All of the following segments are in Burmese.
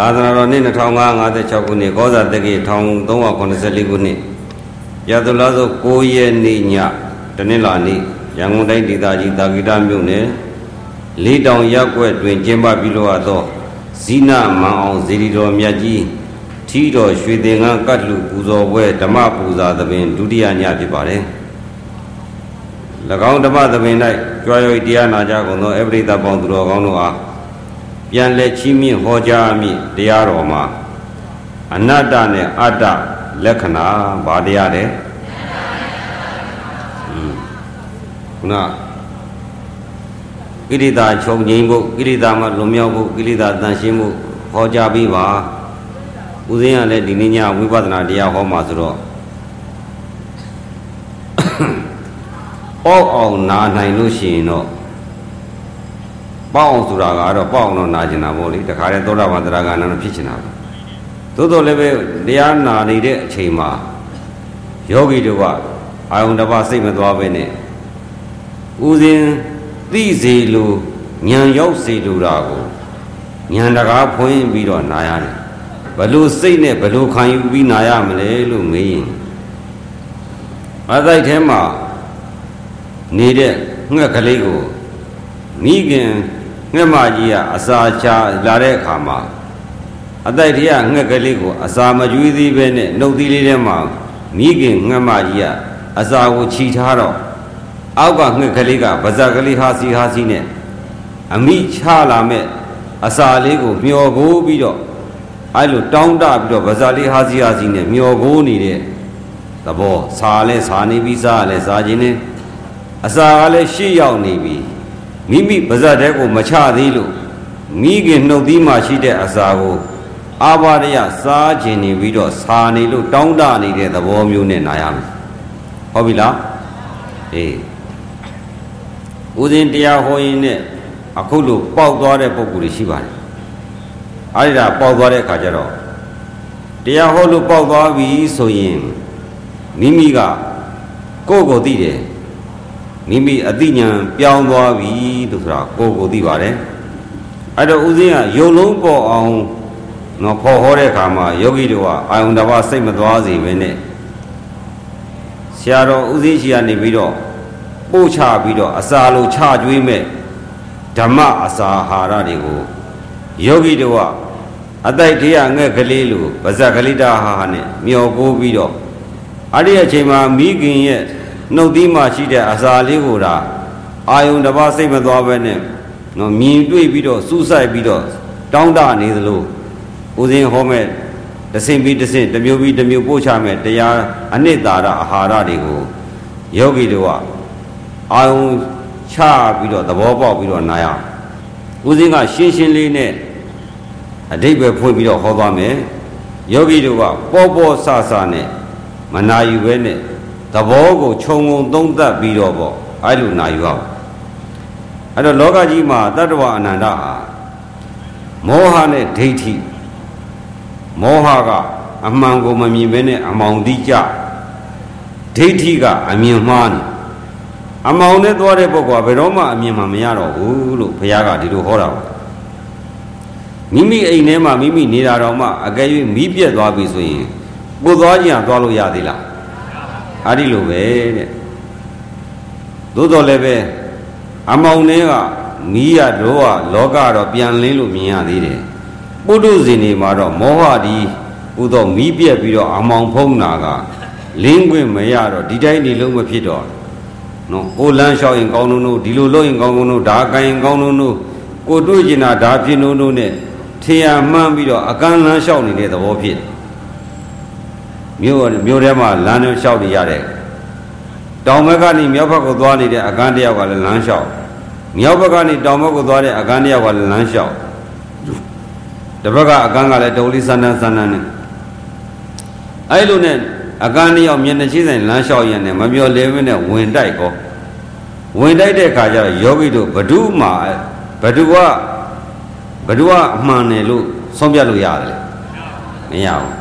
သာသနာတော်နှစ်2556ခုနှစ်ကောဇာတက္ကိ1384ခုနှစ်ရသလားဆို9ရက်နေ့ညတနင်္လာနေ့ရန်ကုန်တိုင်းဒေသကြီးတာဂိတမြို့နယ်လေးတောင်ရက်ွက်တွင်ကျင်းပပြုလုပ်အပ်သောဇီနမန်အောင်ဇေဒီတော်မြတ်ကြီးထီတော်ရွှေသင်္ကန်းကတ်လူပူဇော်ပွဲဓမ္မပူဇာသဘင်ဒုတိယညဖြစ်ပါတယ်၎င်းဓမ္မသဘင်၌ကြွားရွယ်တရားနာကြကုန်သောအပရိသပေါင်းသူတော်ကောင်းတို့အား ပြန်လက်ချီးမြင့်ဟောကြားမိတရားတော်မှာအနတ္တနဲ့အတ္တလက္ခဏာဘာတရားလဲခုနကိရိတာချုပ်ငိမ့်ဖို့ကိရိတာမှာလွန်မြောက်ဖို့ကိရိတာတန်ရှင်းဖို့ဟောကြားပြီးပါဦးဇင်းကလည်းဒီနေ့ညဝိပဿနာတရားဟောမှာဆိုတော့ပေါ့အောင်နာနိုင်လို့ရှိရင်တော့ ပေါ့အောင်ဆိုတာကတော့ပေါ့အောင်တော့နာကျင်တာပေါ့လေတခါတည်းသောတာပန်တရားကနာတော့ဖြစ်ချင်တာပဲသို့တော်လည်းပဲတရားနာနေတဲ့အချိန်မှာယောဂီတို့ကအာယုန်တစ်ပါးစိတ်မသွားပဲနဲ့ဥစဉ်သိစေလိုဉာဏ်ရောက်စေလိုတာကိုဉာဏ်တကားဖွင့်ပြီးတော့နာရတယ်ဘလို့စိတ်နဲ့ဘလို့ခံယူပြီးနာရမလဲလို့မေးရင်အသိုက်ထဲမှာနေတဲ့ငှက်ကလေးကိုမိခင် ငှက်မကြီးကအစာချလာတဲ့အခါမှာအတိုက်တရငှက်ကလေးကိုအစာမကျွေးသေးပဲနဲ့နှုတ်သီးလေးထဲမှာမိခင်ငှက်မကြီးကအစာကိုခြိထားတော့အောက်ကငှက်ကလေးကဗဇက်ကလေးဟာစီဟာစီနဲ့အမိချလာမဲ့အစာလေးကိုမျောကိုပြီးတော့အဲလိုတောင်းတပြီးတော့ဗဇာလေးဟာစီဟာစီနဲ့မျောကိုနေတဲ့သဘောစားလဲစားနေပြီးစားလဲစားခြင်းနဲ့အစာကလည်းရှေ့ရောက်နေပြီ မိမိပါဇတ်တဲ့ကိုမချသေးလို့မိခင်နှုတ်သီးမှရှိတဲ့အစာကိုအာဘာရယစားခြင်းနေပြီးတော့စာနေလို့တောင်းတနေတဲ့သဘောမျိုးနဲ့နာရမယ်ဟုတ်ပြီလားအေးဦးဇင်းတရားဟောရင်နဲ့အခုလို့ပေါက်သွားတဲ့ပုံကူတွေရှိပါတယ်အဲဒီဒါပေါက်သွားတဲ့အခါကျတော့တရားဟောလို့ပေါက်သွားပြီဆိုရင်မိမိကကိုယ့်ကိုသိတယ် မိမိအသိဉာဏ်ပြောင်းသွားပြီလို့ဆိုတာကိုယ်ကိုသိပါတယ်အဲ့တော့ဦးဇင်းကယုံလုံးပေါ်အောင်နော်ခေါ်ဟောတဲ့အခါမှာယောဂီတို့ကအာယုန်တစ်ပါးစိတ်မသွားစေပဲနဲ့ဆရာတော်ဦးဇင်းရှိကနေပြီးတော့ပို့ချပြီးတော့အစာလိုချကျွေးမဲ့ဓမ္မအစာအာဟာရတွေကိုယောဂီတို့ကအတိုက်တရားငှက်ကလေးလိုပါဇက်ကလေးတာဟာဟာနဲ့မျောကိုပြီးတော့အဲ့ဒီအချိန်မှာမိခင်ရဲ့ နှုတ်သီးမှရှိတဲ့အစာလေးကိုဒါအာယုန်တစ်ပါးစိတ်မသွားပဲနဲ့နော်မြင်တွေ့ပြီးတော့စူးစိုက်ပြီးတော့တောင်းတနေသလိုဦးဇင်းဟောမဲ့တဆင်ပြီးတဆင်တစ်မျိုးပြီးတစ်မျိုးပို့ချမဲ့တရားအနှစ်သာရအာဟာရတွေကိုယောဂီတို့ကအာယုန်ချပြီးတော့သဘောပေါက်ပြီးတော့နာရဦးဇင်းကရှင်းရှင်းလေးနဲ့အတိတ်ပဲဖွင့်ပြီးတော့ဟောသွားမယ်ယောဂီတို့ကပေါ်ပေါ်ဆဆနဲ့မနာယူပဲနဲ့ သဘောကိုခြုံငုံသုံးသပ်ပြီးတော့ပေါ့အဲ့လိုနာယူအောင်အဲ့တော့လောကကြီးမှာတတ္တဝအနန္တဟာမောဟနဲ့ဒိဋ္ဌိမောဟကအမှန်ကိုမမြင်ဘဲနဲ့အမောင်တိကြဒိဋ္ဌိကအမြင်မှားနေအမောင်နဲ့သွားတဲ့ပုဂ္ဂိုလ်ကဘယ်တော့မှအမြင်မှမရတော့ဘူးလို့ဘုရားကဒီလိုဟောတာပါမိမိအိမ်ထဲမှာမိမိနေတာတော့မှအကယ်၍မီးပြက်သွားပြီဆိုရင်ကိုသွားခြင်းသွားလို့ရသေးလား အဲ့ဒီလိုပဲတဲ့သို့တော်လည်းပဲအမောင်တွေကမီးရတော့လောကတော့ပြန်လင်းလို့မြင်ရသေးတယ်ပုထုဇဉ်တွေမှာတော့မောဟဒီဥသောမီးပြက်ပြီးတော့အမောင်ဖုံးတာကလင်းခွင့်မရတော့ဒီတိုင်းနေလုံးမဖြစ်တော့နော်ကိုလန်းလျှောက်ရင်ကောင်းလို့ဒီလိုလုပ်ရင်ကောင်းလို့ဒါကိုင်ကောင်းလို့ကိုတွေ့ကျင်တာဒါဖြစ်လို့လို့နဲ့ထေရမှန်းပြီးတော့အကန့်လန်းလျှောက်နေတဲ့သဘောဖြစ် မြို့မြို့ထဲမှာလမ်းလျှောက်နေရတယ်တောင်ဘက်ကနေမြောက်ဘက်ကိုသွားနေတဲ့အကန်းတယောက်ကလည်းလမ်းလျှောက်မြောက်ဘက်ကနေတောင်ဘက်ကိုသွားတဲ့အကန်းတယောက်ကလည်းလမ်းလျှောက်တစ်ဘက်ကအကန်းကလည်းတုံလေးစန်းတန်းစန်းတန်းနဲ့အဲ့လိုနဲ့အကန်းတယောက်မျက်နှာချင်းဆိုင်လမ်းလျှောက်ရနေမမျောလဲမနဲ့ဝင်တိုက်ကောဝင်တိုက်တဲ့အခါကျတော့ယောဂီတို့ဘဒုမှာဘဒုကဘဒုကအမှန်တယ်လို့ဆုံးဖြတ်လို့ရတယ်မရဘူး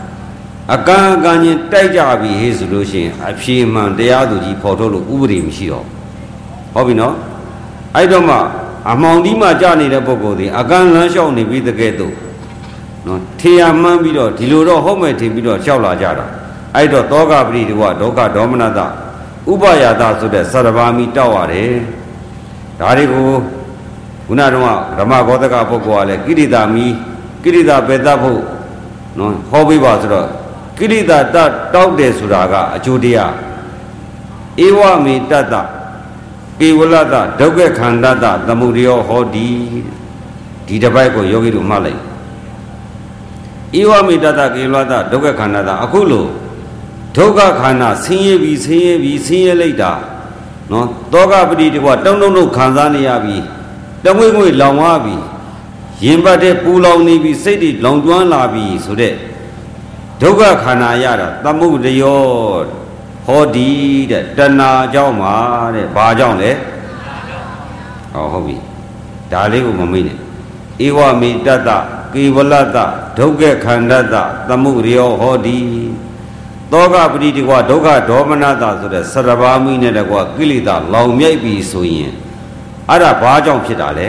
အကန့်အကန့်ချင်းတိုက်ကြပြီဟေ့ဆိုလို့ရှိရင်အဖြေမှန်တရားသူကြီးဖော်ထုတ်လို့ဥပဒေမရှိတော့ဟုတ်ပြီနော်အဲ့တော့မှအမောင်ဒီမှကြာနေတဲ့ပုဂ္ဂိုလ်ဒီအကန့်လမ်းလျှောက်နေပြီတကယ်တော့နော်ထေရမှန်းပြီးတော့ဒီလိုတော့ဟုတ်မဲ့ထင်ပြီးတော့လျှောက်လာကြတာအဲ့တော့တောကပရိဒီဝဒုက္ခဒေါမနတဥပယာတဆိုတဲ့စရဘာမီတောက်ရတယ်ဒါတွေကိုခုနကတော့ဓမ္မဂောတကပုဂ္ဂိုလ်ကလည်းကိရိတာမီကိရိတာပေတဖို့နော်ဟောပေးပါဆိုတော့ ကိရိတာတတောက်တယ်ဆိုတာကအကျိုးတရားဧဝမေတတ္တကေဝလတဒုက္ခခန္ဓတသမုဒယောဟောဒီဒီတစ်ပိုက်ကိုယောဂီတို့မှတ်လိုက်ဧဝမေတတကေဝလတဒုက္ခခန္ဓတအခုလို့ဒုက္ခခန္ဓာဆင်းရဲပြီးဆင်းရဲပြီးဆင်းရဲလိုက်တာနော်တောကပတိတကွတုံတုံတုံခံစားနေရပြီးတမွေ့ငွေလောင်သွားပြီးရင်ပတ်တဲ့ပူလောင်နေပြီးစိတ်တွေလောင်ကျွမ်းလာပြီးဆိုတဲ့ ဒုက္ခခန္ဓာရတာသမုဒယောဟောဒီတဲ့တဏှာကြောင့်ပါတဲ့ဘာကြောင့်လဲဟောဟုတ်ပြီဒါလေးကိုမမေ့နဲ့ဧဝမေတတကေဝလတဒုက္ခခန္ဓတသမုဒယောဟောဒီသောကပရိတိကွာဒုက္ခဒေါမနတာဆိုတဲ့စရဘာမိနဲ့တကွာကိလေသာလောင်မြိုက်ပြီဆိုရင်အဲ့ဒါဘာကြောင့်ဖြစ်တာလဲ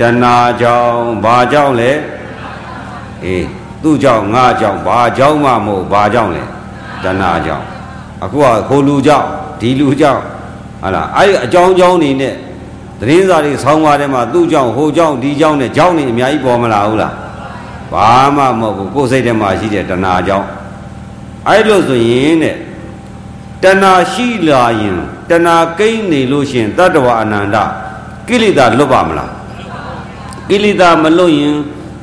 တဏှာကြောင့်ဘာကြောင့်လဲအေး သူ့ကြောင့်ငါကြောင့်ဘာကြောင့်မှမဟုတ်ဘာကြောင့်လဲတဏှာကြောင့်အခုကခိုလူကြောင့်ဒီလူကြောင့်ဟာလားအဲ့အကြောင်းကြောင်းနေနဲ့သတင်းစာတွေဆောင်းပါးထဲမှာသူ့ကြောင့်ဟိုကြောင့်ဒီကြောင့်နဲ့ကြောင့်နေအများကြီးပေါ်မလာဘူးလားဘာမှမဟုတ်ဘူးကိုယ်စိတ်ထဲမှာရှိတဲ့တဏှာကြောင့်အဲ့လိုဆိုရင်တဲ့တဏှာရှိလာရင်တဏှာကိန်းနေလို့ရှင်တတ္တဝအနန္တကိလေသာလွတ်ပါမလားကိလေသာမလွတ်ရင်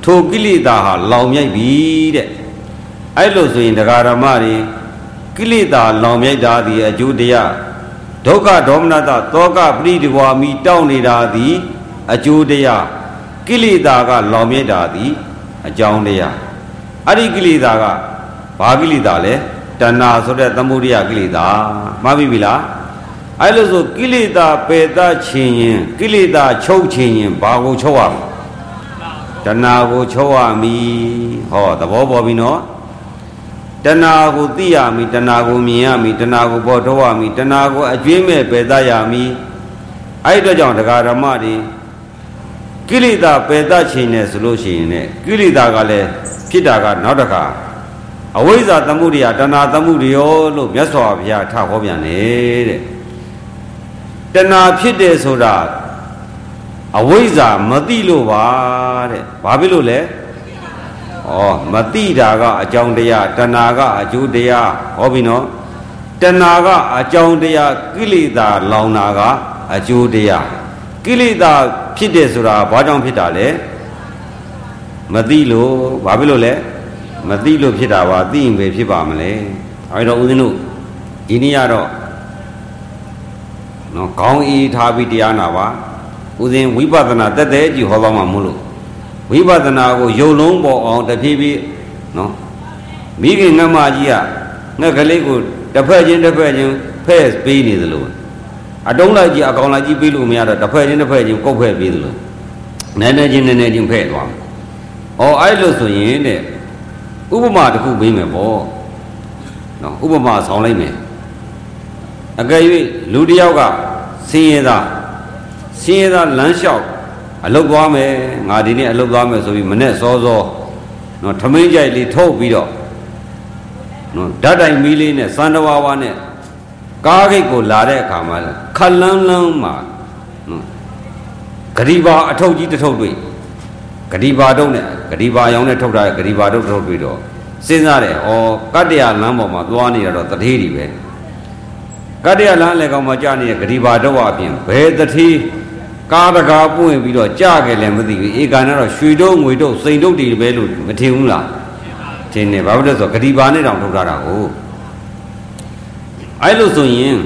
ထိုကိလေသာဟာလောင်မြိုက်ပြီတဲ့အဲ့လိုဆိုရင်တရားဓမ္မတွေကိလေသာလောင်မြိုက်တာဒီအကျိုးတရားဒုက္ခဒေါမနတသောကပရိဒီဝါမိတောင်းနေတာသည်အကျိုးတရားကိလေသာကလောင်မြိုက်တာသည်အကြောင်းတရားအဲ့ဒီကိလေသာကဘာကိလေသာလဲတဏှာဆိုတဲ့သမုဒိယကိလေသာမှားပြီပြီလားအဲ့လိုဆိုကိလေသာပေတခြင်းရင်ကိလေသာချုပ်ခြင်းရင်ဘာကိုချုပ်ရမလဲ တဏှာကိုချုပ်ရမည်ဟောသဘောပေါ်ပြီနော်တဏှာကိုသိရမည်တဏှာကိုမြင်ရမည်တဏှာကိုပေါ်ထုတ်ရမည်တဏှာကိုအကျွေးမဲ့ပေတရမည်အဲ့ဒီတော့ကြောင့်တရားဓမ္မတွေကိလေသာပေတခြင်းနဲ့ဆိုလို့ရှိရင်ねကိလေသာကလည်းဖြစ်တာကနောက်တစ်ခါအဝိဇ္ဇာသမှုရိယတဏှာသမှုရိယောလို့မြတ်စွာဘုရားထဟောပြန်တယ်တဲ့တဏှာဖြစ်တယ်ဆိုတာ အဝိဇ္ဇာမသိလို့ပါတဲ့ဘာဖြစ်လို့လဲဩမသိတာကအကြောင်းတရားတဏှာကအကျိုးတရားဟောပြီနော်တဏှာကအကြောင်းတရားကိလေသာလောင်တာကအကျိုးတရားကိလေသာဖြစ်တယ်ဆိုတာဘာကြောင့်ဖြစ်တာလဲမသိလို့ဘာဖြစ်လို့လဲမသိလို့ဖြစ်တာပါသိရင်ပဲဖြစ်ပါမလဲအဲဒါဦးဇင်းတို့ဒီနေ့ကတော့နော်ခေါင်းအေးထားပြီးတရားနာပါ ဦးဇင်းဝိပဿနာတက်တဲ့ကြည့်ဟောပါမှာမို့လို့ဝိပဿနာကိုယုံလုံးပေါ်အောင်တဖြည်းဖြည်းနော်မိခင်ငမကြီးကငှက်ကလေးကိုတစ်ဖက်ချင်းတစ်ဖက်ချင်းဖဲ့ပေးနေသလိုအတုံးလိုက်ကြီးအကောင်လိုက်ကြီးပေးလို့မရတော့တစ်ဖက်ချင်းတစ်ဖက်ချင်းကုတ်ဖဲ့ပေးသလိုနည်းနည်းချင်းနည်းနည်းချင်းဖဲ့သွားမယ်။အော်အဲ့လိုဆိုရင်တဲ့ဥပမာတစ်ခုပေးမယ်ပေါ့နော်ဥပမာဆောင်လိုက်မယ်အကယ်၍လူတစ်ယောက်ကဆင်းရဲသား ဆင်းရဲသားလမ်းလျှောက်အလုတ်သွားမယ်ငါဒီနေ့အလုတ်သွားမယ်ဆိုပြီးမနဲ့စောစောနော်ထမင်းကြိုက်လေးထုတ်ပြီးတော့နော်ဓာတ်တိုင်မီးလေးနဲ့စန္ဒဝါဝါနဲ့ကားဂိတ်ကိုလာတဲ့အခါမှာခလန်းလန်းမှာနော်ဂရိပါအထုပ်ကြီးတစ်ထုပ်တွေ့ဂတိပါတုံးနဲ့ဂတိပါရောင်နဲ့ထုတ်ထားတဲ့ဂတိပါတုံးထုတ်ပြီးတော့စဉ်းစားတယ်ဩကတ္တရာလမ်းပေါ်မှာသွားနေတာတော့တထေးတွေပဲကတ္တရာလမ်းလည်းကောင်းမှကြာနေတဲ့ဂတိပါတုံးအပြင်ဘယ်တထေး ကားတကားပွင့်ပြီးတော့ကြာခဲ့လည်းမသိဘူးဧကနာတော့ရွှေတုံးငွေတုံးစိန်တုံးတွေပဲလို့မထင်ဘူးလားထင်တယ်ဘာဖြစ်လို့ဆိုဂတိပါနဲ့တောင်ထုတ်ထားတာကိုအဲ့လိုဆိုရင်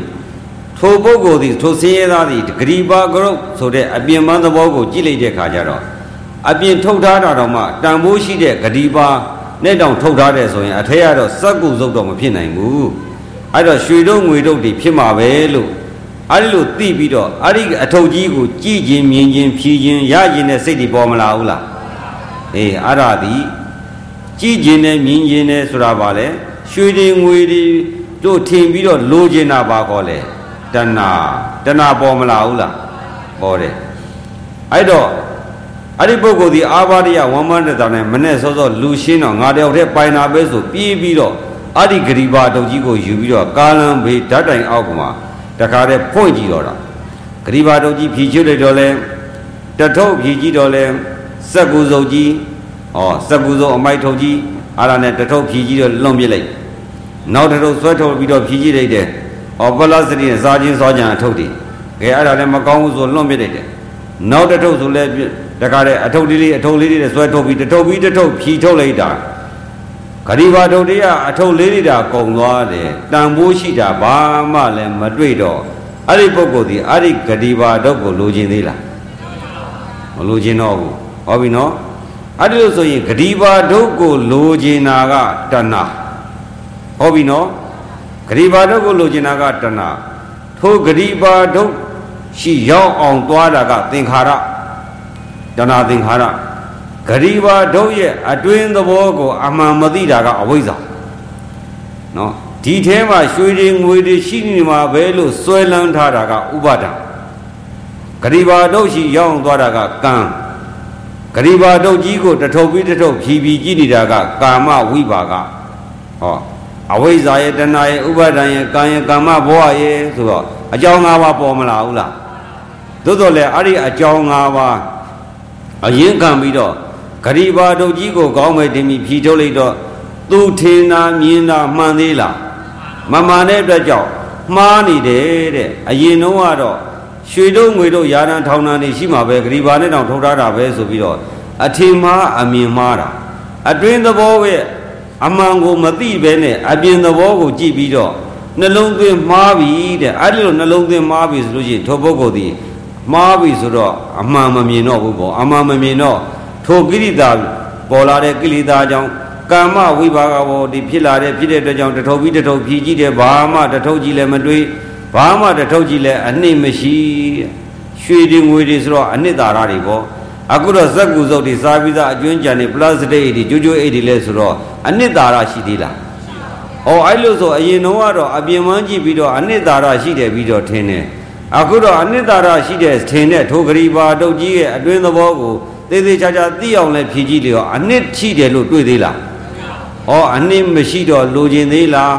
ထိုပုဂ္ဂိုလ်သည်ထိုဆင်းရဲသားသည်ဂတိပါကရုပ်ဆိုတဲ့အပြင်ပန်းသဘောကိုကြည့်လိုက်တဲ့ခါကျတော့အပြင်ထုတ်ထားတာတော့မှတန်ဖိုးရှိတဲ့ဂတိပါနဲ့တောင်ထုတ်ထားတယ်ဆိုရင်အထက်ကတော့စက်ကူစုပ်တော့မဖြစ်နိုင်ဘူးအဲ့တော့ရွှေတို့ငွေတို့တွေဖြစ်မှာပဲလို့ အဲ့ဒီလိုသိပြီးတော့အဲ့ဒီအထုပ်ကြီးကိုကြည်ခြင်းမြင်ခြင်းဖြီးခြင်းရခြင်းနဲ့စိတ်တွေပေါ်မလာဘူးလားအေးအဲ့ဒါဒီကြည်ခြင်းနဲ့မြင်ခြင်းနဲ့ဆိုတာပါလေရွှေတွေငွေတွေတို့ထင်ပြီးတော့လိုချင်တာပါခေါ်လေတဏှာတဏှာပေါ်မလာဘူးလားပေါ်တယ်အဲ့တော့အဲ့ဒီပုဂ္ဂိုလ်ဒီအာဘာရိယဝမ္မန္တတာနဲ့မနဲ့စောစောလူရှင်းတော့ငါတယောက်တည်းပိုင်တာပဲဆိုပြေးပြီးတော့အဲ့ဒီဂရိဘာတုတ်ကြီးကိုယူပြီးတော့ကာလံဘေးဓာတ်တိုင်အောက်ကမှာ တခါတည်းဖွင့်ကြည့်တော့တာဂရိဘာတုတ်ကြီးဖြီးချွတ်လိုက်တော့လဲတထုပ်ဖြီးကြည့်တော့လဲစက်ကူစုပ်ကြီးဩစက်ကူစုပ်အမိုက်ထုပ်ကြီးအဲ့ဒါနဲ့တထုပ်ဖြီးကြည့်တော့လွန်ပြစ်လိုက်နောက်တထုပ်ဆွဲထုတ်ပြီးတော့ဖြီးကြည့်လိုက်တယ်ဩပလတ်စတိနဲ့စားချင်းစောကြံအထုပ်တည်ကဲအဲ့ဒါလည်းမကောင်းဘူးဆိုလွန်ပြစ်လိုက်တယ်နောက်တထုပ်ဆိုလဲတခါတည်းအထုပ်လေးလေးအထုပ်လေးလေးနဲ့ဆွဲထုတ်ပြီးတထုပ်ပြီးတထုပ်ဖြီးထုတ်လိုက်တာ ဂရိဘာတုတ်တရားအထုပ်လေးလေးတာကုံသွားတယ်တန်ဖိုးရှိတာဘာမှလည်းမတွေ့တော့အဲ့ဒီပုဂ္ဂိုလ်ဒီအဲ့ဒီဂရိဘာတုတ်ကိုလိုချင်သေးလားမလိုချင်တော့ဘူးဟောပြီနော်အဲ့ဒီလိုဆိုရင်ဂရိဘာတုတ်ကိုလိုချင်တာကတဏဟောပြီနော်ဂရိဘာတုတ်ကိုလိုချင်တာကတဏထိုဂရိဘာတုတ်ရှိရောက်အောင်သွားတာကသင်္ခါရတဏသင်္ခါရ ဂရိဘာဒုတ်ရဲ့အတွင်းသဘောကိုအမှန်မသိတာကအဝိဇ္ဇာနော်ဒီထဲမှာရွှေတွေငွေတွေရှိနေမှာပဲလို့စွဲလန်းထားတာကဥပါဒံဂရိဘာဒုတ်ရှိရောက်သွားတာကကံဂရိဘာဒုတ်ကြီးကိုတထုပ်ပြီးတထုပ်ဖြီးဖြီးကြည့်နေတာကကာမဝိပါကဟောအဝိဇ္ဇာရဲ့တဏှာရဲ့ဥပါဒံရဲ့ကံရဲ့ကာမဘောဟရဲ့ဆိုတော့အကြောင်း၅ပါးပေါ်မလာဘူးလားသို့တော်လည်းအဲ့ဒီအကြောင်း၅ပါးအရင်ခံပြီးတော့ ဂရိဘာဒုတ်ကြီးကိုကောင်းမဲ့တင်ပြီးဖြီထုတ်လိုက်တော့သူထင်တာမြင်တာမှန်သေးလားမမှန်တဲ့အတွက်ကြောင့်မှားနေတယ်တဲ့အရင်တုန်းကတော့ရွှေတို့ငွေတို့ယာရန်ထောင်တာနေရှိမှာပဲဂရိဘာနဲ့တောင်ထုတ်ထားတာပဲဆိုပြီးတော့အထင်မှားအမြင်မှားတာအတွင်းသဘောပဲအမှန်ကိုမသိပဲနဲ့အပြင်သဘောကိုကြည့်ပြီးတော့နှလုံးသွင်းမှားပြီတဲ့အဲ့ဒီလိုနှလုံးသွင်းမှားပြီဆိုလို့ရှိရင်ထိုပုဂ္ဂိုလ်ဒီမှားပြီဆိုတော့အမှန်မမြင်တော့ဘူးပေါ့အမှန်မမြင်တော့ ထိုကိရိတာပေါ်လာတဲ့ကိလေသာကြောင့်ကာမဝိပါကဘောဒီဖြစ်လာတဲ့ဖြစ်တဲ့အတွက်ကြောင့်တထုပ်ပြီးတထုပ်ဖြီးကြည့်တယ်ဘာမှတထုပ်ကြည့်လည်းမတွေးဘာမှတထုပ်ကြည့်လည်းအနှစ်မရှိရွှေတွေငွေတွေဆိုတော့အနှစ်သာရတွေပေါ့အခုတော့ဇက်ကူစုပ်တွေစားပြီးသားအကျွင်းကြံတွေပလတ်စတစ်အိတ်တွေကြိုးကြိုးအိတ်တွေလဲဆိုတော့အနှစ်သာရရှိသေးလား။အော်အဲ့လိုဆိုအရင်တော့ကတော့အပြင်မှန်းကြည့်ပြီးတော့အနှစ်သာရရှိတယ်ပြီးတော့ထင်တယ်။အခုတော့အနှစ်သာရရှိတဲ့ထင်တဲ့ထိုဂရီပါတုတ်ကြီးရဲ့အတွင်းသဘောကို သေးသေးချာချာသိအောင်လဲဖြည့်ကြည့်လေရောအနှစ်ရှိတယ်လို့တွေ့သေးလား။ဩအနှစ်မရှိတော့လိုချင်သေးလား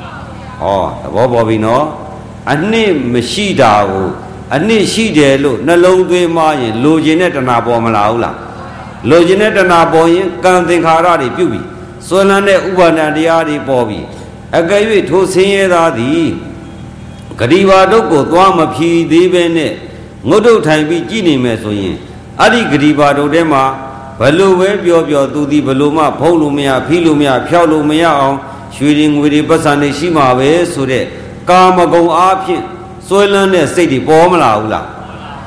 ။ဩသဘောပေါ်ပြီနော်။အနှစ်မရှိတာကိုအနှစ်ရှိတယ်လို့နှလုံးသွင်းမှရင်လိုချင်တဲ့တဏှာပေါ်မလာဘူးလား။လိုချင်တဲ့တဏှာပေါ်ရင်ကံသင်္ခါရတွေပြုတ်ပြီ။ဆွဲလန်းတဲ့ဥပါဒဏ်တရားတွေပေါ်ပြီ။အကယ်၍ထိုဆင်းရဲသားသည်ဂရိဘာတုတ်ကိုသွားမဖြီးသေးပဲနဲ့ငုတ်တုတ်ထိုင်ပြီးကြည်နေမယ်ဆိုရင် အဲ့ဒီဂရိဘာတုတ်ထဲမှာဘလို့ပဲပြောပြောသူသည်ဘလို့မှဖုံးလို့မရဖီးလို့မရဖျောက်လို့မရအောင်ရွှေတွေငွေတွေပတ်စံတွေရှိမှာပဲဆိုတဲ့ကာမဂုဏ်အားဖြင့်စွဲလန်းတဲ့စိတ်တွေပေါ်မလာဘူးလား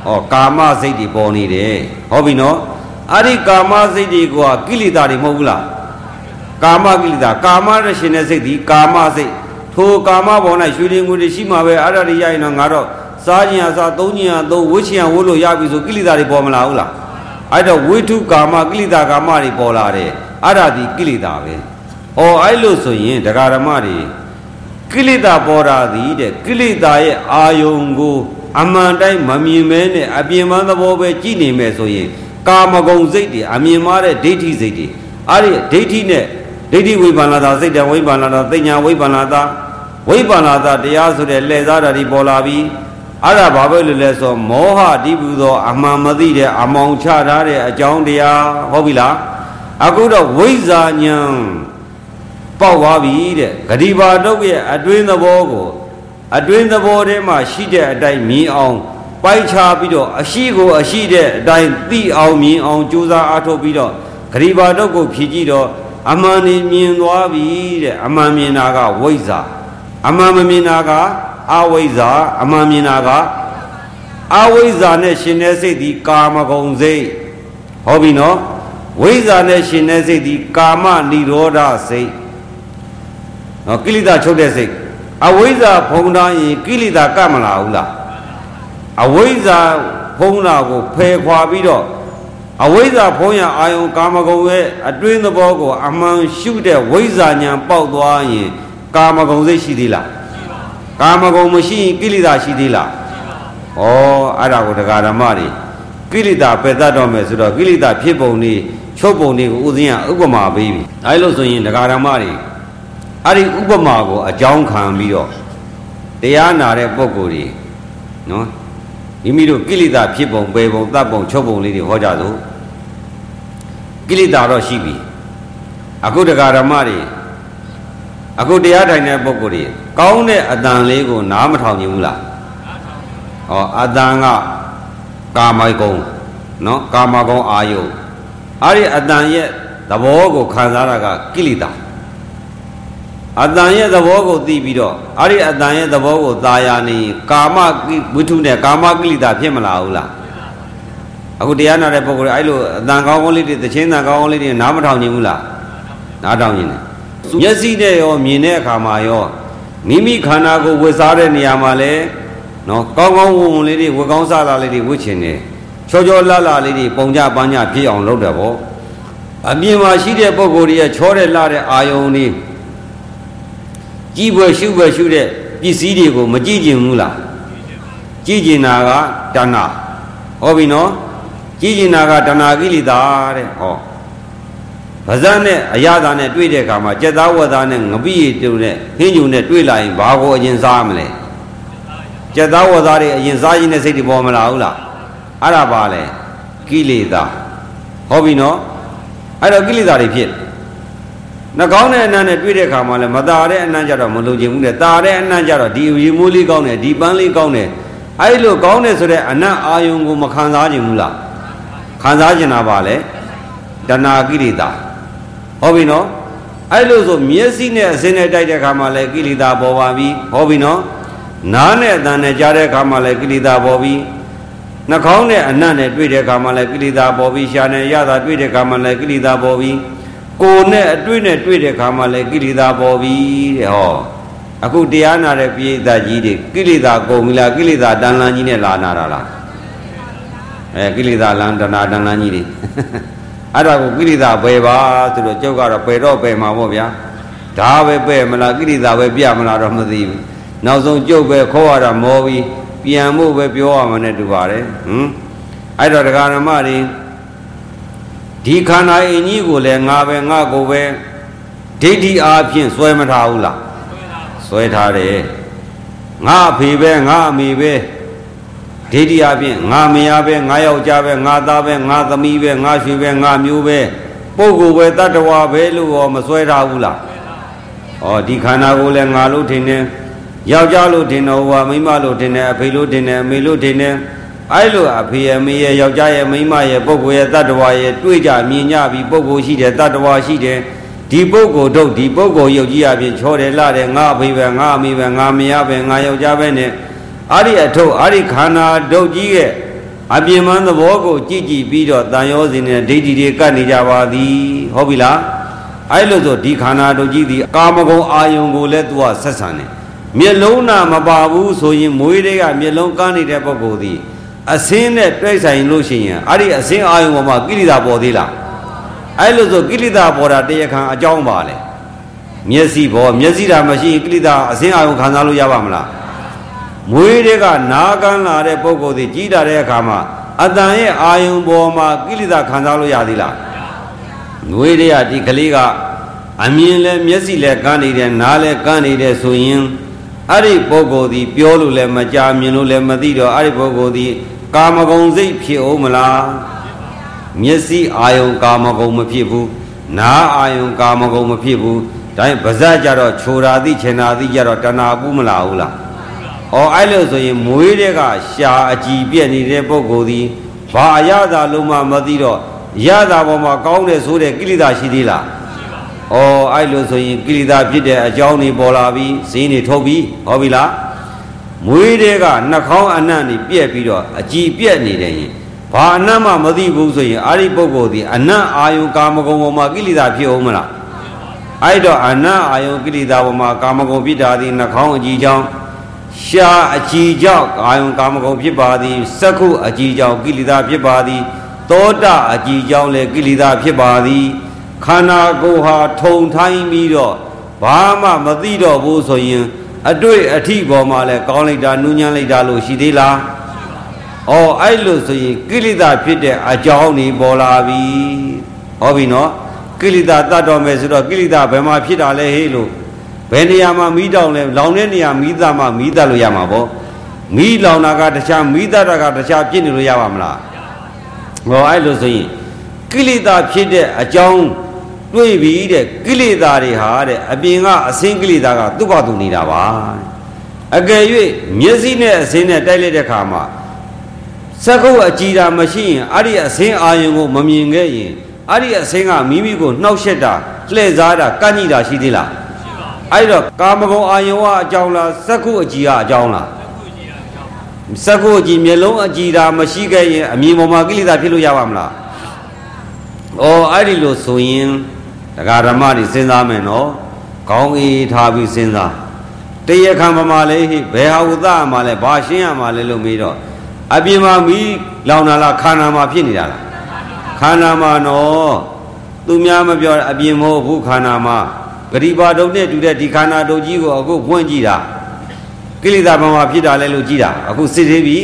ဟောကာမစိတ်တွေပေါ်နေတယ်ဟောပြီနော်အဲ့ဒီကာမစိတ်တွေကကိလေသာတွေမဟုတ်ဘူးလားကာမကိလေသာကာမရရှင်တဲ့စိတ်ဒီကာမစိတ်ထိုကာမဘော၌ရွှေတွေငွေတွေရှိမှာပဲအဲ့ဒါတွေရရင်တော့ငါတော့ စားခြင်းအစားသုံးခြင်းအသုံးဝှချခြင်းဝှလို့ရပြီဆိုကိလေသာတွေပေါ်မလာဘူးလားအဲ့တော့ဝိထုကာမကိလေသာကာမတွေပေါ်လာတယ်အဲ့ဒါဒီကိလေသာပဲ။အော်အဲ့လို့ဆိုရင်ဒကာဓမ္မတွေကိလေသာပေါ်တာသည်တဲ့ကိလေသာရဲ့အာယုံကို အမှန်တိုင်းမမြင်မဲနဲ့အပြင်ပန်းသဘောပဲကြည့်နေမယ်ဆိုရင် ကာမဂုဏ်စိတ်တွေအမြင်မှားတဲ့ဒိဋ္ဌိစိတ်တွေအဲ့ဒီဒိဋ္ဌိနဲ့ဒိဋ္ဌိဝိပန္နတာစိတ်တဝိပန္နတာသိညာဝိပန္နတာဝိပန္နတာတရားဆိုတဲ့လှည့်စားတာဒီပေါ်လာပြီး အဲ့ဒါဘာပဲလို့လဲဆိုမောဟတိပူသောအမှန်မသိတဲ့အမောင်ချထားတဲ့အကြောင်းတရားဟုတ်ပြီလားအခုတော့ဝိဇ္ဇာဉာဏ်ပေါက်သွားပြီတဲ့ဂတိပါတုတ်ရဲ့အတွင်းသဘောကိုအတွင်းသဘောထဲမှာရှိတဲ့အတိုင်းမြင်အောင်ပိုက်ချပြီးတော့အရှိကိုအရှိတဲ့အတိုင်းသိအောင်မြင်အောင်ကြိုးစားအားထုတ်ပြီးတော့ဂရိပါတုတ်ကိုဖြည့်ကြည့်တော့အမှန်နေမြင်သွားပြီတဲ့အမှန်မြင်တာကဝိဇ္ဇာအမှန်မမြင်တာက အဝိဇ္ဇာအမှန်မြင်တာကအဝိဇ္ဇာနဲ့ရှင်တဲ့စိတ်ဒီကာမဂုဏ်စိတ်ဟောပြီနော်ဝိဇ္ဇာနဲ့ရှင်တဲ့စိတ်ဒီကာမនិရောဓစိတ်နော်ကိလေသာချုပ်တဲ့စိတ်အဝိဇ္ဇာဖုံးထားရင်ကိလေသာကပ်မလာဘူးလားအဝိဇ္ဇာဖုံးတာကိုဖယ်ခွာပြီးတော့အဝိဇ္ဇာဖုံးရအာယုံကာမဂုဏ်ရဲ့အတွင်းသဘောကို အမှန်ရှုတဲ့ဝိဇ္ဇာဉာဏ်ပေါက်သွားရင် ကာမဂုဏ်စိတ်ရှိသေးလား ကာမဂုဏ်မရှိရင်ကိလေသာရှိသေးလားဩအဲ့ဒါကိုတရားဓမ္မတွေကိလေသာပယ်တတ်တော့မယ်ဆိုတော့ကိလေသာဖြစ်ပုံတွေချုပ်ပုံတွေကိုဥစဉ်ကဥပမာပေးပြီအဲလိုဆိုရင်ဒကာဓမ္မတွေအဲ့ဒီဥပမာကိုအကြောင်းခံပြီးတော့တရားနာတဲ့ပုံကိုယ်တွေနော်မိမိတို့ကိလေသာဖြစ်ပုံပယ်ပုံတတ်ပုံချုပ်ပုံလေးတွေဟောကြသို့ကိလေသာတော့ရှိပြီအခုဒကာဓမ္မတွေအခုတရားထိုင်တဲ့ပုဂ္ဂိုလ်တွေ ကောင်းတဲ့အတန်လေးကိုနားမထောင်ကြဘူးလားဟောအတန်ကကာမဂုဏ်နော်ကာမဂုဏ်အာယုအဲ့ဒီအတန်ရဲ့သဘောကိုခံစားတာကကိလေသာအတန်ရဲ့သဘောကိုသိပြီးတော့အဲ့ဒီအတန်ရဲ့သဘောကိုသာယာနေကာမဝိထုနဲ့ကာမကိလေသာဖြစ်မလာဘူးလားအခုတရားနာတဲ့ပုဂ္ဂိုလ်အဲ့လိုအတန်ကောင်းကောင်းလေးတွေသချင်းတန်ကောင်းကောင်းလေးတွေနားမထောင်ကြဘူးလားနားထောင်နေတယ်မျက်စိနဲ့ရောမြင်တဲ့အခါမှာရော မိမိခန္ဓာကိုယ်ဝတ်စားတဲ့နေရာမှာလဲနော်ကောင်းကောင်းဝုံဝုံလေးတွေဝတ်ကောင်းစားလာလေးတွေဝတ်ချင်တယ်ချောချောလှလှလေးတွေပုံကြပန်းကြဖြစ်အောင်လုပ်တယ်ဗောအမြင်မှာရှိတဲ့ပုံကိုယ်တွေရဲ့ချောတဲ့လှတဲ့အာယုံတွေကြည်ပွဲရှုပွဲရှုတဲ့ပစ္စည်းတွေကိုမကြည့်ကျင်ဘူးလားကြည့်ကျင်တာကတဏှာဟောပြီနော်ကြည့်ကျင်တာကတဏှာကိလေသာတဲ့ဟော ဗဇတ်နဲ့အရသာနဲ့တွေ့တဲ့အခါမှာကြက်သားဝက်သားနဲ့ငပိရတုံနဲ့ဟင်းညူနဲ့တွေ့လာရင်ဘာကိုအရင်စားမလဲကြက်သားဝက်သားတွေအရင်စားရင်တဲ့စိတ်တွေပေါ်မလာဘူးလားအဲ့ဒါပါလေကိလေသာဟုတ်ပြီနော်အဲ့တော့ကိလေသာတွေဖြစ်နှကောင်းတဲ့အနံ့နဲ့တွေ့တဲ့အခါမှာလည်းမตาတဲ့အနံ့ကြတော့မလုံချင်ဘူးတဲ့ตาတဲ့အနံ့ကြတော့ဒီရေမိုးလေးကောင်းတယ်ဒီပန်းလေးကောင်းတယ်အဲ့လိုကောင်းတယ်ဆိုတဲ့အနံ့အာယုံကိုမခံစားခြင်းဘူးလားခံစားခြင်းတာပါလေတဏှာကိလေသာ ဟုတ်ပြီနော်အဲ့လိုဆိုမျက်စိနဲ့အစင်းနဲ့တိုက်တဲ့ခါမှလည်းကိလေသာပေါ်ပါပြီဟုတ်ပြီနော်နားနဲ့အသံနဲ့ကြားတဲ့ခါမှလည်းကိလေသာပေါ်ပြီနှာခေါင်းနဲ့အနံ့နဲ့တွေ့တဲ့ခါမှလည်းကိလေသာပေါ်ပြီရှာနဲ့ရတာတွေ့တဲ့ခါမှလည်းကိလေသာပေါ်ပြီကိုယ်နဲ့အတွေ့နဲ့တွေ့တဲ့ခါမှလည်းကိလေသာပေါ်ပြီတဲ့ဟောအခုတရားနာတဲ့ပိဋကကြီးတွေကိလေသာကုန်ပြီလားကိလေသာတန်လန်းကြီးနဲ့လာနာတာလားအဲကိလေသာလန်းတဏှာတန်လန်းကြီးတွေ အဲ့ဒါကိုကိရိတာပယ်ပါဆိုတော့ကျုပ်ကတော့ပယ်တော့ပယ်မှာပေါ့ဗျာဒါပဲပယ်မလားကိရိတာပဲပြမလားတော့မသိဘူးနောက်ဆုံးကျုပ်ပဲခေါ်ရတာမောပြီးပြန်ဖို့ပဲပြောရမှာနဲ့တူပါတယ်ဟမ်အဲ့တော့တရားဓမ္မတွေဒီခန္ဓာအင်းကြီးကိုလည်းငါပဲငါကိုပဲဒိဋ္ဌိအားဖြင့်စွဲမထားဘူးလားစွဲထားတယ်ငါအဖေပဲငါအမေပဲ ဒိဋ္ဌိအပြင်ငါမယားပဲငါယောက်ျားပဲငါသားပဲငါသမီးပဲငါရွှေပဲငါမျိုးပဲပုဂ္ဂိုလ်ပဲတတ္တဝါပဲလို့ရောမစွဲထားဘူးလားဩဒီခန္ဓာကိုယ်လည်းငါလို့ထင်တယ်ယောက်ျားလို့ထင်တော့ဟောမိန်းမလို့ထင်တယ်အဖေလို့ထင်တယ်အမေလို့ထင်တယ်အဲ့လိုအဖေရဲ့မေရဲ့ယောက်ျားရဲ့မိန်းမရဲ့ပုဂ္ဂိုလ်ရဲ့တတ္တဝါရဲ့တွေ့ကြမြင်ကြပြီးပုဂ္ဂိုလ်ရှိတယ်တတ္တဝါရှိတယ်ဒီပုဂ္ဂိုလ်တို့ဒီပုဂ္ဂိုလ်ယုတ်ကြီးအပြင်ချောတယ်လှတယ်ငါအဖေပဲငါအမေပဲငါမယားပဲငါယောက်ျားပဲနဲ့ အဲ့ဒီအထုပ်အဲ့ဒီခန္ဓာဒုတ်ကြီးရဲ့အပြင်းမသဘောကိုကြည့်ကြည့်ပြီးတော့တန်ရောစင်နဲ့ဒိဋ္ဌိတွေကတ်နေကြပါသည်ဟုတ်ပြီလားအဲ့လိုဆိုဒီခန္ဓာဒုတ်ကြီးဒီကာမဂုဏ်အာယုံကိုလည်းသူကဆက်ဆံတယ်မျက်လုံးနာမပါဘူးဆိုရင်မွေးတွေကမျက်လုံးကန်းနေတဲ့ပုဂ္ဂိုလ်ဒီအစင်းနဲ့တွဲဆိုင်လို့ရှိရင်အဲ့ဒီအစင်းအာယုံပေါ်မှာကိရိတာပေါ်သေးလားအဲ့လိုဆိုကိရိတာပေါ်တာတရားခံအကြောင်းပါလေမျက်စိပေါ်မျက်စိတာမရှိရင်ကိရိတာအစင်းအာယုံခံစားလို့ရပါမလား မွေးတွေကနာကန်းလာတဲ့ပုဂ္ဂိုလ်တွေကြီးတာတဲ့အခါမှာအတန်ရဲ့အာယုံပေါ်မှာကိလေသာခံစားလို့ရသေးလားမွေးတွေကဒီကလေးကအမြင်လဲမျက်စိလဲကန်းနေတယ်နားလဲကန်းနေတယ်ဆိုရင်အဲ့ဒီပုဂ္ဂိုလ်ဒီပြောလို့လည်းမကြမြင်လို့လည်းမသိတော့အဲ့ဒီပုဂ္ဂိုလ်ဒီကာမဂုဏ်စိတ်ဖြစ်အောင်မလားမျက်စိအာယုံကာမဂုဏ်မဖြစ်ဘူးနားအာယုံကာမဂုဏ်မဖြစ်ဘူးဒါရင်ဗဇတ်ကြတော့ခြုံရာသိချင်တာသိကြတော့တဏှာပူးမလာဘူးလား။ အော်အဲ့လို့ဆိုရင်မွေးတဲ့ကရှာအကြည်ပြက်နေတဲ့ပုဂ္ဂိုလ်ဒီဘာအရသာလုံးမှမသိတော့ရသာပေါ်မှာကောင်းတယ်ဆိုတဲ့ကိလေသာရှိသေးလား။အော်အဲ့လို့ဆိုရင်ကိလေသာဖြစ်တဲ့အကြောင်းတွေပေါ်လာပြီးဈေးတွေထုတ်ပြီးဟောပြီလား။မွေးတဲ့ကနှာခေါင်းအနံ့နေပြက်ပြီးတော့အကြည်ပြက်နေတယ်ရင်ဘာအနံ့မှမသိဘူးဆိုရင်အဲ့ဒီပုဂ္ဂိုလ်ဒီအနံ့အာယုကာမဂုဏ်ပေါ်မှာကိလေသာဖြစ်အောင်မလား။အဲ့တော့အနံ့အာယုကိလေသာပေါ်မှာကာမဂုဏ်ဖြစ်တာဒီနှာခေါင်းအကြည်ကြောင့် ရှာအကြည်ကြောင့်ကာယံကာမဂုဏ်ဖြစ်ပါသည်စက္ခုအကြည်ကြောင့်ကိလေသာဖြစ်ပါသည်သောတာအကြည်ကြောင့်လည်းကိလေသာဖြစ်ပါသည်ခန္ဓာကိုယ်ဟာထုံထိုင်းပြီးတော့ဘာမှမသိတော့ဘူးဆိုရင်အတွေ့အထိပေါ်မှာလဲကောင်းလိုက်တာနူးညံ့လိုက်တာလို့ရှိသေးလားအော်အဲ့လိုဆိုရင်ကိလေသာဖြစ်တဲ့အကြောင်းနေပေါ်လာပြီဟောပြီနော်ကိလေသာတတ်တော်မယ်ဆိုတော့ကိလေသာဘယ်မှာဖြစ်တာလဲဟေးလို့ ဘယ်နေရာမှာမီးတောင်လဲလောင်တဲ့နေရာမီးသားမှမီးသားလို့ရမှာပေါ့မီးလောင်တာကတခြားမီးသားတာကတခြားဖြစ်နေလို့ရပါမလားဟောအဲ့လိုဆိုရင်ကိလေသာဖြစ်တဲ့အကြောင်းတွေ့ပြီတဲ့ကိလေသာတွေဟာတဲ့အပြင်ကအစင်းကိလေသာကသူ့ဘာသူနေတာပါအကယ်၍မျက်စိနဲ့အစင်းနဲ့တိုက်လိုက်တဲ့ခါမှာစကုတ်အကြည်တာမရှိရင်အဲ့ဒီအစင်းအာယုံကိုမမြင်ခဲ့ရင်အဲ့ဒီအစင်းကမိမိကိုနှောက်ယှက်တာလှည့်စားတာကန့်ညိတာရှိသေးလားရှိပါ အဲ့တော့ကာမဂုဏ်အာယုံကအကြောင်းလားစကုတ်အကြည်ကအကြောင်းလားစကုတ်အကြည်မျက်လုံးအကြည်တာမရှိခဲ့ရင်အမြင်ပေါ်မှာကိလေသာဖြစ်လို့ရပါမလား။အော်အဲ့ဒီလိုဆိုရင်တရားဓမ္မတွေစဉ်းစားမယ်နော်။ကောင်းအေးထားပြီးစဉ်းစား။တရားခံပမာလေဟိဘယ်ဟာဥသမှာလဲဘာရှင်းရမှာလဲလို့မေးတော့အပြင်မှာမီးလောင်တာလားခန္ဓာမှာဖြစ်နေတာလားခန္ဓာမှာနော်သူများမပြောအပြင်မဟုတ်ဘူးခန္ဓာမှာ ဂရိပါဒုံနဲ့တူတဲ့ဒီခန္ဓာဒုံကြီးကိုအခုဖွင့်ကြည့်တာကိလေသာဘာမှာဖြစ်တာလဲလို့ကြည့်တာအခုစစ်သေးပြီ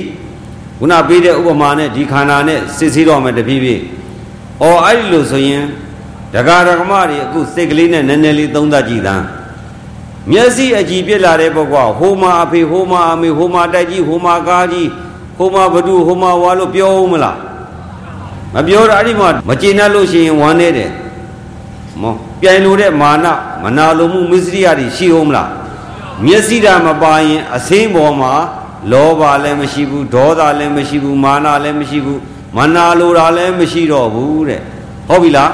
ခုနပေးတဲ့ဥပမာနဲ့ဒီခန္ဓာနဲ့စစ်ဆေးတော့မယ်တဖြည်းဖြည်း။အော်အဲ့ဒီလိုဆိုရင်ဒကာဒကမတွေအခုစိတ်ကလေးနဲ့နည်းနည်းလေးသုံးသပ်ကြည့်သမ်းမျက်စိအကြည့်ပြစ်လာတဲ့ပုဂ္ဂိုလ်ဟိုမှာအဖေဟိုမှာအမေဟိုမှာတိုက်ကြီးဟိုမှာကားကြီးဟိုမှာဘဒုဟိုမှာဝါလို့ပြောဦးမလားမပြောတော့အဲ့ဒီမှာမကျေနပ်လို့ရှိရင်ဝမ်းနေတယ်မော ပြိုင်လို့တဲ့မာနမနာလိုမှုမစ္စရိယတွေရှိဦးမလားမျက်စိဓာမပါရင်အစင်းပေါ်မှာလောဘလည်းမရှိဘူးဒေါသလည်းမရှိဘူးမာနလည်းမရှိဘူးမနာလိုတာလည်းမရှိတော့ဘူးတဲ့ဟုတ်ပြီလား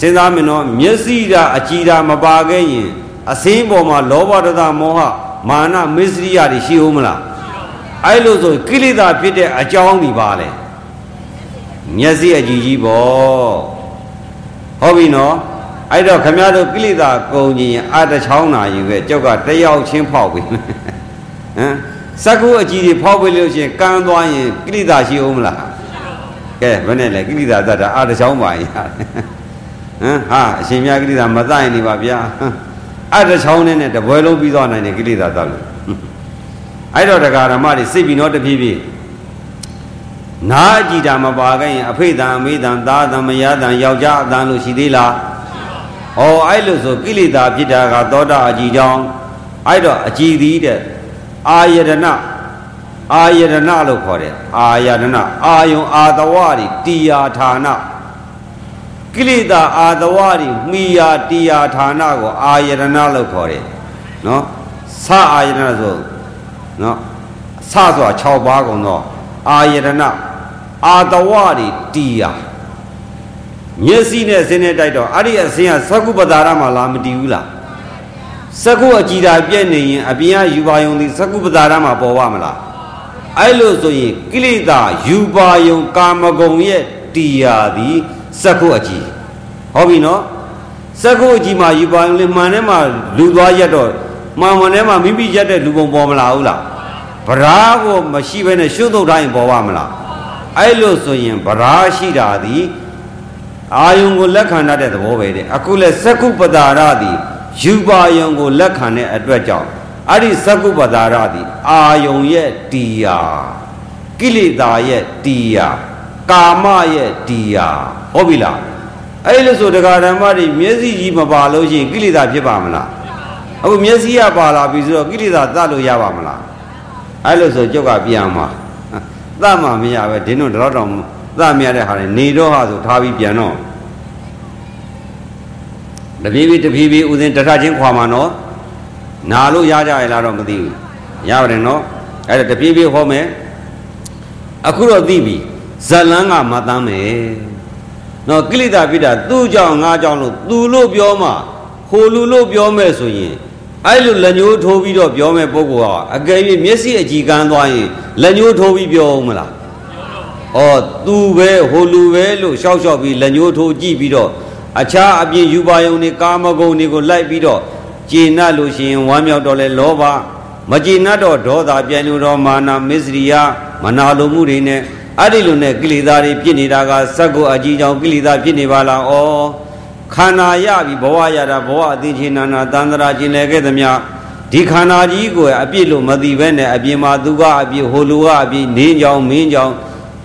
စဉ်းစားမယ်နော်မျက်စိဓာအကြည်ဓာမပါခဲ့ရင်အစင်းပေါ်မှာလောဘဒေါသမောဟမာနမစ္စရိယတွေရှိဦးမလားအဲ့လိုဆိုကိလေသာဖြစ်တဲ့အကြောင်းဒီပါလေမျက်စိအကြည်ကြီးပေါ့ဟုတ်ပြီနော် အဲ့တော့ခမရတို့ကိလေသာကုန်ရင်အတချောင်းနာယူပဲကြောက်ကတယောက်ချင်းဖောက်ပြီဟမ်စကုအကြည်တွေဖောက်ပြီလို့ရှိရင်ကန်းသွားရင်ကိလေသာရှိအောင်မလားကဲဘယ်နဲ့လဲကိလေသာတတ်တာအတချောင်းပါရင်ဟမ်ဟာအရှင်မြတ်ကိလေသာမတတ်ရင်နေပါဗျာအတချောင်းနဲ့တပွဲလုံးပြီးသွားနိုင်တယ်ကိလေသာတတ်လို့အဲ့တော့တရားဓမ္မတွေစိတ်ပြီးတော့တဖြည်းဖြည်းနာအကြည်တာမပါခဲ့ရင်အဖေတံအမေတံသားတံမယားတံယောက်ျားအတန်လို့ရှိသေးလား ဟောအဲ့လိုဆိုကိလေသာဖြစ်တာကသောတာအကြည်ကြောင့်အဲ့တော့အကြည်သည်တဲ့အာယတနာအာယတနာလို့ခေါ်တယ်အာယတနာအာယုံအာတဝရီတိယာဌာနကိလေသာအာတဝရီမိယာတိယာဌာနကိုအာယတနာလို့ခေါ်တယ်နော်စအာယတနာဆိုနော်စဆိုတာ6ပါးကုန်တော့အာယတနာအာတဝရီတိယာ မျက်စိနဲ့စင်းနဲ့တိုက်တော့အဲ့ဒီအစင်းကသက္ကုပတာရမှာလာမတည်ဘူးလားသက္ကုအကြည်တာပြည့်နေရင်အပြင်ကယူပါယုံသည်သက္ကုပတာရမှာပေါ်ပါမလားအဲ့လိုဆိုရင်ကိလေသာယူပါယုံ ကာမဂုဏ်ရဲ့တရားသည်သက္ကုအကြည်ဟုတ်ပြီနော်သက္ကုအကြည်မှာယူပါယုံလေးမှန်ထဲမှာလူသွားရက်တော့မှန်မှန်ထဲမှာမိမိရက်တဲ့လူပုံပေါ်မလာဘူးလားဗရာကိုမရှိဘဲနဲ့ရှုပ်ထုတ်တိုင်းပေါ်ပါမလားအဲ့လိုဆိုရင်ဗရာရှိတာသည် အာယုံကိုလက်ခံတတ်တဲ့သဘောပဲတဲ့အခုလဲသက္ကုပတာရသည်ယူပါယုံကိုလက်ခံတဲ့အတွက်ကြောင့်အဲ့ဒီသက္ကုပတာရသည်အာယုံရဲ့တရားကိလေသာရဲ့တရားကာမရဲ့တရားဟုတ်ပြီလားအဲ့လိုဆိုတရားဓမ္မတွေမျက်စိကြီးမပါလို့ရှိရင်ကိလေသာဖြစ်ပါမလားအခုမျက်စိကပါလာပြီဆိုတော့ကိလေသာသတ်လို့ရပါမလားအဲ့လိုဆိုကြုတ်ကပြန်မှာသတ်မှမရပဲဒင်းတို့တော့တော့ သတ်မြရတဲ့ဟာနေတော့ဟာဆိုထားပြီးပြန်တော့တပြေးပြေးတပြေးပြေးဥစဉ်တထချင်းခွာမှာနော်နာလို့ရကြရလားတော့မသိဘူးရပါတယ်နော်အဲ့ဒါတပြေးပြေးဟောမယ်အခုတော့သိပြီဇလန်းကမတမ်းမယ်နော်ကိလေသာပြတာသူ့ကြောင့်ငါကြောင့်လို့သူလို့ပြောမှဟိုလူလို့ပြောမဲ့ဆိုရင်အဲ့လိုလက်ညှိုးထိုးပြီးတော့ပြောမဲ့ပုဂ္ဂိုလ်ကအကယ်၍မျက်စိအကြည်ကန်းသွားရင်လက်ညှိုးထိုးပြီးပြောအောင်မလား ဩသူပဲဟိုလူပဲလို့ရှောက်ရှောက်ပြီးလက်ညှိုးထိုးကြည့်ပြီးတော့အခြားအပြင်ယူပါယုံတွေကာမဂုဏ်တွေကိုလိုက်ပြီးတော့ကျေနပ်လို့ရှိရင်ဝမ်းမြောက်တော့လဲလောဘမကျေနပ်တော့ဒေါသပြန်လို့တော့မာနမစ္စရိယမနာလိုမှုတွေနဲ့အဲ့ဒီလိုနဲ့ကိလေသာတွေဖြစ်နေတာကစက္ကုအကြီးကြောင့်ကိလေသာဖြစ်နေပါလားဩခန္ဓာရပြီဘဝရတာဘဝအသိချင်းနာနာတန္တရာကျင်လေခဲ့သမျှဒီခန္ဓာကြီးကိုအပြစ်လို့မသိဘဲနဲ့အပြင်မှာသူကအပြစ်ဟိုလူကအပြစ်နင်းကြောင်မင်းကြောင်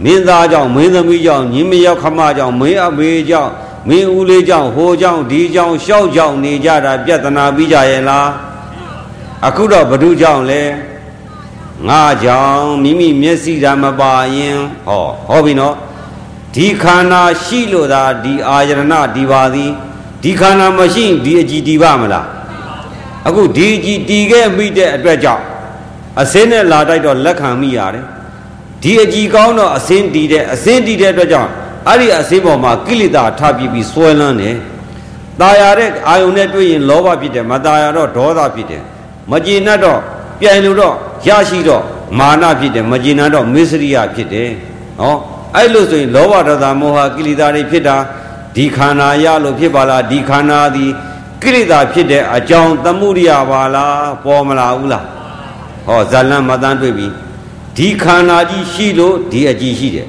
မင်းသားကြောင့်မင်းသမီးကြောင့်ညီမရောက်ခမကြောင့်မင်းအမေကြောင့်မင်းဦးလေးကြောင့်ဟိုကြောင့်ဒီကြောင့်ရှောက်ကြောင့်နေကြတာပြဿနာပြီးကြရဲ့လားအခုတော့ဘု து ကြောင့်လဲငါကြောင့်မိမိမျက်စိဓာမပါရင်ဟောဟောပြီနော်ဒီခန္ဓာရှိလို့သာဒီအာယရဏဒီပါသည်ဒီခန္ဓာမရှိဒီအကြည်ဒီပါမလားအခုဒီအကြည်တီခဲ့မိတဲ့အတွက်ကြောင့်အစင်းနဲ့လာတိုက်တော့လက်ခံမိရတယ် ဒီအကြည်ကောင်းတော့အစင်းတီးတဲ့အစင်းတီးတဲ့အတွက်ကြောင့်အဲ့ဒီအစင်းပေါ်မှာကိလေသာထပြီးပြီးဆွဲလန်းတယ်။ตายရတဲ့အာယုန်နဲ့တွေ့ရင်လောဘဖြစ်တယ်မตายရတော့ဒေါသဖြစ်တယ်။မကျေနပ်တော့ပြိုင်လို့တော့ရရှိတော့မာနဖြစ်တယ်မကျေနပ်တော့မစ္စရိယဖြစ်တယ်။ဟောအဲ့လိုဆိုရင်လောဘဒေါသမောဟကိလေသာတွေဖြစ်တာဒီခန္ဓာရလို့ဖြစ်ပါလားဒီခန္ဓာသည်ကိလေသာဖြစ်တဲ့အကြောင်းသမှုရိယပါလားပေါ်မလာဘူးလားဟောဇာလံမတန်းတွေ့ပြီ ဒီခန္ဓာကြီးရှိလို့ဒီအကြည့်ရှိတယ်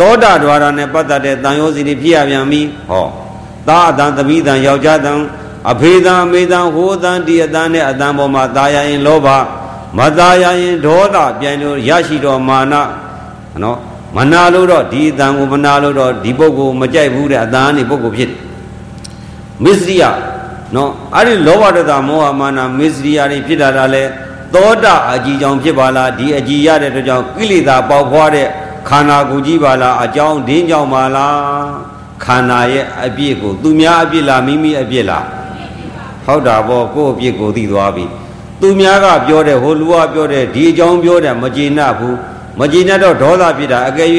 သောတာ द्वार နဲ့ပတ်သက်တဲ့တန်ရောစီတွေဖြစ်ရပြန်ပြီဟောသာအတန်တပိတန်ယောက်ျားတန်အဖေတန်အမေတန်ဟိုတန်ဒီအတန်နဲ့အတန်ပေါ်မှာသာယာရင်လောဘမသာယာရင်ဒေါသပြန်လို့ရရှိတော့မာနနော်မနာလို့တော့ဒီအတန်ကိုမနာလို့တော့ဒီပုဂ္ဂိုလ်မကြိုက်ဘူးတဲ့အတန်ကနေပုဂ္ဂိုလ်ဖြစ်တယ်မစ္စရိယနော်အဲ့ဒီလောဘဒေါသမောဟမာနမစ္စရိယတွေဖြစ်လာတာလဲ သောတာအကြည်ကြောင့်ဖြစ်ပါလားဒီအကြည်ရတဲ့အတွက်ကြောင့်ကိလေသာပေါက်ဖွားတဲ့ခန္ဓာကိုယ်ကြီးပါလားအကြောင်းဒင်းကြောင့်ပါလားခန္ဓာရဲ့အပြစ်ကိုသူများအပြစ်လားမိမိအပြစ်လားဟုတ်တာပေါ့ကိုယ့်အပြစ်ကိုသိသွားပြီသူများကပြောတယ်ဟိုလူကပြောတယ်ဒီအကြောင်းပြောတယ်မကျေနပ်ဘူးမကျေနပ်တော့ဒေါသဖြစ်တာအကယ်၍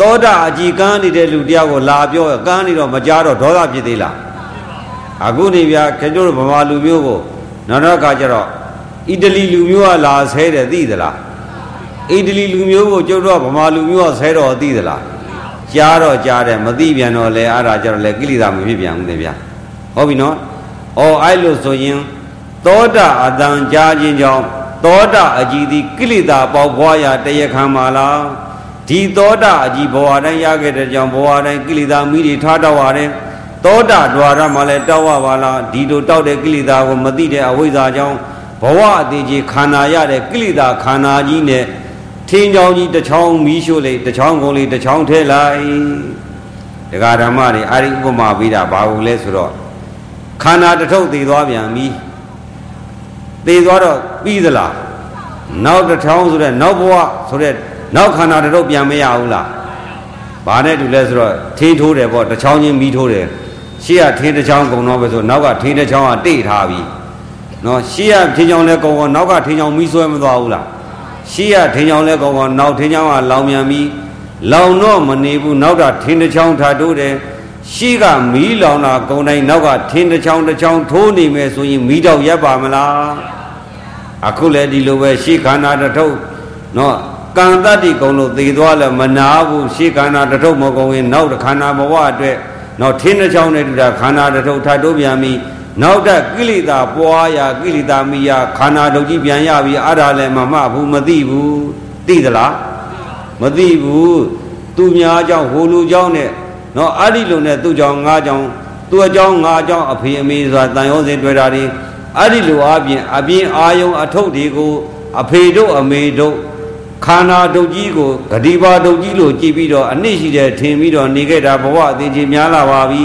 သောတာအကြည်ကန်းနေတဲ့လူတရားကိုလာပြောကန်းနေတော့မကြားတော့ဒေါသဖြစ်သေးလားအခုနေဗျာခင်ဗျတို့ဗမာလူမျိုးကိုနောက်တော့ခါကျတော့ အီတလီလူမျိုးကလာဆဲတယ်သိသလားအီတလီလူမျိုးကိုကျုပ်တို့ကဗမာလူမျိုးကဆဲတော့သိသလားကြားတော့ကြားတယ်မသိပြန်တော့လေအဲ့ဒါကျတော့လေကိလေသာမဖြစ်ပြန်ဘူးလေဗျာဟုတ်ပြီနော်အော်အဲ့လိုဆိုရင်သောတာအတန်ကြားခြင်းကြောင့်သောတာအကြည်သည်ကိလေသာပေါက်ဖွားရာတရခံပါလားဒီသောတာအကြည်ဘဝတိုင်းရခဲ့တဲ့ကြောင့်ဘဝတိုင်းကိလေသာမိတွေထားတော့ရတယ်သောတာ द्वार မှာလည်းတောက်ရပါလားဒီလိုတောက်တဲ့ကိလေသာကိုမသိတဲ့အဝိဇ္ဇာကြောင့် ဘဝအသေးကြီးခန္ဓာရတဲ့ကိလေသာခန္ဓာကြီးနဲ့ထင်းချောင်းကြီးတစ်ချောင်းမီးရှို့လိုက်တစ်ချောင်းကုန်လေးတစ်ချောင်းထဲလိုက်ဒကာဓမ္မတွေအာရိဥပမာပေးတာဘာလို့လဲဆိုတော့ခန္ဓာတစ်ထုပ်တည်သွားပြန်ပြီတည်သွားတော့ပြီးသလားနောက်တစ်ချောင်းဆိုတဲ့နောက်ဘဝဆိုတဲ့နောက်ခန္ဓာတစ်ထုပ်ပြန်မရဘူးလားဘာနဲ့တူလဲဆိုတော့ထင်းထိုးတယ်ပေါ့တစ်ချောင်းချင်းမီးထိုးတယ်ရှေ့ကထင်းတစ်ချောင်းကုန်တော့ပဲဆိုနောက်ကထင်းတစ်ချောင်းကတိတ်ထားပြီ နော်ရှေ့ကထင်းချောင်းလဲကုန်ကုန်နောက်ကထင်းချောင်းမီးဆွဲမသွားဘူးလားရှေ့ကထင်းချောင်းလဲကုန်ကုန်နောက်ထင်းချောင်းကလောင်မြန်ပြီးလောင်တော့မနေဘူးနောက်ကထင်းတစ်ချောင်းထားတိုးတယ်ရှေ့ကမီးလောင်တာကုန်တိုင်းနောက်ကထင်းတစ်ချောင်းတစ်ချောင်းထိုးနေမယ်ဆိုရင်မီးတော့ရက်ပါမလားအခုလည်းဒီလိုပဲရှေ့ခန္ဓာတစ်ထုပ်နော်ကံတတ္တိကုံလို့သေသွားလဲမနာဘူးရှေ့ခန္ဓာတစ်ထုပ်မကုန်ရင်နောက်တစ်ခန္ဓာဘဝအတွက်နောက်ထင်းတစ်ချောင်းနဲ့တူတာခန္ဓာတစ်ထုပ်ထပ်တိုးပြန်ပြီး နောက်တဲ့ကိလေသာပွားရာကိလေသာမိယာခန္ဓာဒုတ်ကြီးပြန်ရပြီအဲ့ဒါလည်းမမှဘူးမသိဘူးသိသလားမသိဘူးသူများကြောင့်ဟိုလူကြောင့်နဲ့နော်အဲ့ဒီလိုနဲ့သူ့ကြောင့်ငါကြောင့်သူ့အကြောင်းငါအကြောင်းအဖေအမေဆိုတာတန်ရောစင်တွေ့တာတွေအဲ့ဒီလိုအပြင်အပြင်အာယုံအထုပ်တွေကိုအဖေတို့အမေတို့ခန္ဓာဒုတ်ကြီးကိုဂတိပါဒုတ်ကြီးလို့ကြည်ပြီးတော့အနစ်ရှိတဲ့ထင်ပြီးတော့နေခဲ့တာဘဝအသေးချင်းများလာပါပြီ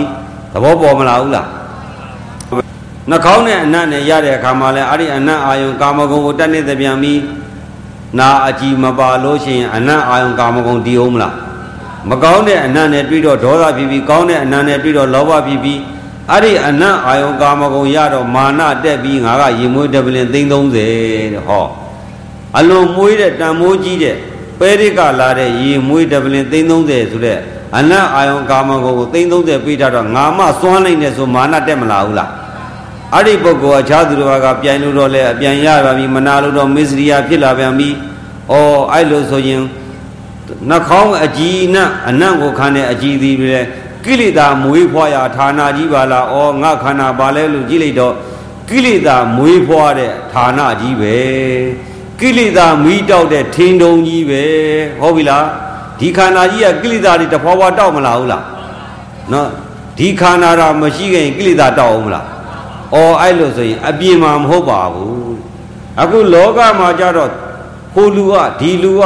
သဘောပေါ်မလားဘူးလား နှာခေါင်းနဲ့အနတ်နဲ့ရတဲ့အခါမှာလဲအဲ့ဒီအနတ်အာယုံကာမဂုဏ်ကိုတက်နေတဲ့ပြန်ပြီးနာအကြည်မပါလို့ရှိရင်အနတ်အာယုံကာမဂုဏ်တည်အောင်မလားမကောင်းတဲ့အနတ်နဲ့တွေ့တော့ဒေါသဖြစ်ပြီးကောင်းတဲ့အနတ်နဲ့တွေ့တော့လောဘဖြစ်ပြီးအဲ့ဒီအနတ်အာယုံကာမဂုဏ်ရတော့မာနတက်ပြီးငါကရေမွေးတပလင်သိန်း30တဲ့ဟောအလွန်မွေးတဲ့တန်မိုးကြီးတဲ့ပဲရိကလာတဲ့ရေမွေးတပလင်သိန်း30ဆိုတဲ့အနတ်အာယုံကာမဂုဏ်ကိုသိန်း30ပေးထားတော့ငါမစွမ်းနိုင်တယ်ဆိုမာနတက်မလာဘူးလား အဲ့ဒီပုဂ္ဂိုလ်အခြားသူတော်ကပြိုင်လို့တော့လဲအပြန်ရပါပြီမနာလို့တော့မစ္စရိယဖြစ်လာပြန်ပြီ။အော်အဲ့လိုဆိုရင်နှာခေါင်းအကြည်နဲ့အနံ့ကိုခံတဲ့အကြည်သည်ပဲကိလေသာမွေးဖွားရာဌာနကြီးပါလား။အော်ငါခန္ဓာပါလဲလို့ကြည့်လိုက်တော့ကိလေသာမွေးဖွားတဲ့ဌာနကြီးပဲ။ကိလေသာမီးတောက်တဲ့ထင်းတုံကြီးပဲ။ဟုတ်ပြီလား။ဒီခန္ဓာကြီးကကိလေသာတွေတဖွာဖွာတောက်မလားဟုတ်လား။နော်ဒီခန္ဓာတော့မရှိခင်ကိလေသာတောက်အောင်မလား။ အော်အဲ့လိုဆိုရင်အပြင်မှာမဟုတ်ပါဘူးအခုလောကမှာကြတော့ဟိုလူကဒီလူက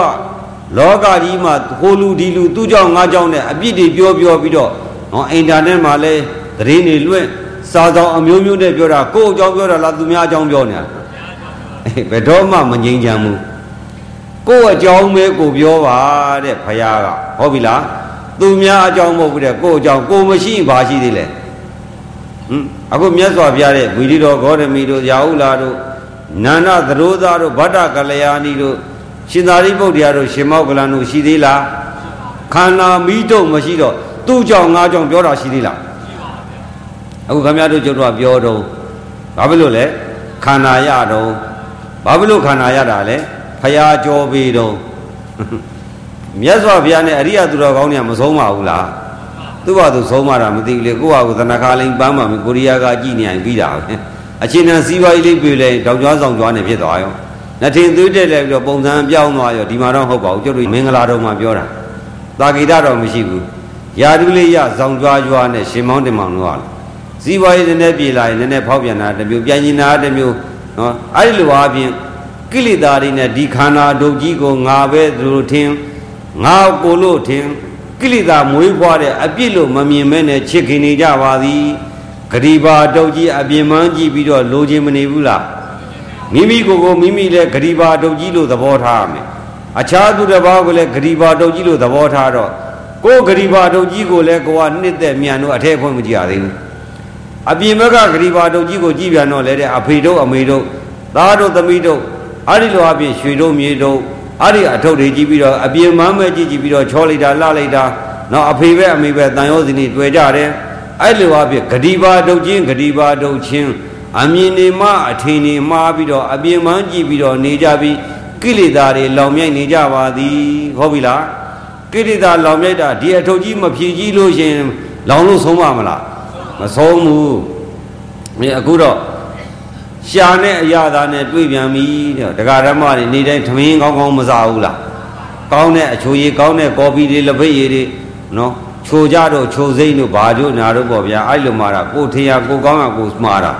လောကကြီးမှာဟိုလူဒီလူသူ့ကြောင့်ငါကြောင့်နဲ့အပြစ်တွေပြောပြောပြီးတော့ဟောအင်တာနက်မှာလဲသတင်းတွေလွှင့်စာဆောင်အမျိုးမျိုးနဲ့ပြောတာကိုယ့်အကြောင်းပြောတာလားသူများအကြောင်းပြောနေတာအေးဘယ်တော့မှမငြိမ်းချမ်းဘူးကိုယ့်အကြောင်းပဲကိုပြောပါတဲ့ဖယားကဟုတ်ပြီလားသူများအကြောင်းမဟုတ်ဘူးတဲ့ကိုယ့်အကြောင်းကိုမရှိရင်ဘာရှိသေးလဲဟမ် အခုမြတ်စွာဘုရားတဲ့ဝီရိတော်ဂေါတမီတို့ရာဟုလာတို့နန္ဒသရိုးသားတို့ဗတ္တကလျာဏီတို့ရှင်သာရိပုတ္တရာတို့ရှင်မောကလန်တို့ရှိသေးလားခန္ဓာမိတုံမရှိတော့သူ့ကြောင့်ငါကြောင့်ပြောတာရှိသေးလားအခုခမရတို့ကျုပ်တို့ကပြောတော့ဘာဖြစ်လို့လဲခန္ဓာရတော့ဘာဖြစ်လို့ခန္ဓာရတာလဲဖရာကြောပေးတော့မြတ်စွာဘုရားနဲ့အရိယသူတော်ကောင်းတွေကမဆုံးပါဘူးလား သူ့ဘာသူဆုံးမတာမသိဘူးလေကိုယ့်ဟာကိုယ်သနခါလိန်ပန်းပါမယ်ကိုရီးယားကကြည်နေရင်ပြီးတာပဲအခြေခံစီးပွားရေးလေးပြေလဲတောင်ကျွမ်းဆောင်ကျွမ်းနေဖြစ်သွားရောနှစ်ထင်သွေးတက်လဲပြီးတော့ပုံစံပြောင်းသွားရောဒီမှာတော့ဟုတ်ပါဘူးကျုပ်တို့မင်္ဂလာတော်မှာပြောတာတာဂိတတော့မရှိဘူးယာတုလေးရဆောင်ကြွားကြွားနဲ့ရှင်မောင်းတင်မောင်တို့ကဇီဝရေးနည်းနည်းပြေလာရင်နည်းနည်းဖောက်ပြန်တာတစ်မျိုးပြန်ရင်တာတစ်မျိုးနော်အဲ့ဒီလိုအားဖြင့်ကိလေသာတွေနဲ့ဒီခန္ဓာဒုတ်ကြီးကိုငါပဲသူတို့ထင်ငါကိုလို့ထင် ကိလေသာမွေးဖွားတဲ့အပြစ်လို့မမြင်မဲနဲ့ချစ်ခင်နေကြပါသည်ဂရိပါတုတ်ကြီးအပြင်းမှန်းကြည့်ပြီးတော့လိုချင်မနေဘူးလားမိမိကိုယ်ကိုမိမိလည်းဂရိပါတုတ်ကြီးလို့သဘောထားရမယ်အခြားသူတစ်ပါးကိုလည်းဂရိပါတုတ်ကြီးလို့သဘောထားတော့ကိုယ်ဂရိပါတုတ်ကြီးကိုလည်းကိုကနှစ်သက်မြန်တို့အထက်ဖွင့်မကြည့်ရသေးဘူးအပြင်ဘက်ကဂရိပါတုတ်ကြီးကိုကြည့်ပြန်တော့လေတဲ့အဖေတို့အမေတို့သားတို့သမီးတို့အဲ့ဒီလိုအပြင်ရွှေတို့မြေတို့ အဲ့ဒီအထုပ်တွေကြည့်ပြီးတော့အပြင်မမ်းမဲကြည့်ကြည့်ပြီးတော့ချောလိုက်တာလှလိုက်တာနော်အဖေပဲအမေပဲတန်ရောစီနေတွေ့ကြတယ်အဲ့လိုအပြင်ဂတိပါတုတ်ချင်းဂတိပါတုတ်ချင်းအမြင်နေမှအထင်နေမှားပြီးတော့အပြင်မန်းကြည့်ပြီးတော့နေကြပြီးကိလေသာတွေလောင်မြိုက်နေကြပါသည်ဟုတ်ပြီလားကိလေသာလောင်မြိုက်တာဒီအထုပ်ကြီးမဖြည့်ကြီးလို့ရှင်လောင်လို့ဆုံးပါမလားမဆုံးဘူးဒီအခုတော့ ရှာနဲ့အရာသာနဲ့တွေ့ပြန်ပြီတဲ့ဒကာရမတွေနေတိုင်းသမင်းကောင်းကောင်းမစားဘူးလားကောင်းတဲ့အချိုရည်ကောင်းတဲ့ကော်ဖီတွေလက်ဖက်ရည်တွေနော်ချိုကြတော့ချိုစိမ့်တို့ဘာတို့နာတို့ပေါ့ဗျာအဲ့လိုမှာတာကိုထင်ရကိုကောင်းရကိုမှားတာ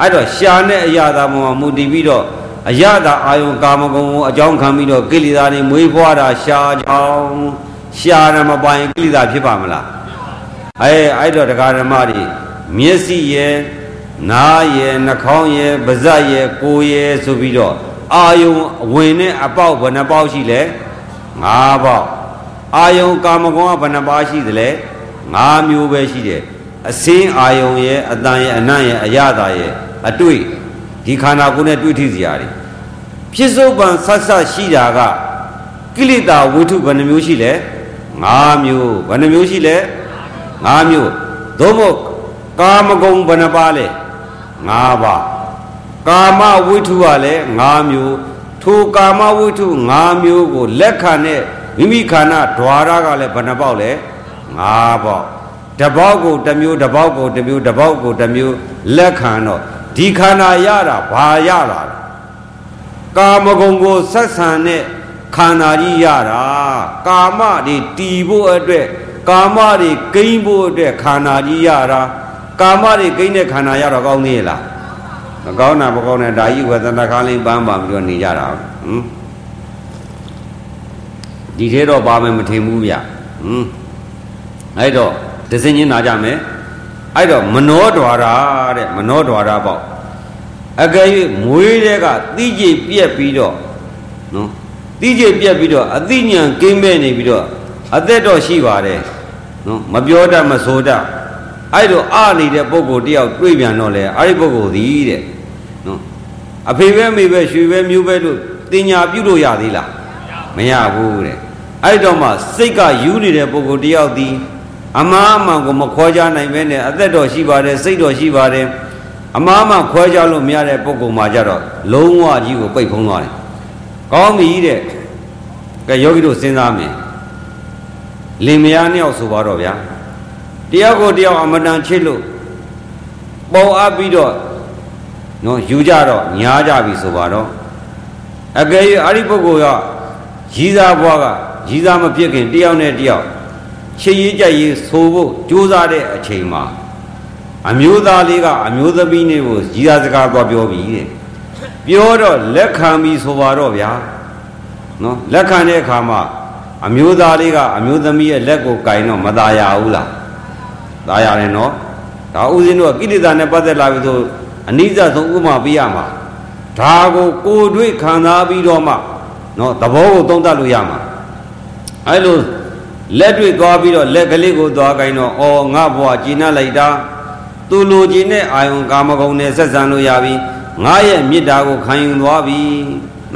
အဲ့တော့ရှာနဲ့အရာသာပေါ်မှာမူတည်ပြီးတော့အရသာအာယုံကာမဂုဏ်ကိုအကြောင်းခံပြီးတော့ကိလေသာတွေမွေးဖွားတာရှာကြောင်းရှာရမပိုင်ကိလေသာဖြစ်ပါမလားအဲအဲ့တော့တရားဓမ္မတွေမျက်စိရဲ့ နားရဲ့နှာခေါင်းရဲ့ပါးစပ်ရဲ့ကိုယ်ရဲ့ဆိုပြီးတော့အာယုံဝင်နဲ့အပေါက်ဘယ်နှပေါက်ရှိလဲ၅ပေါက်အာယုံကာမဂုဏ်ကဘယ်နှပါးရှိသလဲ၅မျိုးပဲရှိတယ်အစင်းအာယုံရဲ့အတန်ရဲ့အနံ့ရဲ့အရသာရဲ့အတွေ့ဒီခန္ဓာကိုယ်နဲ့တွေ့ထိစရာတွေဖြစ်စုပ်ပံဆက်ဆက်ရှိတာကကိလေသာဝိထုဘယ်နှမျိုးရှိလဲ၅မျိုးဘယ်နှမျိုးရှိလဲ၅မျိုးသို့မဟုတ်ကာမဂုဏ်ဘယ်နှပါလဲ ၅ပါးကာမဝိထုကလည်း၅မျိုးထိုကာမဝိထု၅မျိုးကိုလက်ခံတဲ့မိမိခန္ဓာဓွာရကလည်းဘယ်နှပေါက်လဲ၅ပေါက်တပေါက်ကိုတစ်မျိုးတပေါက်ကိုတစ်မျိုးတပေါက်ကိုတစ်မျိုးလက်ခံတော့ဒီခန္ဓာရတာဘာရတာကာမဂုဏ်ကိုဆက်ဆံတဲ့ခန္ဓာကြီးရတာကာမတွေတည်ဖို့အတွက်ကာမတွေကိန်းဖို့အတွက်ခန္ဓာကြီးရတာ ကာမတွေကိန်းတဲ့ခန္ဓာရတော့ကောင်းသေးလားမကောင်းတာမကောင်းတဲ့ဒါကြီးဝေဒနာခါလေးပန်းပါပြီးတော့နေကြတာဟမ်ဒီထဲတော့ပါမယ်မထင်ဘူးဗျဟမ်အဲ့တော့ဒဇင်ချင်းနာကြမယ်အဲ့တော့မနောဒွါရတဲ့မနောဒွါရပေါ့အကယ်၍မွေးတဲ့ကတိကျပြက်ပြီးတော့နော်တိကျပြက်ပြီးတော့အသိဉာဏ်ကင်းမဲ့နေပြီးတော့အသက်တော့ရှိပါတယ်နော်မပြောတတ်မဆိုတတ် အဲ့တော့အနေတဲ့ပုံကိုတယောက်တွေ့ပြန်တော့လေအဲ့ဒီပုံကိုသည်တဲ့နော်အဖေပဲမေပဲရွှေပဲမျိုးပဲလို့တင်ညာပြုလို့ရသေးလားမရဘူးတဲ့အဲ့တော့မှစိတ်ကယူနေတဲ့ပုံကိုတယောက်သည်အမားအမှန်ကိုမခွဲခြားနိုင်ပဲနဲ့အသက်တော်ရှိပါတယ်စိတ်တော်ရှိပါတယ်အမားအမှန်ခွဲခြားလို့မရတဲ့ပုံကောင်မှာကြတော့လုံးဝကြီးကိုပိတ်ဖုံးသွားတယ်ကောင်းပြီတဲ့ကဲယောဂီတို့စဉ်းစားမယ်လင်မယားနှစ်ယောက်ဆိုပါတော့ဗျာ တယောက်ကိုတယောက်အမတန်ချစ်လို့ပုံအပ်ပြီးတော့နော်ယူကြတော့ညားကြပြီဆိုပါတော့အကယ်၍အဲ့ဒီပုဂ္ဂိုလ်ကရည်စားဘွားကရည်စားမဖြစ်ခင်တယောက်နဲ့တယောက်ချစ်ရေးကြရေးဆိုဖို့ကြိုးစားတဲ့အချိန်မှာအမျိုးသားလေးကအမျိုးသမီးလေးကိုရည်စားစကားသွားပြောပြီးတဲ့ ပြောတော့လက်ခံပြီဆိုပါတော့ဗျာနော်လက်ခံတဲ့အခါမှာအမျိုးသားလေးကအမျိုးသမီးရဲ့လက်ကိုကင်တော့မตายရဘူးလား သာယာရင်နော်ဒါဥစဉ်တို့ကကိလေသာနဲ့ပတ်သက်လာပြီဆိုအနိစ္စဆုံးဥပမာပြရမှာဒါကိုကိုယ်တွေ့ခံစားပြီးတော့မှနော်သဘောကိုသုံးသပ်လို့ရမှာအဲလိုလက်တွေ့သွားပြီးတော့လက်ကလေးကိုသွားခိုင်းတော့အော်ငါဘွားကျဉ်းလိုက်တာသူလိုချင်တဲ့အာယုံကာမဂုဏ်နဲ့ဆက်ဆံလို့ရပြီငါရဲ့မေတ္တာကိုခံယူသွားပြီ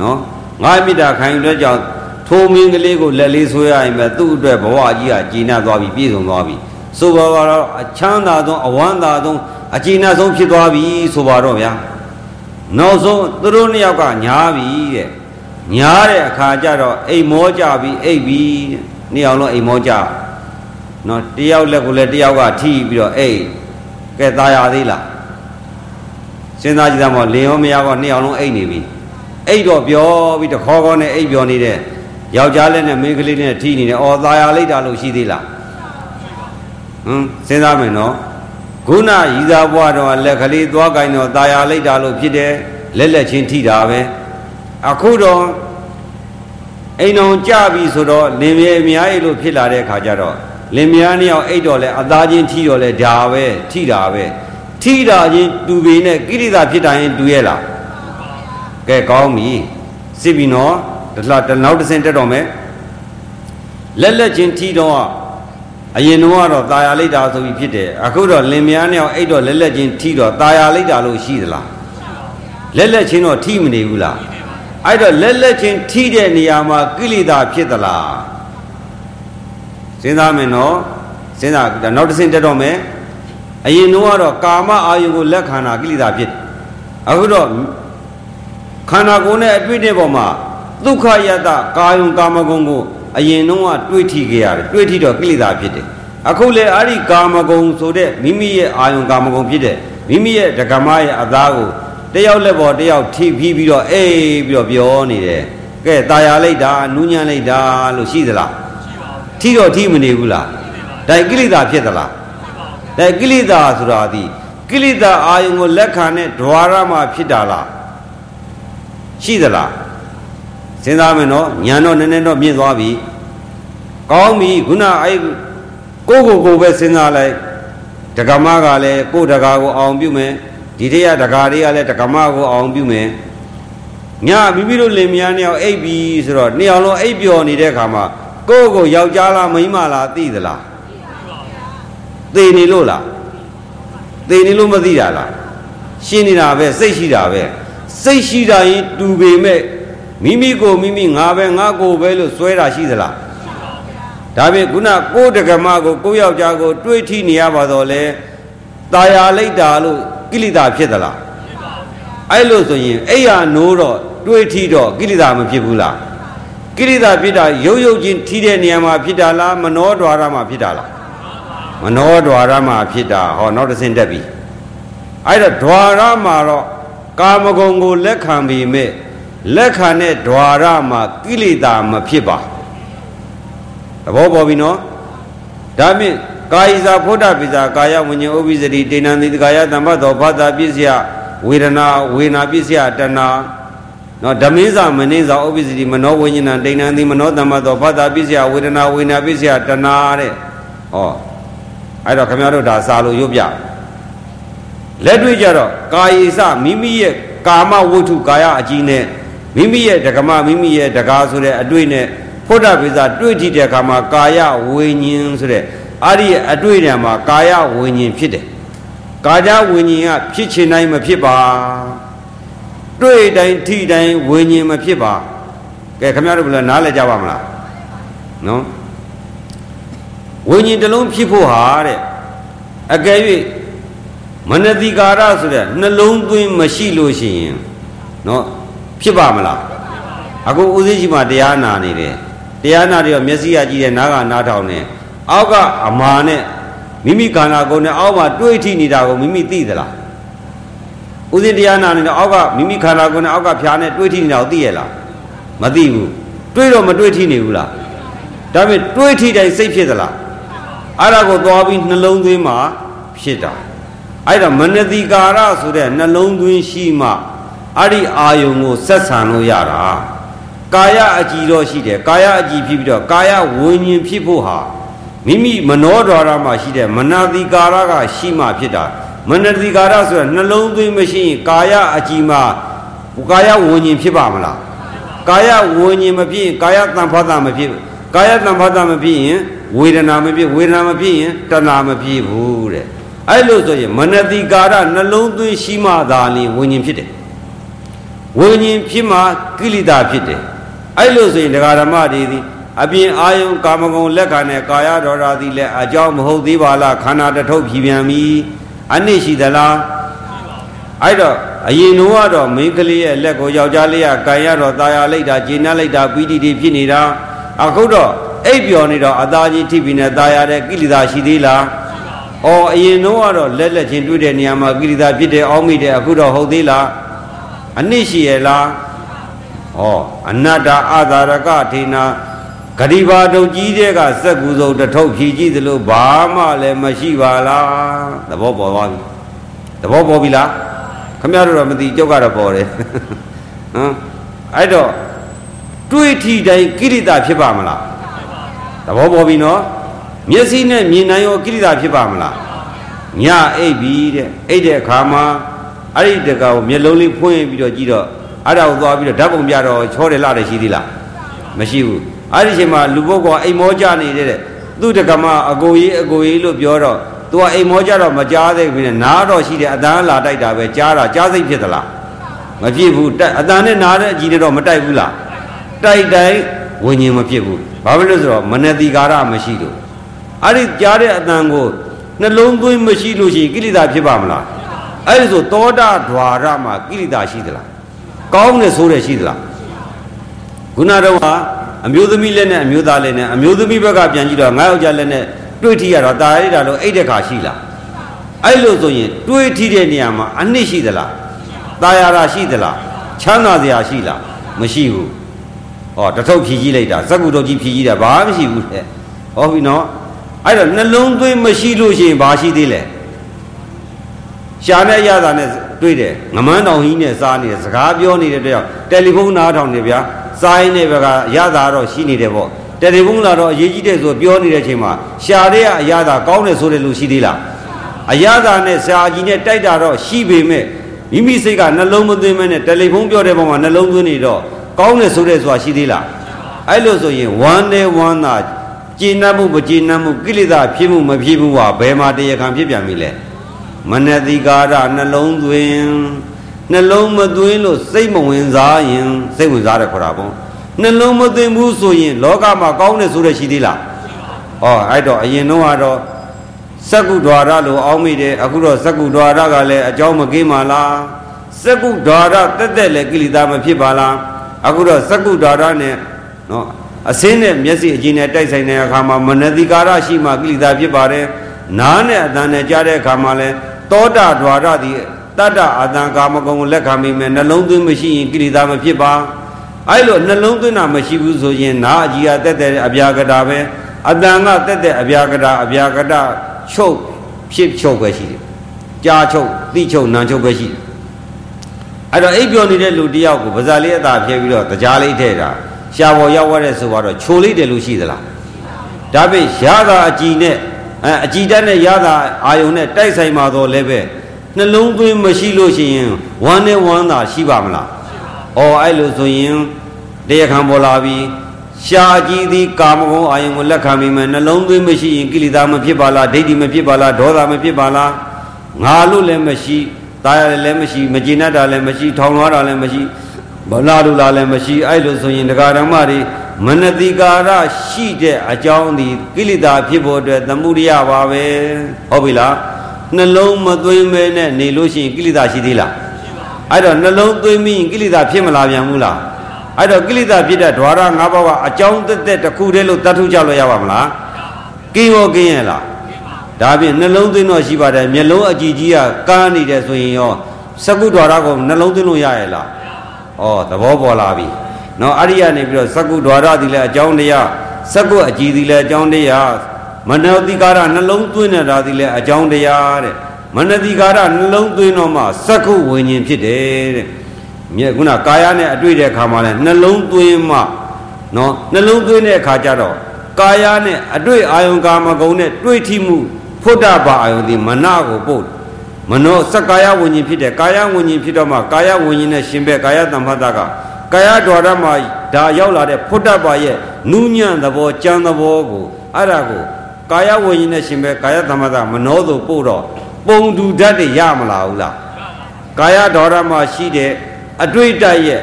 နော်ငါမေတ္တာခံယူတဲ့ကြောင့်ထိုမင်းကလေးကိုလက်လေးဆွဲရရင်ပဲသူ့အတွက်ဘဝကြီးကကျဉ်းသွားပြီပြည့်စုံသွားပြီ ဆိုပါတော့အချမ်းသာဆုံးအဝမ်းသာဆုံးအကျဉ်းဆုံးဖြစ်သွားပြီဆိုပါတော့ဗျာနောက်ဆုံးသူတို့နှစ်ယောက်ကညားပြီတဲ့ညားတဲ့အခါကျတော့အိမ်မောကြပြီအိပ်ပြီနှစ်ယောက်လုံးအိမ်မောကြနော်တယောက်လက်ကိုလည်းတယောက်ကထိပြီးတော့အိပ်ကဲตายရသေးလားစဉ်းစားကြည့်သမောလင်ရောမယားကောနှစ်ယောက်လုံးအိပ်နေပြီအိပ်တော့ပြောပြီးတခေါခေါနဲ့အိပ်ပြောနေတဲ့ယောက်ျားလက်နဲ့မိန်းကလေးနဲ့ထိနေတယ်အော်ตายရလိုက်တာလို့ရှိသေးလား ဟမ်စဉ်းစားမယ်နော်ခုနရီသာဘွားတော်လက်ကလေးသွားကိုင်းတော့ตายရလိုက်တာလို့ဖြစ်တယ်လက်လက်ချင်းထိတာပဲအခုတော့အိမ်တော်ကြပြီဆိုတော့လင်မြဲအများကြီးလို့ဖြစ်လာတဲ့ခါကျတော့လင်မယားနှစ်ယောက်အိတ်တော်လဲအသားချင်းထိတော်လဲဒါပဲထိတာပဲထိတာချင်းတူပေနဲ့ကိရိတာဖြစ်တာရင်တူရဲ့လားကဲကောင်းပြီစစ်ပြီနော်တလားတနောက်တစ်ဆင့်တက်တော်မယ်လက်လက်ချင်းထိတော့ အရင်တော့ကတော့ตายရလိုက်တာဆိုပြီးဖြစ်တယ်အခုတော့လင်မယားနှစ်ယောက်အိတ်တော်လက်လက်ချင်းထိတော့ตายရလိုက်တာလို့ရှိသလားလက်လက်ချင်းတော့ထိမနေဘူးလားအဲ့တော့လက်လက်ချင်းထိတဲ့နေရာမှာကိလေသာဖြစ်သလားစဉ်းစားမယ်နော်စဉ်းစားနောက်တစ်ဆင့်တက်တော့မယ်အရင်တော့ကတော့ကာမအာယုကိုလက်ခံတာကိလေသာဖြစ်အခုတော့ခန္ဓာကိုယ်နဲ့အတွေ့အကြုံပေါ်မှာဒုက္ခယတကာယုံကာမဂုဏ်ကို အရင်တော့ကတွေးထိခဲ့ရတယ်တွေးထိတော့ကိလေသာဖြစ်တယ်အခုလေအဲ့ဒီကာမဂုဏ်ဆိုတဲ့မိမိရဲ့အာယုံကာမဂုဏ်ဖြစ်တဲ့မိမိရဲ့ဒကမရဲ့အသားကိုတယောက်လက်ပေါ်တယောက်ထိပြီးပြီးတော့အေးပြီးတော့ပြောနေတယ်ကဲตายာလိုက်တာနူးညံ့လိုက်တာလို့ရှိသလားရှိပါဘူးထိတော့ထိမနေဘူးလားဒါကိလေသာဖြစ်သလားဒါကိလေသာဆိုတာဒီကိလေသာအာယုံကိုလက်ခံတဲ့ ద్వార မှာဖြစ်တာလားရှိသလား စဉ်းစားမယ်နော်ညာတော့နည်းနည်းတော့မြင့်သွားပြီကောင်းပြီခုနအဲ့ကိုကိုကိုပဲစဉ်းစားလိုက်ဒကမကလည်းကိုဒကာကိုအောင်ပြုမယ်ဒီတရဒကာတွေကလည်းဒကမကိုအောင်ပြုမယ်ညမိမိတို့လင်မယားနှစ်ယောက်အိပ်ပြီဆိုတော့နှစ်ယောက်လုံးအိပ်ပျော်နေတဲ့ခါမှာကိုကိုယောက်ျားလားမိန်းမလားသိသလားသိနေလို့လားသိနေလို့မသိတာလားရှင်းနေတာပဲစိတ်ရှိတာပဲစိတ်ရှိတာရင်တူပေမဲ့ မိမိကိုမိမိငါပဲငါကိုပဲလို့စွဲတာရှိသလားဒါဖြင့်ခုနကိုယ်တက္ကမကိုကိုယောက်ျားကို တွေးထိနေရပါတော့လေตายာလိုက်တာလို့ကိလေသာဖြစ်သလားအဲ့လို့ဆိုရင်အဲ့ရနိုးတော့တွေးထိတော့ကိလေသာမဖြစ်ဘူးလားကိလေသာဖြစ်တာရုပ်ရုပ်ချင်းထိတဲ့နေရာမှာဖြစ်တာလားမနောဒွါရမှာဖြစ်တာလားမနောဒွါရမှာဖြစ်တာဟောနောက်တစ်ဆင့်တက်ပြီအဲ့တော့ဒွါရမှာတော့ကာမဂုဏ်ကိုလက်ခံပြီးမဲ့ လက်ခံတဲ့ ద్వార မှာကိလေသာမဖြစ်ပါသဘောပေါ်ပြီနော်ဒါမြင့်ကာယိဇာဖုဒ္ဓပိဇာကာယဝิญဉ်ဥပ္ပိစတိတေနံတိတကာယသမ္ပတောဘာသာပစ္စယဝေဒနာဝေနာပစ္စယတဏနော်ဓမင်းစာမင်းစာဥပ္ပိစတိမနောဝิญဉ်တေနံတိမနောသမ္ပတောဘာသာပစ္စယဝေဒနာဝေနာပစ္စယတဏတဲ့ဟောအဲ့တော့ခင်ဗျားတို့ဒါစာလို့ရုပ်ပြလက်တွေ့ကြတော့ကာယိစမိမိရဲ့ကာမဝိတ္ထုကာယအကြီးနဲ့ မိမိရဲ့ဒကမမိမိရဲ့ဒကာဆိုတဲ့အတွေ့နဲ့ဖုဒ္ဓပိစာတွေ့ထိတဲ့အခါမှာကာယဝိညာဉ်ဆိုတဲ့အဲ့ဒီအတွေ့အကြံမှာကာယဝိညာဉ်ဖြစ်တယ်ကာယဝိညာဉ်ကဖြစ်ချင်တိုင်းမဖြစ်ပါတွေ့တိုင်းထိတိုင်းဝိညာဉ်မဖြစ်ပါကဲခင်ဗျားတို့ဘယ်လိုနားလည်ကြပါမလားနော်ဝိညာဉ်တစ်လုံးဖြစ်ဖို့ဟာတဲ့အကယ်၍မနတိကာရဆိုတဲ့နှလုံးသွင်းမရှိလို့ရှိရင်နော် ဖြစ်ပါမလားအခုဦးသိကြီးမှာတရားနာနေတယ်တရားနာတယ်မျက်စိကကြည့်တယ်နားကနားထောင်တယ်အောက်ကအမာနဲ့မိမိခန္ဓာကိုယ်နဲ့အောက်မှာတွေးထိနေတာကိုမိမိသိသလားဦးသိတရားနာနေတော့အောက်ကမိမိခန္ဓာကိုယ်နဲ့အောက်ကဖြာနဲ့တွေးထိနေတာကိုသိရလားမသိဘူးတွေးတော့မတွေးထိနေဘူးလားဒါပေမဲ့တွေးထိတိုင်းစိတ်ဖြစ်သလားအဲ့ဒါကိုသွားပြီးနှလုံးသွင်းမှဖြစ်တာအဲ့ဒါမနတိကာရဆိုတဲ့နှလုံးသွင်းရှိမှ အဲ့ဒီအာယုံကိုဆက်ဆံလို့ရတာကာယအကြည်တော့ရှိတယ်ကာယအကြည်ဖြစ်ပြီးတော့ကာယဝิญဉ်ဖြစ်ဖို့ဟာမိမိမနောဒွါရမှာရှိတဲ့မနာတိကာရကရှိမှဖြစ်တာမနတိကာရဆိုတာနှလုံးသွင်းမရှိရင်ကာယအကြည်မှာကာယဝิญဉ်ဖြစ်ပါမလားကာယဝิญဉ်မဖြစ်ရင်ကာယတံဖတ်တာမဖြစ်ကာယတံဖတ်တာမဖြစ်ရင်ဝေဒနာမဖြစ်ဝေဒနာမဖြစ်ရင်တဏှာမဖြစ်ဘူးတဲ့အဲ့လိုဆိုရင်မနတိကာရနှလုံးသွင်းရှိမှသာလျှင်ဝิญဉ်ဖြစ်တယ် ဝิญဉ်ဖြစ်မှကိလေသာဖြစ်တယ်အဲ့လိုဆိုရင်ဒကာဓမ္မတွေသည်အပြင်အာယုံကာမဂုဏ်လက်ခံတဲ့ကာယဒေါရသည်လည်းအကြောင်းမဟုတ်သေးပါလားခန္ဓာတထုပ်ဖြီးပြန်ပြီအနစ်ရှိသလားအဲ့တော့အရင်တော့ကတော့မိန်းကလေးရဲ့လက်ကိုယောက်ျားလေးကကန်ရတော့ตายရလိုက်တာဂျင်းနှလိုက်တာပီတိတိဖြစ်နေတာအခုတော့အိပ်ပျော်နေတော့အသားကြီးထိပြီးနေตายရတဲ့ကိလေသာရှိသေးလားအော်အရင်တော့ကတော့လက်လက်ချင်းတွေ့တဲ့နေရာမှာကိလေသာဖြစ်တယ်အောင်းမိတယ်အခုတော့ဟုတ်သေးလား အနစ်ရှိရဲ့လားဩအနတ္တအာသာရကထေနာဂရိဘာတုတ်ကြီးတဲ့ကစက်ကူစုံတထုပ်ဖြည်ကြည့်သလိုဘာမှလည်းမရှိပါလားသဘောပေါ်သွားပြီသဘောပေါ်ပြီလားခမရတို့တော့မသိကြောက်ကတော့ပေါ်တယ်ဟမ်အဲ့တော့တွေးထီတိုင်းကိရိတာဖြစ်ပါမလားသဘောပေါ်ပြီနော်မျက်စိနဲ့မြင်နိုင်ရောကိရိတာဖြစ်ပါမလားညအိပ်ပြီတဲ့အိပ်တဲ့အခါမှာ အဲ့ဒီတကောင်မျက်လုံးလေးဖွင့်ပြီးတော့ကြည့်တော့အဲ့ဒါကိုသွားပြီးတော့ဓာတ်ပုံပြတော့ချောတယ်လာတယ်ရှိသေးလားမရှိဘူးအဲ့ဒီချိန်မှာလူပုဂ္ဂိုလ်အိမ်မောကြနေတဲ့သူတကမအကိုကြီးအကိုကြီးလို့ပြောတော့သူကအိမ်မောကြတော့မကြားသေးဘူးနဲ့နားတော့ရှိတယ်အတန်းလာတိုက်တာပဲကြားတာကြားစိတ်ဖြစ်သလားမဖြစ်ဘူးအတန်းနဲ့နားတဲ့အကြည့်တော့မတိုက်ဘူးလားတိုက်တိုင်းဝิญဉ်မဖြစ်ဘူးဘာဖြစ်လို့ဆိုတော့မနတိကာရမရှိလို့အဲ့ဒီကြားတဲ့အတန်းကိုနှလုံးသွင်းမရှိလို့ရှိရင်ကိလေသာဖြစ်ပါမလား အဲ့ဒီဆိုသောတာဓွာရမှာကိရိတာရှိသလားကောင်းတယ်ဆိုတယ်ရှိသလားခုနတော့ကအမျိုးသမီးလက်နဲ့အမျိုးသားလက်နဲ့အမျိုးသမီးဘက်ကပြန်ကြည့်တော့ငါယောက်ျားလက်နဲ့တွေ့ထီရတော့တာရိတာလို့အိတ်တခါရှိလားအဲ့လိုဆိုရင်တွေ့ထီတဲ့နေရာမှာအနှစ်ရှိသလားတာယာရာရှိသလားချမ်းသာစရာရှိလားမရှိဘူးဟောတထုပ်ဖြီးကြီးလိုက်တာစက္ကူတုပ်ကြီးဖြီးကြီးတာဘာမှမရှိဘူးတဲ့ဟောပြီနော်အဲ့တော့နှလုံးသွင်းမရှိလို့ရှိရင်ဘာရှိသေးလဲ ရှာနဲ့ရတာနဲ့တွေ့တယ်ငမန်းတောင်ကြီးနဲ့စားနေတယ်စကားပြောနေတဲ့တယောက်တယ်လီဖုန်းနားထောင်နေဗျာစားရင်းနဲ့ဘက်ကရတာတော့ရှိနေတယ်ပေါ့တယ်လီဖုန်းလာတော့အရေးကြီးတဲ့ဆိုပြောနေတဲ့အချိန်မှာရှာတဲ့ကအရသာကောင်းတယ်ဆိုတဲ့လူရှိသေးလားအရသာနဲ့ဆရာကြီးနဲ့တိုက်တာတော့ရှိပေမဲ့မိမိစိတ်ကနှလုံးမသွင်းမဲနဲ့တယ်လီဖုန်းပြောတဲ့ပုံမှာနှလုံးသွင်းနေတော့ကောင်းတယ်ဆိုတဲ့ဆိုတာရှိသေးလားအဲ့လိုဆိုရင်ဝမ်းနဲ့ဝမ်းသာကျင့်နှမှုမကျင့်နှမှုကိလေသာဖြစ်မှုမဖြစ်မှုဟာဘယ်မှာတရားခံဖြစ်ပြန်ပြီလဲ မနတိကာရနှလုံးသွင်းနှလုံးမသွင်းလို့စိတ်မဝင်စားရင်စိတ်ဝင်စားတယ်ခေါ်တာပေါ့နှလုံးမသွင်းဘူးဆိုရင် လောကမှာကောင်းတယ်ဆိုတဲ့ရှိသေးလားဟောအဲ့တော့အရင်တော့ကတော့စက္ကုဒွါရလို့အောင်းမိတယ်အခုတော့စက္ကုဒွါရကလည်းအကြောင်းမကင်းပါလားစက္ကုဒွါရတက်တက်လည်းကိလေသာမဖြစ်ပါလားအခုတော့စက္ကုဒွါရနဲ့နော်အစင်းနဲ့မျက်စိအကြည့်နဲ့တိုက်ဆိုင်တဲ့အခါမှာမနတိကာရရှိမှကိလေသာဖြစ်ပါတယ်နားနဲ့အတန်နဲ့ကြားတဲ့အခါမှာလည်း သောတာဓွာရသည်တတ္တအာတံကာမဂုဏ်ကိုလက်ခံမိမယ်နှလုံးသွင်းမရှိရင်ကိလေသာမဖြစ်ပါအဲ့လိုနှလုံးသွင်းတာမရှိဘူးဆိုရင်နာအကြီးအသက်တဲ့အပြာကတာပဲအတန်ကတက်တဲ့အပြာကတာအပြာကတာချုပ်ဖြစ်ချုပ်ပဲရှိတယ်ကြာချုပ်တိချုပ်နံချုပ်ပဲရှိတယ်အဲ့တော့အိပ်ပျော်နေတဲ့လူတယောက်ကိုပါဇာလေးအသာဖြဲပြီးတော့ကြားလေးထည့်တာရှားပေါ်ရောက်ရတဲ့ဆိုတော့ချိုလိုက်တယ်လို့ရှိသလားဒါပေမဲ့ရာသာအကြည်နဲ့ အဲအကြည်တက်နဲ့ရတာအာယုံနဲ့တိုက်ဆိုင်မှာတော့လည်းပဲနှလုံးသွင်းမရှိလို့ရှိရင်ဝမ်းနဲ့ဝမ်းသာရှိပါမလား။အော်အဲ့လိုဆိုရင်တရားခံပေါ်လာပြီးရှားကြည့်သည်ကာမဂုဏ်အာယုံကိုလက်ခံမိမယ်နှလုံးသွင်းမရှိရင်ကိလေသာမဖြစ်ပါလားဒိဋ္ဌိမဖြစ်ပါလားဒေါသမဖြစ်ပါလားငါလို့လည်းမရှိတာရလည်းမရှိမကျေနပ်တာလည်းမရှိထောင်လွှားတာလည်းမရှိဗလာလူလာလည်းမရှိအဲ့လိုဆိုရင်ဒကာဓမ္မတွေ မနတိကာရရှိတဲ့အကြောင်းဒီကိလေသာဖြစ်ဖို့အတွက်သမှုရိယပါပဲဟုတ်ပြီလားနှလုံးမသွင်းမဲနဲ့နေလို့ရှိရင်ကိလေသာရှိသေးလားအဲ့တော့နှလုံးသွင်းပြီးရင်ကိလေသာဖြစ်မလာပြန်ဘူးလားအဲ့တော့ကိလေသာဖြစ်တဲ့ဓဝရ၅ပါးကအကြောင်းတက်တက်တစ်ခုတည်းလို့တတ်ထုကြလို့ရပါမလားကင်းရောကင်းရဲ့လားဒါဖြင့်နှလုံးသွင်းတော့ရှိပါတယ်မျက်လုံးအကြည့်ကြီးကကားနေတယ်ဆိုရင်ရောစကုဓဝရကိုနှလုံးသွင်းလို့ရရဲ့လားဩသဘောပေါ်လာပြီ နော်အဲ့ဒီကနေပြီးတော့စကုဓဝရသည်လည်းအကြောင်းတရားစကုအကြည့်သည်လည်းအကြောင်းတရားမနောတိကာရနှလုံးသွင်းနေတာဒီလဲအကြောင်းတရားတဲ့မနတိကာရနှလုံးသွင်းတော့မှစက္ခုဝิญဉ်ဖြစ်တယ်တဲ့ မြဲခုနကာယနဲ့အတွေ့တဲ့အခါမှာလဲနှလုံးသွင်းမှနော်နှလုံးသွင်းတဲ့အခါကျတော့ကာယနဲ့အတွေ့အာယုံကာမဂုဏ်နဲ့တွေ့ထိမှုဖုဒ္ဓဘာအာယုံဒီမနကိုပို့မနောစက္ကာယဝิญဉ်ဖြစ်တဲ့ကာယဝิญဉ်ဖြစ်တော့မှကာယဝิญဉ်နဲ့ရှင်ဘက်ကာယတမ္ပတ္တက ကာယဒွါရမှာဒါရောက်လာတဲ့ဖုဒ္ဓဘာရဲ့နူးညံ့သဘောကြမ်းသဘောကိုအဲ့ဒါကိုကာယဝิญဉ်နဲ့ရှင်ဘက်ကာယတမ္ပတ္တမနောသို့ပို့တော့ပုံတူဓာတ်တွေရမလားဘူးလားကာယဒွါရမှာရှိတဲ့အတွေ့တရဲ့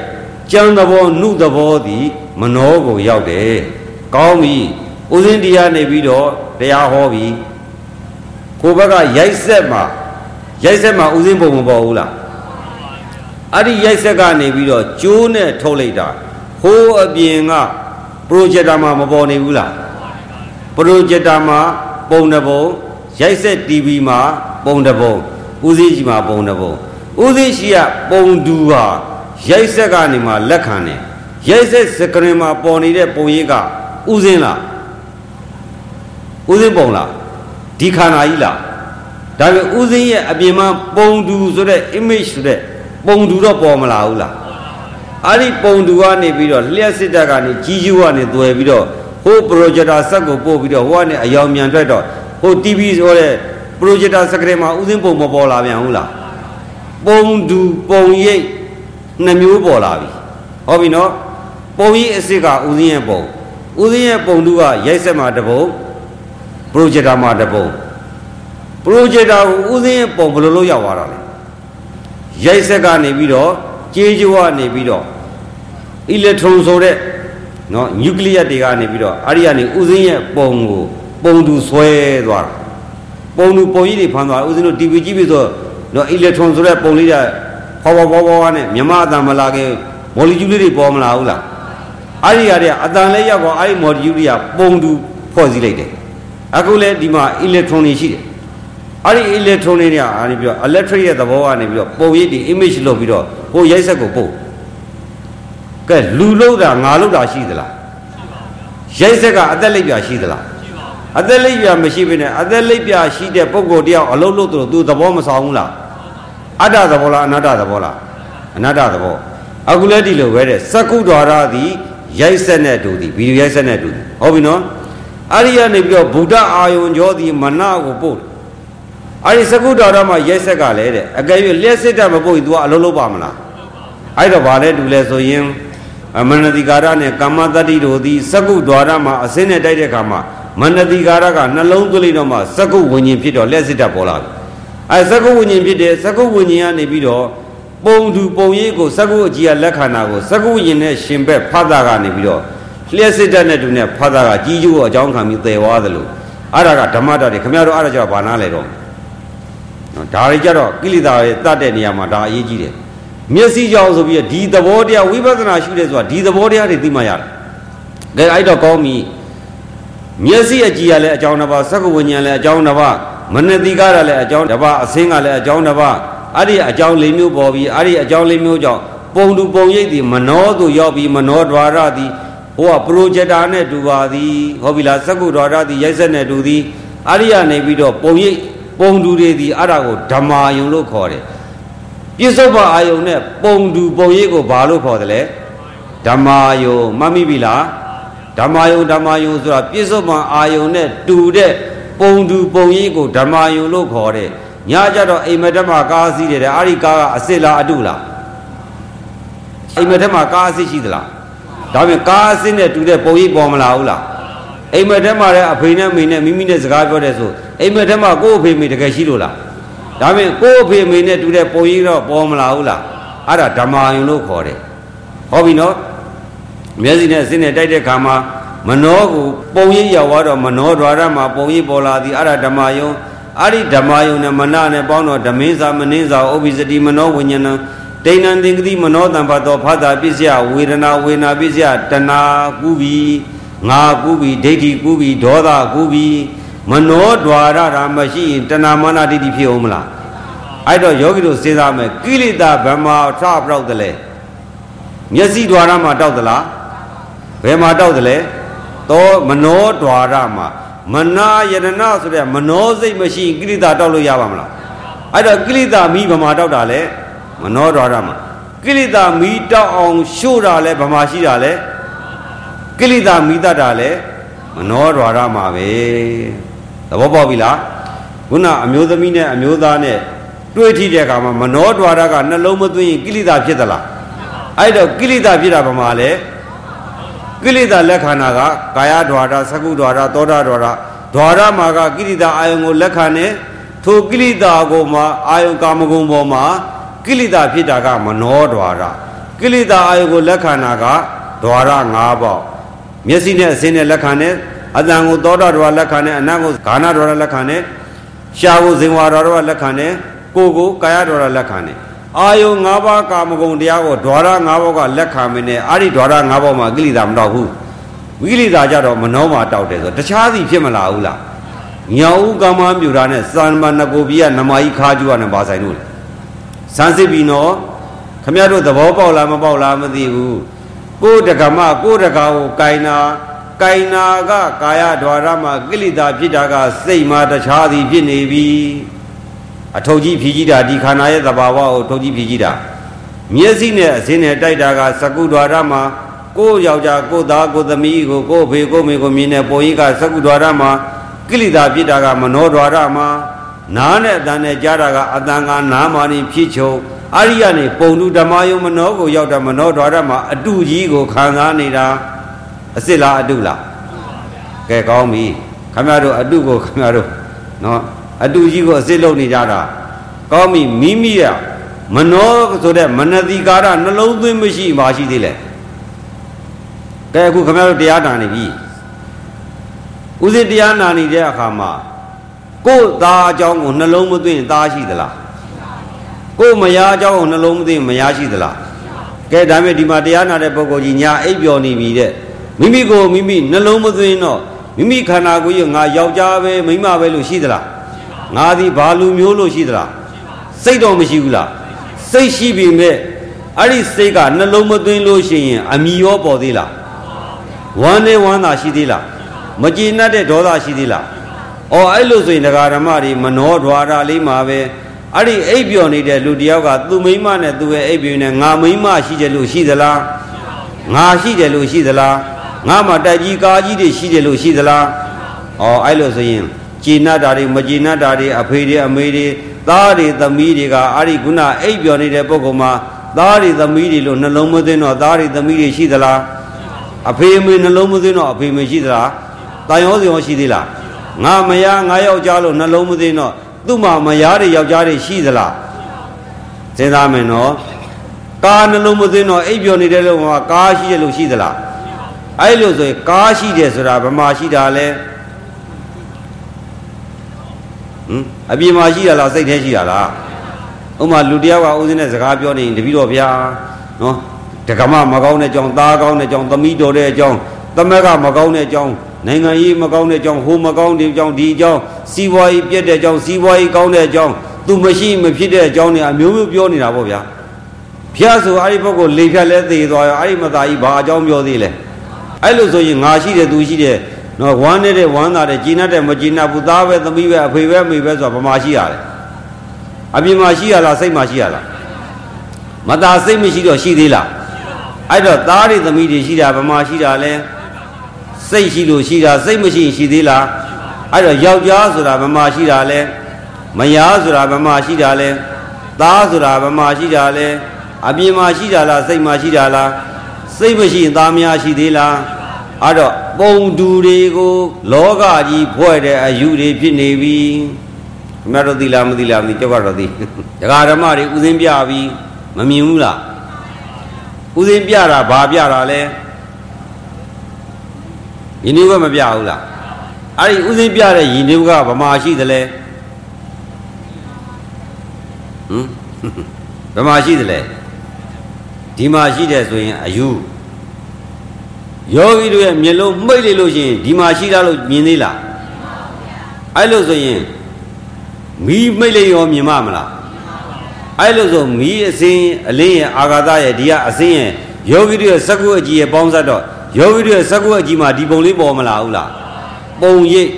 ကြမ်းသဘောနုသဘောသည်မနောကိုရောက်တယ်ကောင်းပြီဥစဉ်တရားနေပြီးတော့တရားဟောပြီကိုဘက်ကရိုက်ဆက်မှာရိုက်ဆက်မှာဥစဉ်ပုံမပေါ်ဘူးလား အဲ့ဒီရိုက်ဆက်ကနေပြီးတော့ကျိုးနဲ့ထုတ်လိုက်တာဟိုးအပြင်ကပရိုဂျက်တာမှာမပေါ်နေဘူးလားပရိုဂျက်တာမှာပုံတစ်ပုံရိုက်ဆက် TV မှာပုံတစ်ပုံဥစဉ်ကြီးမှာပုံတစ်ပုံဥစဉ်ရှိကပုံတူဟာရိုက်ဆက်ကနေမှလက်ခံတယ်ရိုက်ဆက်စကရင်မှာပေါ်နေတဲ့ပုံရိပ်ကဥစဉ်လားဥစဉ်ပုံလားဒီခန္ဓာကြီးလားဒါပေမဲ့ဥစဉ်ရဲ့အပြင်မှာပုံတူဆိုတဲ့ image ဆိုတဲ့ ပုံတူတော့ပေါ်မလာဘူးလားအဲ့ဒီပုံတူကနေပြီးတော့လျှက်စစ်တပ်ကနေကြီးကျူးကနေသွယ်ပြီးတော့ဟို projector ဆက်ကိုပို့ပြီးတော့ဟိုကနေအယောင်မြန်ထွက်တော့ဟို TV ဆိုတဲ့ projector စကရင်မှာဥစဉ်ပုံမပေါ်လာပြန်ဘူးလားပုံတူပုံရိပ်နှစ်မျိုးပေါ်လာပြီဟောပြီနော်ပုံရိပ်အစ်စ်ကဥစဉ်ရဲ့ပုံဥစဉ်ရဲ့ပုံတူကရိုက်ဆက်မှာတပုံပရိုဂျက်တာမှာတပုံပရိုဂျက်တာကိုဥစဉ်ရဲ့ပုံဘယ်လိုလုပ်ရောက်သွားတာလဲ ရိုက်ဆက်ကနေပြီးတော့ကြေးကြွကနေပြီးတော့အီလက်ထရွန်ဆိုတဲ့နော်နျူကလ িয়ার တွေကနေပြီးတော့အဲ့ဒီကနေဥစဉ်ရဲ့ပုံကိုပုံတူဆွဲသွားတာပုံတူပုံကြီးတွေဖန်သွားဥစဉ်တို့ TV ကြည့်ပြီးဆိုနော်အီလက်ထရွန်ဆိုတဲ့ပုံလေးတွေဖောဖောဖောဖောနဲ့မြမအတန်မလာခင်မော်လီကျူးလေးတွေပေါ်မလာဘူးလားအဲ့ဒီဟာတွေကအတန်လေးရောက်တော့အဲ့ဒီမော်လီကျူးတွေကပုံတူဖွဲ့စည်းလိုက်တယ်အခုလဲဒီမှာအီလက်ထရွန်တွေရှိတယ် အဲ့ဒီအီလက်ထရွန်တွေเนี่ยအားနေပြီးတော့ electric ရဲ့သဘောကနေပြီးတော့ပုံရိပ်တွေ image လုပ်ပြီးတော့ဟိုရိုက်ဆက်ကိုပို့ကဲလူလို့တာငါလို့တာရှိသလားရိုက်ဆက်ကအသက်လိပ်ပြရှိသလားအသက်လိပ်ပြမရှိဘဲနဲ့အသက်လိပ်ပြရှိတဲ့ပုံကိုတယောက်အလုံးလို့သူသူသဘောမဆောင်ဘူးလားအတ္တသဘောလားအနတ္တသဘောလားအနတ္တသဘောအခုလည်းဒီလိုပဲတဲ့စကုဒ္ဒရာသည်ရိုက်ဆက်နဲ့တူသည်ဗီဒီယိုရိုက်ဆက်နဲ့တူသည်ဟုတ်ပြီနော်အဲ့ဒီကနေပြီးတော့ဗုဒ္ဓအာယုံကျော်သည်မနကိုပို့ အဲ့ဒီစကုဒ္ဒရာမှာရိုက်ဆက်ကလည်းတဲ့အကယ်၍လျှက်စစ်တက်မပို့ရင် तू ကအလုံးလုံးပါမလားအဲ့တော့ဗာလဲတူလဲဆိုရင်အမနတိကာရနဲ့ကမ္မတတိတို့သည်စကုဒ္ဒရာမှာအစင်းနဲ့တိုက်တဲ့အခါမှာမနတိကာရကနှလုံးသွင်းလိုက်တော့မှစကုဝิญဉ်ဖြစ်တော့လျှက်စစ်တက်ပေါ်လာပြီအဲစကုဝิญဉ်ဖြစ်တယ်စကုဝิญဉ်ကနေပြီးတော့ပုံသူပုံရိပ်ကိုစကုအကြီးကလက်ခန္ဓာကိုစကုဝิญဉ်နဲ့ရှင်ဘက်ဖတ်တာကနေပြီးတော့လျှက်စစ်တက်နဲ့တူနဲ့ဖတ်တာကကြီးကျိုးအကြောင်းခံပြီးသေသွားသလိုအဲ့ဒါကဓမ္မတတ်တွေခင်ဗျားတို့အဲ့ဒါကြောင့်ဘာနာလဲတော့ နော်ဒါတွေကြတော့ကိလေသာတွေတတ်တဲ့နေရာမှာဒါအရေးကြီးတယ်မျက်စိကြောင့်ဆိုပြီးဒီသဘောတရားဝိပဿနာရှုတယ်ဆိုတာဒီသဘောတရားတွေသိမှရတယ်ကဲအဲ့တော့ကောင်းပြီမျက်စိအကြည့်ရလဲအကြောင်းတစ်ပါးစက္ကဝိညာဉ်လဲအကြောင်းတစ်ပါးမနတိကားရလဲအကြောင်းတစ်ပါးအစင်းကလည်းအကြောင်းတစ်ပါးအဲ့ဒီအကြောင်း၄မျိုးပေါ်ပြီးအဲ့ဒီအကြောင်း၄မျိုးကြောင့်ပုံတူပုံရိပ်ဒီမနောသူရောက်ပြီးမနော द्वार သည်ဟိုကပရိုဂျက်တာနဲ့တူပါသည်ဟုတ်ပြီလားစက္ကု द्वार သည်ရိုက်ဆက်နဲ့တူသည်အဲ့ဒီကနေပြီးတော့ပုံရိပ် ပုံတူတွေသည်အဲ့ဒါကိုဓမ္မာယုံလို့ခေါ်တယ်ပြစ္ဆုတ်ပါအာယုံနဲ့ပုံတူပုံရိပ်ကိုဘာလို့ခေါ်တယ်လဲဓမ္မာယုံမှတ်မိပြီလားဓမ္မာယုံဓမ္မာယုံဆိုတာပြစ္ဆုတ်ပါအာယုံနဲ့တူတဲ့ပုံတူပုံရိပ်ကိုဓမ္မာယုံလို့ခေါ်တယ်ညကြတော့အိမ်မက်ထက်မှာကားစီးတယ်တဲ့အဲ့ဒီကားကအစ်စ်လားအတုလားအိမ်မက်ထက်မှာကားအစ်စ်ရှိသလားဒါပြင်ကားအစ်စ်နဲ့တူတဲ့ပုံရိပ်ပေါ်မလာဘူးလား အိမ်မက်ထဲမှာလည်းအဖေနဲ့မိနဲ့မိမိနဲ့စကားပြောတယ်ဆိုအိမ်မက်ထဲမှာကိုယ့်အဖေမိတကယ်ရှိလို့လားဒါမင်းကိုယ့်အဖေမိနဲ့တူတဲ့ပုံရိပ်တော့ပေါ်မလာဘူးလားအဲ့ဒါဓမ္မာယုံလို့ခေါ်တယ်ဟုတ်ပြီနော်မျက်စိနဲ့အစင်းနဲ့တိုက်တဲ့ခါမှာမနောကိုပုံရိပ်ရောက်သွားတော့မနောဒွါရမှာပုံရိပ်ပေါ်လာသည်အဲ့ဒါဓမ္မာယုံအဲ့ဒီဓမ္မာယုံနဲ့မနနဲ့ပေါင်းတော့ဓမင်းစာမနင်းစာဥပ္ပိစတိမနောဝိညာဏဒိဏံသင်္ကတိမနောတံဘတ်တော်ဖာတာပစ္စယဝေဒနာဝေနာပစ္စယတဏှာကုပြီ ငါကူပြီဒိဋ္ဌိကူပြီဒေါသကူပြီမနောဒွာရတာမရှိရင်တဏမာနဒိဋ္ဌိဖြစ်အောင်မလားအဲ့တော့ယောဂီတို့စဉ်းစားမယ်ကိလေသာဗမာထပြောက်တယ်လေမျက်စိဒွာရမှာတောက်သလားဘယ်မှာတောက်တယ်လဲသောမနောဒွာရမှာမနာယတနာဆိုတဲ့မနောစိတ်မရှိရင်ကိလေသာတောက်လို့ရပါမလားအဲ့တော့ကိလေသာမိဗမာတောက်တာလေမနောဒွာရမှာကိလေသာမိတောက်အောင်ရှို့တာလေဗမာရှိတာလေ ကိလေသာမီးတတ်တာလဲမနောဒွါရမှာပဲသဘောပေါက်ပြီလားခုနအမျိုးသမီးနဲ့အမျိုးသားနဲ့တွေ့ထိတဲ့အခါမှာမနောဒွါရကနှလုံးမသွင်းရင်ကိလေသာဖြစ်သလားအဲ့တော့ကိလေသာဖြစ်တာဗမာလဲကိလေသာလက်ခန္ဓာကကာယဒွါရသကုဒွါရသောတာဒွါရဒွါရမှာကကိလေသာအာယုံကိုလက်ခံနေထိုကိလေသာကိုမှအာယုံကာမဂုဏ်ပေါ်မှာကိလေသာဖြစ်တာကမနောဒွါရကိလေသာအာယုံကိုလက်ခံတာကဒွါရ၅ပေါက် မျက်စိနဲ့အစင်းနဲ့လက်ခံနေအတန်ကိုသောတာဒွါရလက်ခံနေအနံ့ကိုဂါနာဒွါရလက်ခံနေရှားကိုဇင်ဝါဒွါရလက်ခံနေကိုယ်ကိုကာယဒွါရလက်ခံနေအာယုံ၅ပါးကာမဂုဏ်တရားကိုဒွါရ၅ပါးကလက်ခံမင်းနဲ့အဲ့ဒီဒွါရ၅ပါးမှာကိလေသာမတော့ဘူးဝိလိသာကြတော့မနှောမှာတောက်တယ်ဆိုတခြားစီဖြစ်မလာဘူးလားညောင်ဥကမ္မမြူတာနဲ့စံမနကိုပြည့်နမကြီးခါကျူကနဲ့ပါဆိုင်လို့လေစမ်းစစ်ပြီနော်ခမရတို့သဘောပေါက်လားမပေါက်လားမသိဘူး ကိုယ်တကမကိုယ်တကာကိုကင်နာကင်နာကကာယဒွါရမှာကိလေသာဖြစ်တာကစိတ်မှာတခြားစီဖြစ်နေပြီအထုပ်ကြီးဖြီးကြီးတာဒီခန္ဓာရဲ့သဘာဝကိုထုပ်ကြီးဖြီးကြီးတာမျက်စိနဲ့အစင်းနဲ့တိုက်တာကစကုဒွါရမှာကိုယ်ယောက်ျားကိုယ်သားကိုယ်သမီးကိုကိုယ်ဖေကိုယ်မေကိုမြင်တဲ့ပုံကြီးကစကုဒွါရမှာကိလေသာဖြစ်တာကမနောဒွါရမှာနားနဲ့အတန်နဲ့ကြားတာကအတန်ကနားမာနေဖြစ်ချုံ အရိယနေပုံတူဓမ္မယုံမနောကိုရောက်တာမနောဒွါရမှာအတုကြီးကိုခံစားနေတာအစ်စ်လားအတုလားကဲကောင်းပြီခမရတို့အတုကိုခမရတို့နော်အတုကြီးကိုအစ်စ်လုပ်နေကြတာကောင်းပြီမိမိရမနောဆိုတဲ့မနတိကာရနှလုံးသွင်းမရှိပါရှိသေးလေကဲအခုခမရတို့တရားနာနေပြီဥစဉ်တရားနာနေတဲ့အခါမှာကိုယ်သားအကြောင်းကိုနှလုံးမသွင်းသားရှိသလား ကိုယ်မယားအကြောင်းကိုနှလုံးမသွင်းမယားရှိသလားကဲဒါမဲ့ဒီမှာတရားနာတဲ့ပုဂ္ဂိုလ်ကြီးညာအိပ်ပျော်နေပြီတဲ့မိမိကိုမိမိနှလုံးမသွင်းတော့မိမိခန္ဓာကိုယ်ကြီးငါယောက်ျားပဲမိန်းမပဲလို့ရှိသလားငါသည်ဘာလူမျိုးလို့ရှိသလားစိတ်တော့မရှိဘူးလားစိတ်ရှိပြီမဲ့အဲ့ဒီစိတ်ကနှလုံးမသွင်းလို့ရှိရင်အမိရောပေါ်သေးလားဝမ်းနဲ့ဝမ်းသာရှိသေးလားမကြည်နပ်တဲ့ဒေါသရှိသေးလား။အော်အဲ့လိုဆိုရင်ဒကာဓမ္မတွေမနောဒွါရလေးမှာပဲ အဲ့ဒီအိပ်ပျော်နေတဲ့လူတယောက်ကသူ့မိန်းမနဲ့သူ့ရဲ့အိပ်ပျော်နေငါမိန်းမရှိတယ်လို့ရှိသလား။ငါရှိတယ်လို့ရှိသလား။ငါမှတိုက်ကြီးကားကြီးတွေရှိတယ်လို့ရှိသလား။အော်အဲ့လိုဆိုရင်ကြည်နပ်တာတွေမကြည်နပ်တာတွေအဖေတွေအမေတွေသားတွေသမီးတွေကအဲ့ဒီခုနအိပ်ပျော်နေတဲ့ပုဂ္ဂိုလ်မှာသားတွေသမီးတွေလို့နှလုံးမသွင်းတော့သားတွေသမီးတွေရှိသလား။အဖေအမေနှလုံးမသွင်းတော့အဖေမရှိသလား။တာယောစီရောရှိသေးလား။ငါမယားငါယောက်ျားလို့နှလုံးမသိတော့ သူ့မှာမယားတွေယောက်ျားတွေရှိသလားစဉ်းစားမယ်နော်ကားနှလုံးမသိတော့အိပ်ပျော်နေတဲ့လူမှာကားရှိတယ်လို့ရှိသလားအဲ့လိုဆိုရင်ကားရှိတယ်ဆိုတာဗမာရှိတာလဲဟမ်အပြင်မှာရှိရလားစိတ်ထဲရှိရလားဥမာလူတယောက်ကဦးစင်းနဲ့စကားပြောနေရင်တပည့်တော်ဗျာနော်တက္ကမမကောင်းတဲ့အကြောင်းသားကောင်းတဲ့အကြောင်းသမီးတော်တဲ့အကြောင်းသမက်ကမကောင်းတဲ့အကြောင်း နိုင်ငံရေးမကောင်းတဲ့အကြောင်းဟိုမကောင်းတဲ့အကြောင်းဒီအကြောင်းစီးပွားရေးပြက်တဲ့အကြောင်းစီးပွားရေးကောင်းတဲ့အကြောင်းသူမရှိမဖြစ်တဲ့အကြောင်းတွေအမျိုးမျိုးပြောနေတာပေါ့ဗျာဖျားဆိုအဲ့ဒီဘက်ကိုလေဖြတ်လဲသေသွားရောအဲ့ဒီမသားကြီးဘာအကြောင်းပြောသေးလဲအဲ့လိုဆိုရင်ငါရှိတယ်သူရှိတယ်နော်ဝမ်းနေတဲ့ဝမ်းသာတဲ့ဂျင်းတဲ့မဂျင်းဘူးသားပဲသမီးပဲအဖေပဲအမေပဲဆိုတာဗမာရှိရတယ်အပြင်မှာရှိရလားစိတ်မှာရှိရလားမသားစိတ်မရှိတော့ရှိသေးလားအဲ့တော့သားတွေသမီးတွေရှိတာဗမာရှိတာလဲ စိတ်ရှိလို့ရှိတာစိတ်မရှိရင်ရှိသေးလားအဲ့တော့ယောက်ျားဆိုတာဘယ်မှာရှိတာလဲမယားဆိုတာဘယ်မှာရှိတာလဲသားဆိုတာဘယ်မှာရှိတာလဲအပြင်မှာရှိတာလားစိတ်မှာရှိတာလားစိတ်မရှိရင်သားများရှိသေးလားအဲ့တော့ပုံတူတွေကိုလောကကြီးဖွဲ့တဲ့အယူတွေဖြစ်နေပြီခင်ဗျားတို့သိလားမသိလားမသိကြောက်ကတော့သိဒကာဓမ္မတွေဥစဉ်ပြပြီးမမြင်ဘူးလားဥစဉ်ပြတာဘာပြတာလဲ ယဉ်နေဘမပြဘူးလားအဲ့ဒီဥစဉ်ပြတဲ့ယဉ်နေဘကဗမာရှိသလဲဟမ်ဗမာရှိသလဲဒီမှာရှိတယ်ဆိုရင်အယူယောဂီတို့ရဲ့မျက်လုံးမှိတ်လိုက်လို့ရှိရင်ဒီမှာရှိတာလို့မြင်သေးလားအဲ့လို့ဆိုရင်မီးမှိတ်လိုက်ရောမြင်မမလားအဲ့လို့ဆိုမီးအစင်းအလင်းရဲ့အာဂါသရဲ့ဒီကအစင်းရဲ့ယောဂီတို့ရဲ့စကုအကြီးရဲ့ပေါင်းစပ်တော့ ယောဂီတို့ရဲ့စကုအကြီးမှာဒီပုံလေးပေါ်မလာဘူးလားပုံရိပ်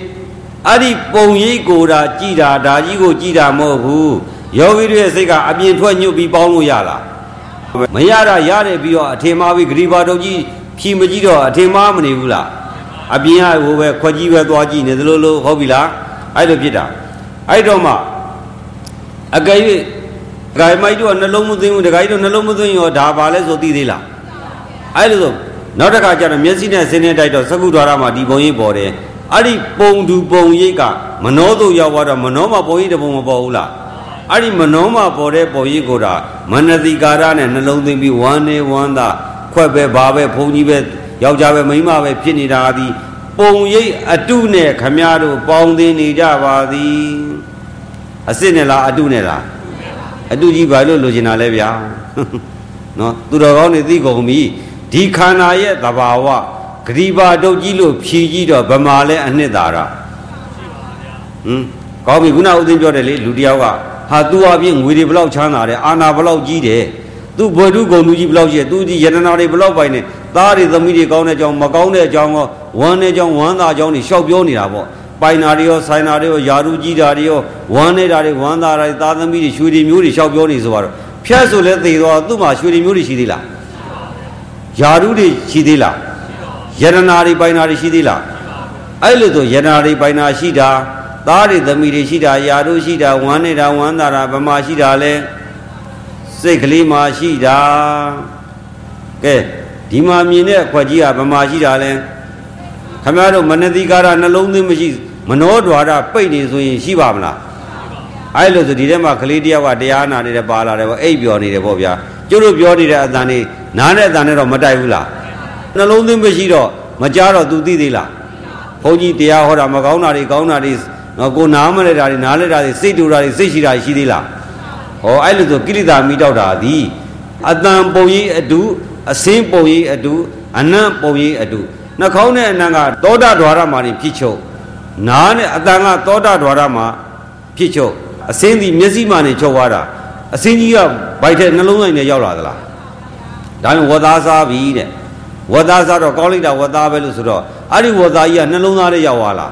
အဲ့ဒီပုံရိပ်ကိုဒါကြည်တာဒါကြီးကိုကြည်တာမဟုတ်ဘူးယောဂီတို့ရဲ့စိတ်ကအပြင်ထွက်ညွတ်ပြီးပေါင်းလို့ရလားမရတာရတယ်ပြီးတော့အထင်မှားပြီးဂရိပါတော့ကြီးဖြီမကြည့်တော့အထင်မှားမနေဘူးလားအပြင်ကဟိုပဲခွက်ကြီးပဲသွားကြည့်နေသလိုလိုဟုတ်ပြီလားအဲ့လိုဖြစ်တာအဲ့တော့မှအကယ်၍ဂိုင်မိုက်တို့ကနှလုံးမသွင်းဘူးတခါကြီးတို့နှလုံးမသွင်းရောဒါပါလဲဆိုသိသေးလားအဲ့လိုဆို နောက်တစ်ခါကျတော့မျက်စိနဲ့စင်းနဲ့တိုက်တော့သကုဒ္ဒရာမှာဒီပုံရိပ်ပေါ်တယ်အဲ့ဒီပုံတူပုံရိပ်ကမနှောသို့ရောက်သွားတော့မနှောမှာပုံရိပ်တပုံမပေါ်ဘူးလားအဲ့ဒီမနှောမှာပေါ်တဲ့ပုံရိပ်ကိုဒါမနတိကာရနဲ့နှလုံးသွင်းပြီးဝမ်းနေဝမ်းသာခွက်ပဲဘာပဲဘုံကြီးပဲယောက်ျားပဲမိန်းမပဲဖြစ်နေတာဒီပုံရိပ်အတုနဲ့ခမည်းတော်ပေါင်းသင်းနေကြပါသည်အစ်စ်နဲ့လားအတုနဲ့လားအတုကြီးဘာလို့လိုချင်တာလဲဗျာနော်သူတော်ကောင်းတွေသိကုန်ပြီ ဒီခန္ဓာရဲ့သဘာဝဂရိပါတုတ်ကြီးလို့ဖြီးကြီးတော့ဗမာလဲအနှစ်သာရဟမ်ကောင်းပြီခုနဦးသိန်းပြောတယ်လေလူတယောက်ကဟာသူအပြင်ငွေတွေဘလောက်ချမ်းသာတယ်အာနာဘလောက်ကြီးတယ်သူဘွယ်ထုဂုံသူကြီးဘလောက်ရှိတယ်သူဒီယတနာတွေဘလောက်ပိုင်နေသားတွေသမီးတွေကောင်းတဲ့အကြောင်းမကောင်းတဲ့အကြောင်းကောဝမ်းတဲ့အကြောင်းဝမ်းသာအကြောင်းတွေရှောက်ပြောနေတာပေါ့ပိုင်နာတွေရောဆိုင်နာတွေရောယာရုကြီးတာတွေရောဝမ်းနေတာတွေဝမ်းသာတာတွေသားသမီးတွေရွှေတွေမျိုးတွေရှောက်ပြောနေဆိုတော့ဖြတ်ဆိုလဲသေသွားသူ့မှာရွှေတွေမျိုးတွေရှိသေးလား ယာရုတွေရှိသေးလားယတနာတွေပိုင်နာတွေရှိသေးလားအဲ့လိုဆိုယတနာတွေပိုင်နာရှိတာသားတွေသမီးတွေရှိတာယာရုရှိတာဝမ်းနေတာဝမ်းသာတာဗမာရှိတာလဲစိတ်ကလေးမှာရှိတာကဲဒီမှာမြင်တဲ့အခွက်ကြီးကဗမာရှိတာလဲခမရတို့မနတိကာရနှလုံးသွင်းမရှိမနောဒွါရပိတ်နေဆိုရင်ရှိပါမလားအဲ့လိုဆိုဒီထဲမှာကလေးတယောက်ကတရားနာနေတယ်ပါလာတယ်ပေါ့အိပ်ပျော်နေတယ်ပေါ့ဗျာကျုပ်တို့ပြောနေတဲ့အတန်လေး နားတဲ့အတန်နဲ့တော့မတိုက်ဘူးလားနှလုံးသွင်းမရှိတော့မကြားတော့ तू သိသေးလားဘုန်းကြီးတရားဟောတာမကောင်းတာတွေကောင်းတာတွေနော်ကိုနားမလဲတာတွေနားလဲတာတွေစိတ်တူတာတွေစိတ်ရှိတာရှိသေးလားဟောအဲ့လိုဆိုကိရိတာမိတောက်တာသည်အတန်ပုံကြီးအတူအစင်းပုံကြီးအတူအနံ့ပုံကြီးအတူနှာခေါင်းနဲ့အနံ့ကသောတာဒွါရမှာဖြစ်ချုပ်နားနဲ့အတန်ကသောတာဒွါရမှာဖြစ်ချုပ်အစင်းဒီမျက်စိမှနေချုပ်သွားတာအစင်းကြီးကဗိုက်ထဲနှလုံးသားနဲ့ရောက်လာသလား ဒါမှဝတ်သားစားပြီတဲ့ဝတ်သားစားတော့ကောင်းလိုက်တာဝတ်သားပဲလို့ဆိုတော့အဲ့ဒီဝတ်သားကြီးကနှလုံးသားထဲရောက်သွားလား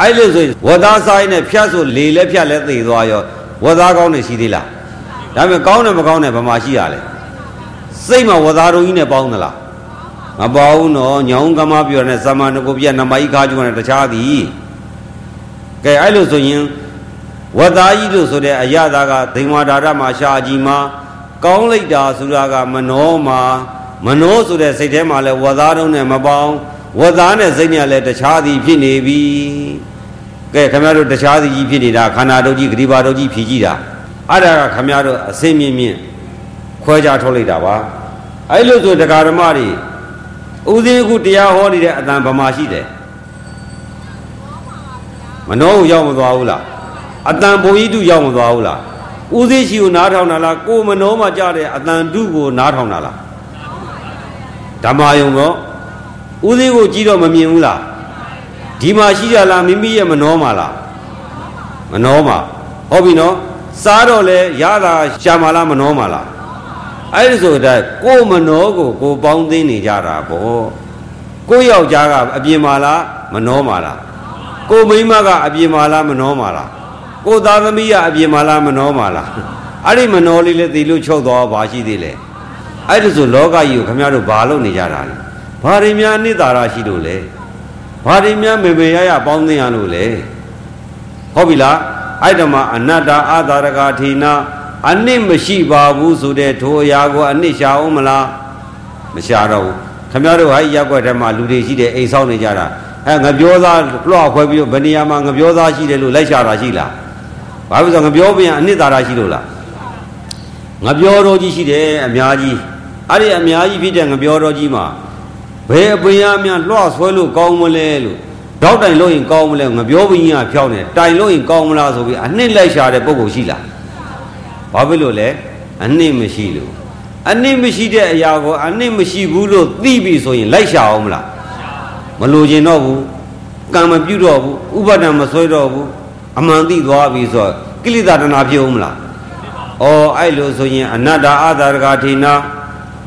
အဲ့လိုဆိုဝတ်သားစားရင်ဖြတ်ဆိုလေလဲဖြတ်လဲသေသွားရောဝတ်သားကောင်းနေရှိသေးလားဒါပေမဲ့ကောင်းတယ်မကောင်းတယ်ဘာမှရှိရလဲစိတ်မှာဝတ်သားတော်ကြီးနဲ့ပေါင်းသလားမပေါင်းတော့ညောင်းကမပြောတဲ့သမဏကိုပြနမကြီးခါကျွန်းတဲ့တခြားသည်ကဲအဲ့လိုဆိုရင်ဝတ်သားကြီးလို့ဆိုတဲ့အရသာကဒိန်ဝါဒါရမှာရှားကြီးမှာ ကောင်းလိုက်တာဆိုတာကမနောမှာမနောဆိုတဲ့စိတ်ထဲမှာလဲဝတ်သားတုံးနဲ့မပေါင်းဝတ်သားနဲ့စိတ်နဲ့လည်းတခြားသည်ဖြစ်နေပြီကဲခင်ဗျားတို့တခြားသည်ကြီးဖြစ်နေတာခန္ဓာတို့ကြီးဂရိပါတို့ကြီးဖြည်ကြည့်တာအဲ့ဒါကခင်ဗျားတို့အစင်းမြင့်မြင့်ခွဲခြားထုတ်လိုက်တာပါအဲ့လိုဆိုတရားဓမ္မတွေဥသိခုတရားဟောနေတဲ့အတန်ဗမာရှိတယ်မနှောကိုရောက်မသွားဘူးလားအတန်ဘုံကြီးတုရောက်မသွားဘူးလား ဥသိရှိကိုနားထောင်တာလားကိုမနှောမှကြတဲ့အတန်တုကိုနားထောင်တာလားဓမ္မယုံတော့ဥသိကိုကြည့်တော့မမြင်ဘူးလားဒီမှာရှိကြလားမိမိရဲ့မနှောမှာလားမနှောမှာဟုတ်ပြီနော်စားတော့လဲရတာရှာမလားမနှောမှာလားအဲ့ဒီဆိုတဲ့ကိုမနှောကိုကိုပေါင်းသိနေကြတာပေါ့ကိုယောက်ျားကအပြင်မှာလားမနှောမှာလားကိုမိန်းမကအပြင်မှာလားမနှောမှာလား ကိုသားသမီးကအပြင်မှာလားမနှောမှာလားအဲ့ဒီမနှောလေးလည်းသိလို့ချုပ်သွားပါရှိသေးလေအဲ့ဒီဆိုလောကကြီးကိုခမရတို့ဘာလုပ်နေကြတာလဲဘာတွေများအနိတာရရှိလို့လဲဘာတွေများမေမေရရပေါင်းသိရလို့လဲဟုတ်ပြီလားအဲ့တမှာအနတ္တအာသာရကထေနာအနစ်မရှိပါဘူးဆိုတဲ့ထိုအရာကိုအနစ်ရှာအောင်မလားမရှာတော့ဘူးခမရတို့ဟာရက်ွက်ထဲမှာလူတွေရှိတယ်အိမ်ဆောက်နေကြတာအဲငပြောသားလွှတ်ခွဲပြီးတော့ဘယ်နေရာမှာငပြောသားရှိတယ်လို့လိုက်ရှာတာရှိလား ဘာဖြစ်လို့ငပြောပြန်အနစ်သာရရှိလို့လားငပြောတော်ကြီးရှိတယ်အများကြီးအဲ့ဒီအများကြီးဖြစ်တဲ့ငပြောတော်ကြီးမှာဘယ်အပင်ရများလွှတ်ဆွဲလို့ကောင်းမလဲလို့တောက်တိုင်လို့ရင်ကောင်းမလဲငပြောဘင်းကြီးကဖြောင်းနေတိုင်လို့ရင်ကောင်းမလားဆိုပြီးအနှစ်လိုက်ရှာတဲ့ပုံကိုရှိလားဘာဖြစ်လို့လဲအနှစ်မရှိလို့အနှစ်မရှိတဲ့အရာကိုအနှစ်မရှိဘူးလို့သိပြီဆိုရင်လိုက်ရှာအောင်မလားမလိုချင်တော့ဘူးကံမပြုတ်တော့ဘူးဥပါဒံမဆွဲတော့ဘူး အမှန်သိသွားပြီဆိုတော့ကိလေသာတဏှာဖြစ်အောင်မလားဩအဲ့လိုဆိုရင် အနတ္တအာသာရကထေနာ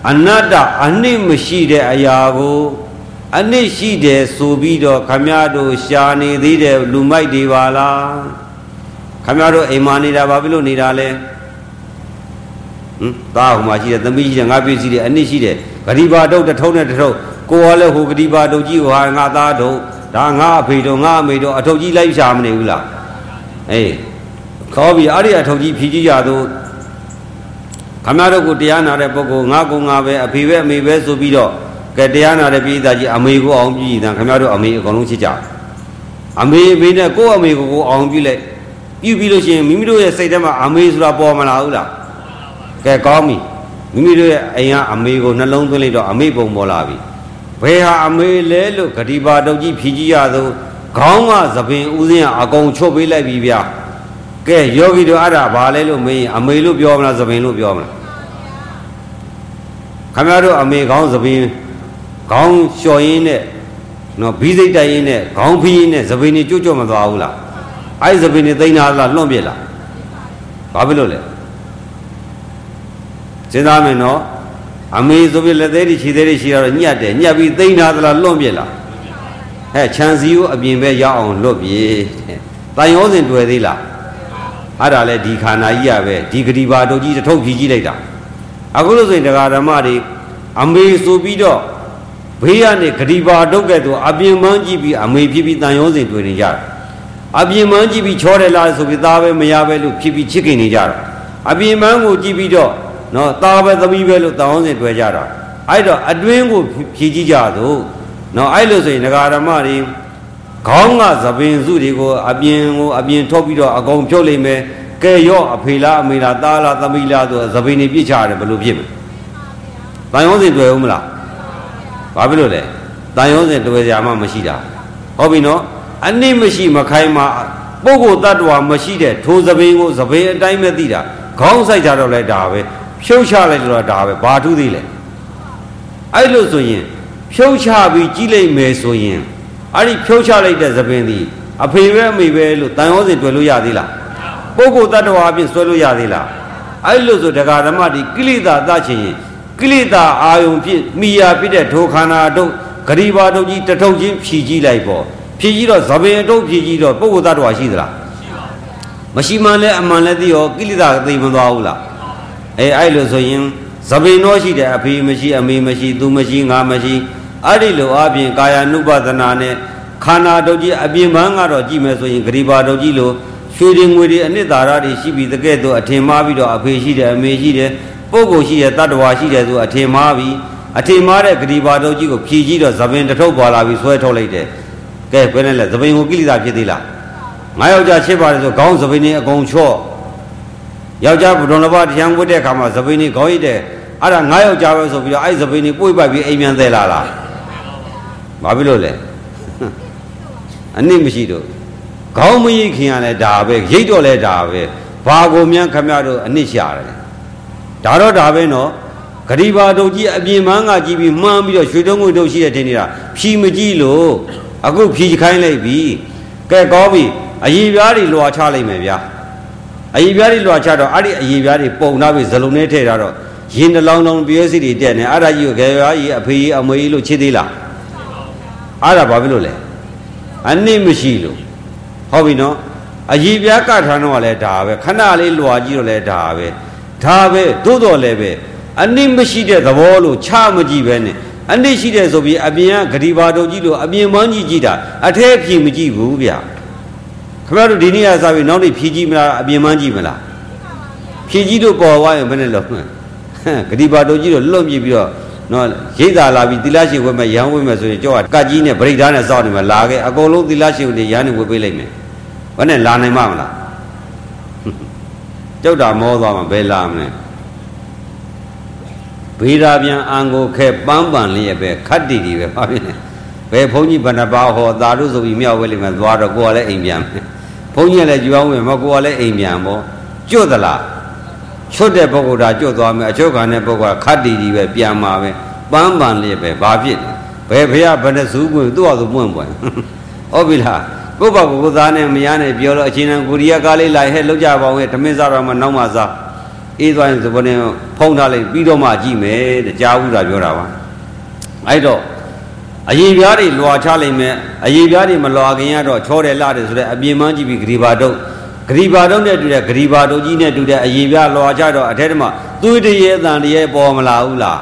အနတ္တအနှစ်မရှိတဲ့အရာကိုအနှစ်ရှိတယ်ဆိုပြီးတော့ခမရတို့ရှာနေသေးတယ်လူမိုက်တွေပါလားခမရတို့အိမ်မာနေတာဘာဖြစ်လို့နေတာလဲဟဟမ်သားဟိုမှာရှိတယ်သမီးရှိတယ်ငါပြည့်စည်တယ်အနစ်ရှိတယ်ဂရိဘာတုတ်တစ်ထုံးနဲ့တစ်ထုံးကိုကလည်းဟိုဂရိဘာတုတ်ကြီးဟိုဟာငါသားတုတ်ဒါငါအဖေတို့ငါအမေတို့အထုပ်ကြီးလိုက်ရှာမနေဘူးလား အေးခေါ်ပြီးအဲ့ဒီအထုပ်ကြီးဖြီးကြည့်ကြသို့ခမရတို့ကိုတရားနာတဲ့ပုဂ္ဂိုလ်ငါကုငါပဲအဖေပဲအမေပဲဆိုပြီးတော့ကဲတရားနာတဲ့ပြည်သားကြီးအမေကိုအောင်ပြည်သားခမရတို့အမေအကုန်လုံးချစ်ကြအမေအမေနဲ့ကိုယ့်အမေကိုကိုအောင်ပြည်လိုက်ပြုပြီးလို့ရှိရင်မိမိတို့ရဲ့စိတ်ထဲမှာအမေဆိုတာပေါ်မလာဘူးလားကဲကောင်းပြီမိမိတို့ရဲ့အိမ်ကအမေကိုနှလုံးသွင်းလိုက်တော့အမေပုံပေါ်လာပြီဘယ်ဟာအမေလဲလို့ဂတိပါတုတ်ကြီးဖြီးကြီးရသော ခေါင်းကသပင်ဥစဉ်ကအကုန်ချုပ်ပေးလိုက်ပြီဗျာကဲယောဂီတို့အဲ့ဒါဘာလဲလို့မေးရင်အမေလို့ပြောမလားသပင်လို့ပြောမလားခမရတို့အမေခေါင်းသပင်ခေါင်းလျှော်ရင်းနဲ့နော်ဘီးစိတ်တိုက်ရင်းနဲ့ခေါင်းဖီးရင်းနဲ့သပင်တွေကြွကြွမသွားဘူးလားအဲ့သပင်တွေသိမ်းတာလားလွန့်ပြစ်လားဘာဖြစ်လို့လဲစဉ်းစားမယ်နော်အမေဆိုပြီးလက်သေးတွေခြေသေးတွေရှိတော့ညှက်တယ်ညှက်ပြီးသိမ်းတာသလားလွန့်ပြစ်လား ဟဲ့ခြံစည်းကိုအပြင်ပဲရောက်အောင်လွတ်ပြေတဲ့တန်ရောစဉ်တွေ့သေးလားအဲ့ဒါလဲဒီခန္ဓာကြီးရပဲဒီဂတိပါတုတ်ကြီးတစ်ထုပ်ဖြီးကြည့်လိုက်တာအခုလို့ဆိုရင်တရားဓမ္မတွေအမေဆိုပြီးတော့ဘေးကနေဂတိပါတုတ်ကဲ့သို့အပြင်မှန်းကြည့်ပြီးအမေဖြစ်ပြီးတန်ရောစဉ်တွေ့နေကြတယ်အပြင်မှန်းကြည့်ပြီးချောတယ်လားဆိုပြီးသားပဲမရပဲလို့ဖြစ်ပြီးချစ်ခင်နေကြတာအပြင်မှန်းကိုကြည့်ပြီးတော့နော်သားပဲသမီးပဲလို့တောင်းစင်တွေ့ကြတာအဲ့တော့အတွင်းကိုဖြည့်ကြည့်ကြသို့ နော်အဲ့လိုဆိုရင်ဒကာဓမ္မတွေခေါင်းကသပင်စုတွေကိုအပြင်ကိုအပြင်ထုတ်ပြီးတော့အကုန်ဖြုတ်လိုက်မယ်ကဲရော့အဖေလားအမေလားသားလားသမီးလားဆိုသပင်တွေပြစ်ချရတယ်ဘယ်လိုဖြစ်မလဲတန်ရုံးစင်တွေ့ဦးမလားဘာဖြစ်လို့လဲတန်ရုံးစင်တွေ့ကြမှမရှိတာဟုတ်ပြီနော်အနည်းမရှိမခိုင်းမှပုဂ္ဂိုလ်တ attva မရှိတဲ့ထိုသပင်ကိုသပင်အတိုင်းပဲသိတာခေါင်းဆိုင်ကြတော့လဲဒါပဲဖြုတ်ချလိုက်တော့ဒါပဲဘာထူးသေးလဲအဲ့လိုဆိုရင် ဖြုတ်ချပြီးကြီးလိုက်မယ်ဆိုရင်အဲ့ဒီဖြုတ်ချလိုက်တဲ့သပင်သည်အဖေပဲအမေပဲလို့တန်ရောစဉ်တွေ့လို့ရသေးလားပုဂ္ဂိုလ်တ attva အပြင်ဆွဲလို့ရသေးလားအဲ့လိုဆိုဒကာဓမ္မဒီကိလေသာတတ်ချင်ရင်ကိလေသာအာယုံဖြစ်မိယာဖြစ်တဲ့ဒုခန္ဓာတို့ဂရိဘာတို့ကြီးတထုပ်ချင်းဖြီးကြည့်လိုက်ပေါ့ဖြီးကြည့်တော့သပင်အတုပ်ဖြီးကြည့်တော့ပုဂ္ဂိုလ်တ attva ရှိသလားမရှိမှလည်းအမှန်လည်းသိရောကိလေသာသိမသွားဘူးလားအဲအဲ့လိုဆိုရင်သဗေနောရှိတယ်အဖေမရှိအမေမရှိသူမရှိငါမရှိ အဲ့ဒီလိုအပြင်ကာယ ानु ပဒနာနဲ့ခန္ဓာတုတ်ကြီးအပြင်ပန်းကတော့ကြည့်မယ်ဆိုရင်ဂရိပါတုတ်ကြီးလိုရွှေတွေငွေတွေအနှစ်သာရတွေရှိပြီးတကဲ့သို့အထင်မှားပြီးတော့အဖေရှိတယ်အမေရှိတယ်ပုဂ္ဂိုလ်ရှိတယ်တတ္တဝါရှိတယ်ဆိုအထင်မှားပြီးအထင်မှားတဲ့ဂရိပါတုတ်ကြီးကိုဖြည်ကြည့်တော့သပင်တစ်ထုပ်ပေါ်လာပြီးဆွဲထုတ်လိုက်တယ်ကဲဘယ်နဲ့လဲသပင်ကိုကိလေသာဖြစ်သေးလားငါယောက်ျားချစ်ပါတယ်ဆိုခေါင်းသပင်နေအကုန်ချော့ယောက်ျားဘုဒ္ဓလဘတရားဝတ်တဲ့အခါမှာသပိန်ကြီးခေါင်းရည်တဲ့အဲ့ဒါငါယောက်ျားပဲဆိုပြီးတော့အဲ့သပိန်ကြီးပွေ့ပိုက်ပြီးအိမ်ပြန်သေးလာလား ဘာဖြစ်လို့လဲအနစ်မရှိတော့ခေါင်းမရိတ်ခင်ရလဲဒါပဲရိတ်တော့လဲဒါပဲဘာကိုမြန်ခမရတို့အနစ်ရှာတယ်ဒါတော့ဒါပဲနော်ဂရိဘာတို့ကြီးအပြင်မန်းကကြည့်ပြီးမှန်းပြီးတော့ရွှေတုံးငွေတို့ရှိတဲ့ထင်နေတာဖြီမကြည့်လို့အခုဖြီခိုင်းလိုက်ပြီကဲကောပြီအည်ပြားတွေလွာချလိုက်မယ်ဗျာအည်ပြားတွေလွှာချတော့အဲ့ဒီအည်ပြားတွေပုံနာပြီးဇလုံးနဲ့ထည့်ထားတော့ရင်တလောင်းလောင်းပြည့်စီတွေတက်နေအဲ့ဒါကြီးကိုခေရွာကြီးအဖေကြီးအမေကြီးလို့ချစ်သေးလား အဲ့ဒါဘာဖြစ်လို့လဲအနစ်မရှိလို့ဟုတ်ပြီနော်အည်ပြားကထားတော့လည်းဒါပဲခဏလေးလွှာကြည့်တော့လည်းဒါပဲဒါပဲသို့တော်လည်းပဲအနစ်မရှိတဲ့သဘောလို့ချမကြည့်ပဲနဲ့အနစ်ရှိတဲ့ဆိုပြီးအပြင်ကဂတိဘာတော်ကြီးလို့အပြင်မန်းကြီးကြည့်တာအထဲဖြီမကြည့်ဘူးဗျာခင်ဗျားတို့ဒီနေ့ကစားပြီးနောက်နေ့ဖြီးကြည့်မလားအပြင်မှန်းကြည့်မလားဖြီးကြည့်တို့ပေါ်သွားရင်ဘယ်နဲ့လို့ဟမ်ဂတိပါတို့ကြီးတို့လွတ်ပြပြီးတော့ နော်ရိတ်သာလာပြီးသီလရှိဝတ်မဲ့ရန်ဝတ်မဲ့ဆိုရင်ကြောက်ကတ်ကြီးနဲ့ဗရိတ်သားနဲ့စောင့်နေမှာလာခဲ့အကုန်လုံးသီလရှိတွေရန်နေဝတ်ပေးလိုက်မယ်ဘယ်နဲ့လာနိုင်မှာမလားကြောက်တာမောသွားမှာဘယ်လာမလဲဘေးရာပြန်အံကိုခဲပန်းပန်လျက်ပဲခတ်တီတီပဲဘာဖြစ်လဲဘယ်ဘုန်းကြီးဘဏ္ဍပါဟောသာတို့ဆိုပြီးမြောက်ဝဲလိမ့်မယ်သွားတော့ကိုကလည်းအိမ်ပြန်မယ်ဘုန်းကြီးလည်းကြွအောင်ဝင်မကိုကလည်းအိမ်ပြန်ပေါ့ကျွတ်သလား ချွတ်တဲ့ပုဂ္ဂိုလ်ဒါကျွတ်သွားမယ်အချုပ်ခံတဲ့ပုဂ္ဂိုလ်ကခတ်တီတီပဲပြန်มาပဲပန်းပန်လျက်ပဲဘာဖြစ်လဲဘယ်ဖះဘယ်နဲ့ဇူးပွင့်သူ့ဟာသူပွင့်ပွင့်ဟုတ်ပြီလားကိုယ့်ဘာကိုယ်သားနဲ့မရနဲ့ပြောလို့အချင်းတန်ကိုရီးယားကားလေးလိုက်ဟဲ့လောက်ကြပါဦးဟဲ့ဓမင်းစားတော့မှနောက်မှစားအေးသွားရင်သဘောနဲ့ဖုံးထားလိုက်ပြီးတော့မှကြည့်မယ်တကြားဘူးတာပြောတာပါအဲ့တော့အရေးပြားတွေလွာချလိုက်မယ်အရေးပြားတွေမလွာခင်ရတော့ချောတယ်လာတယ်ဆိုတော့အပြင်မှန်းကြည့်ပြီးဂရီဘာတော့ ဂရိဘာတုတ်နဲ့တူတဲ့ဂရိဘာတုတ်ကြီးနဲ့တူတဲ့အရေပြလွာကြတော့အထက်တမသွေးတရေအတန်တရေပေါ်မလာဘူးလား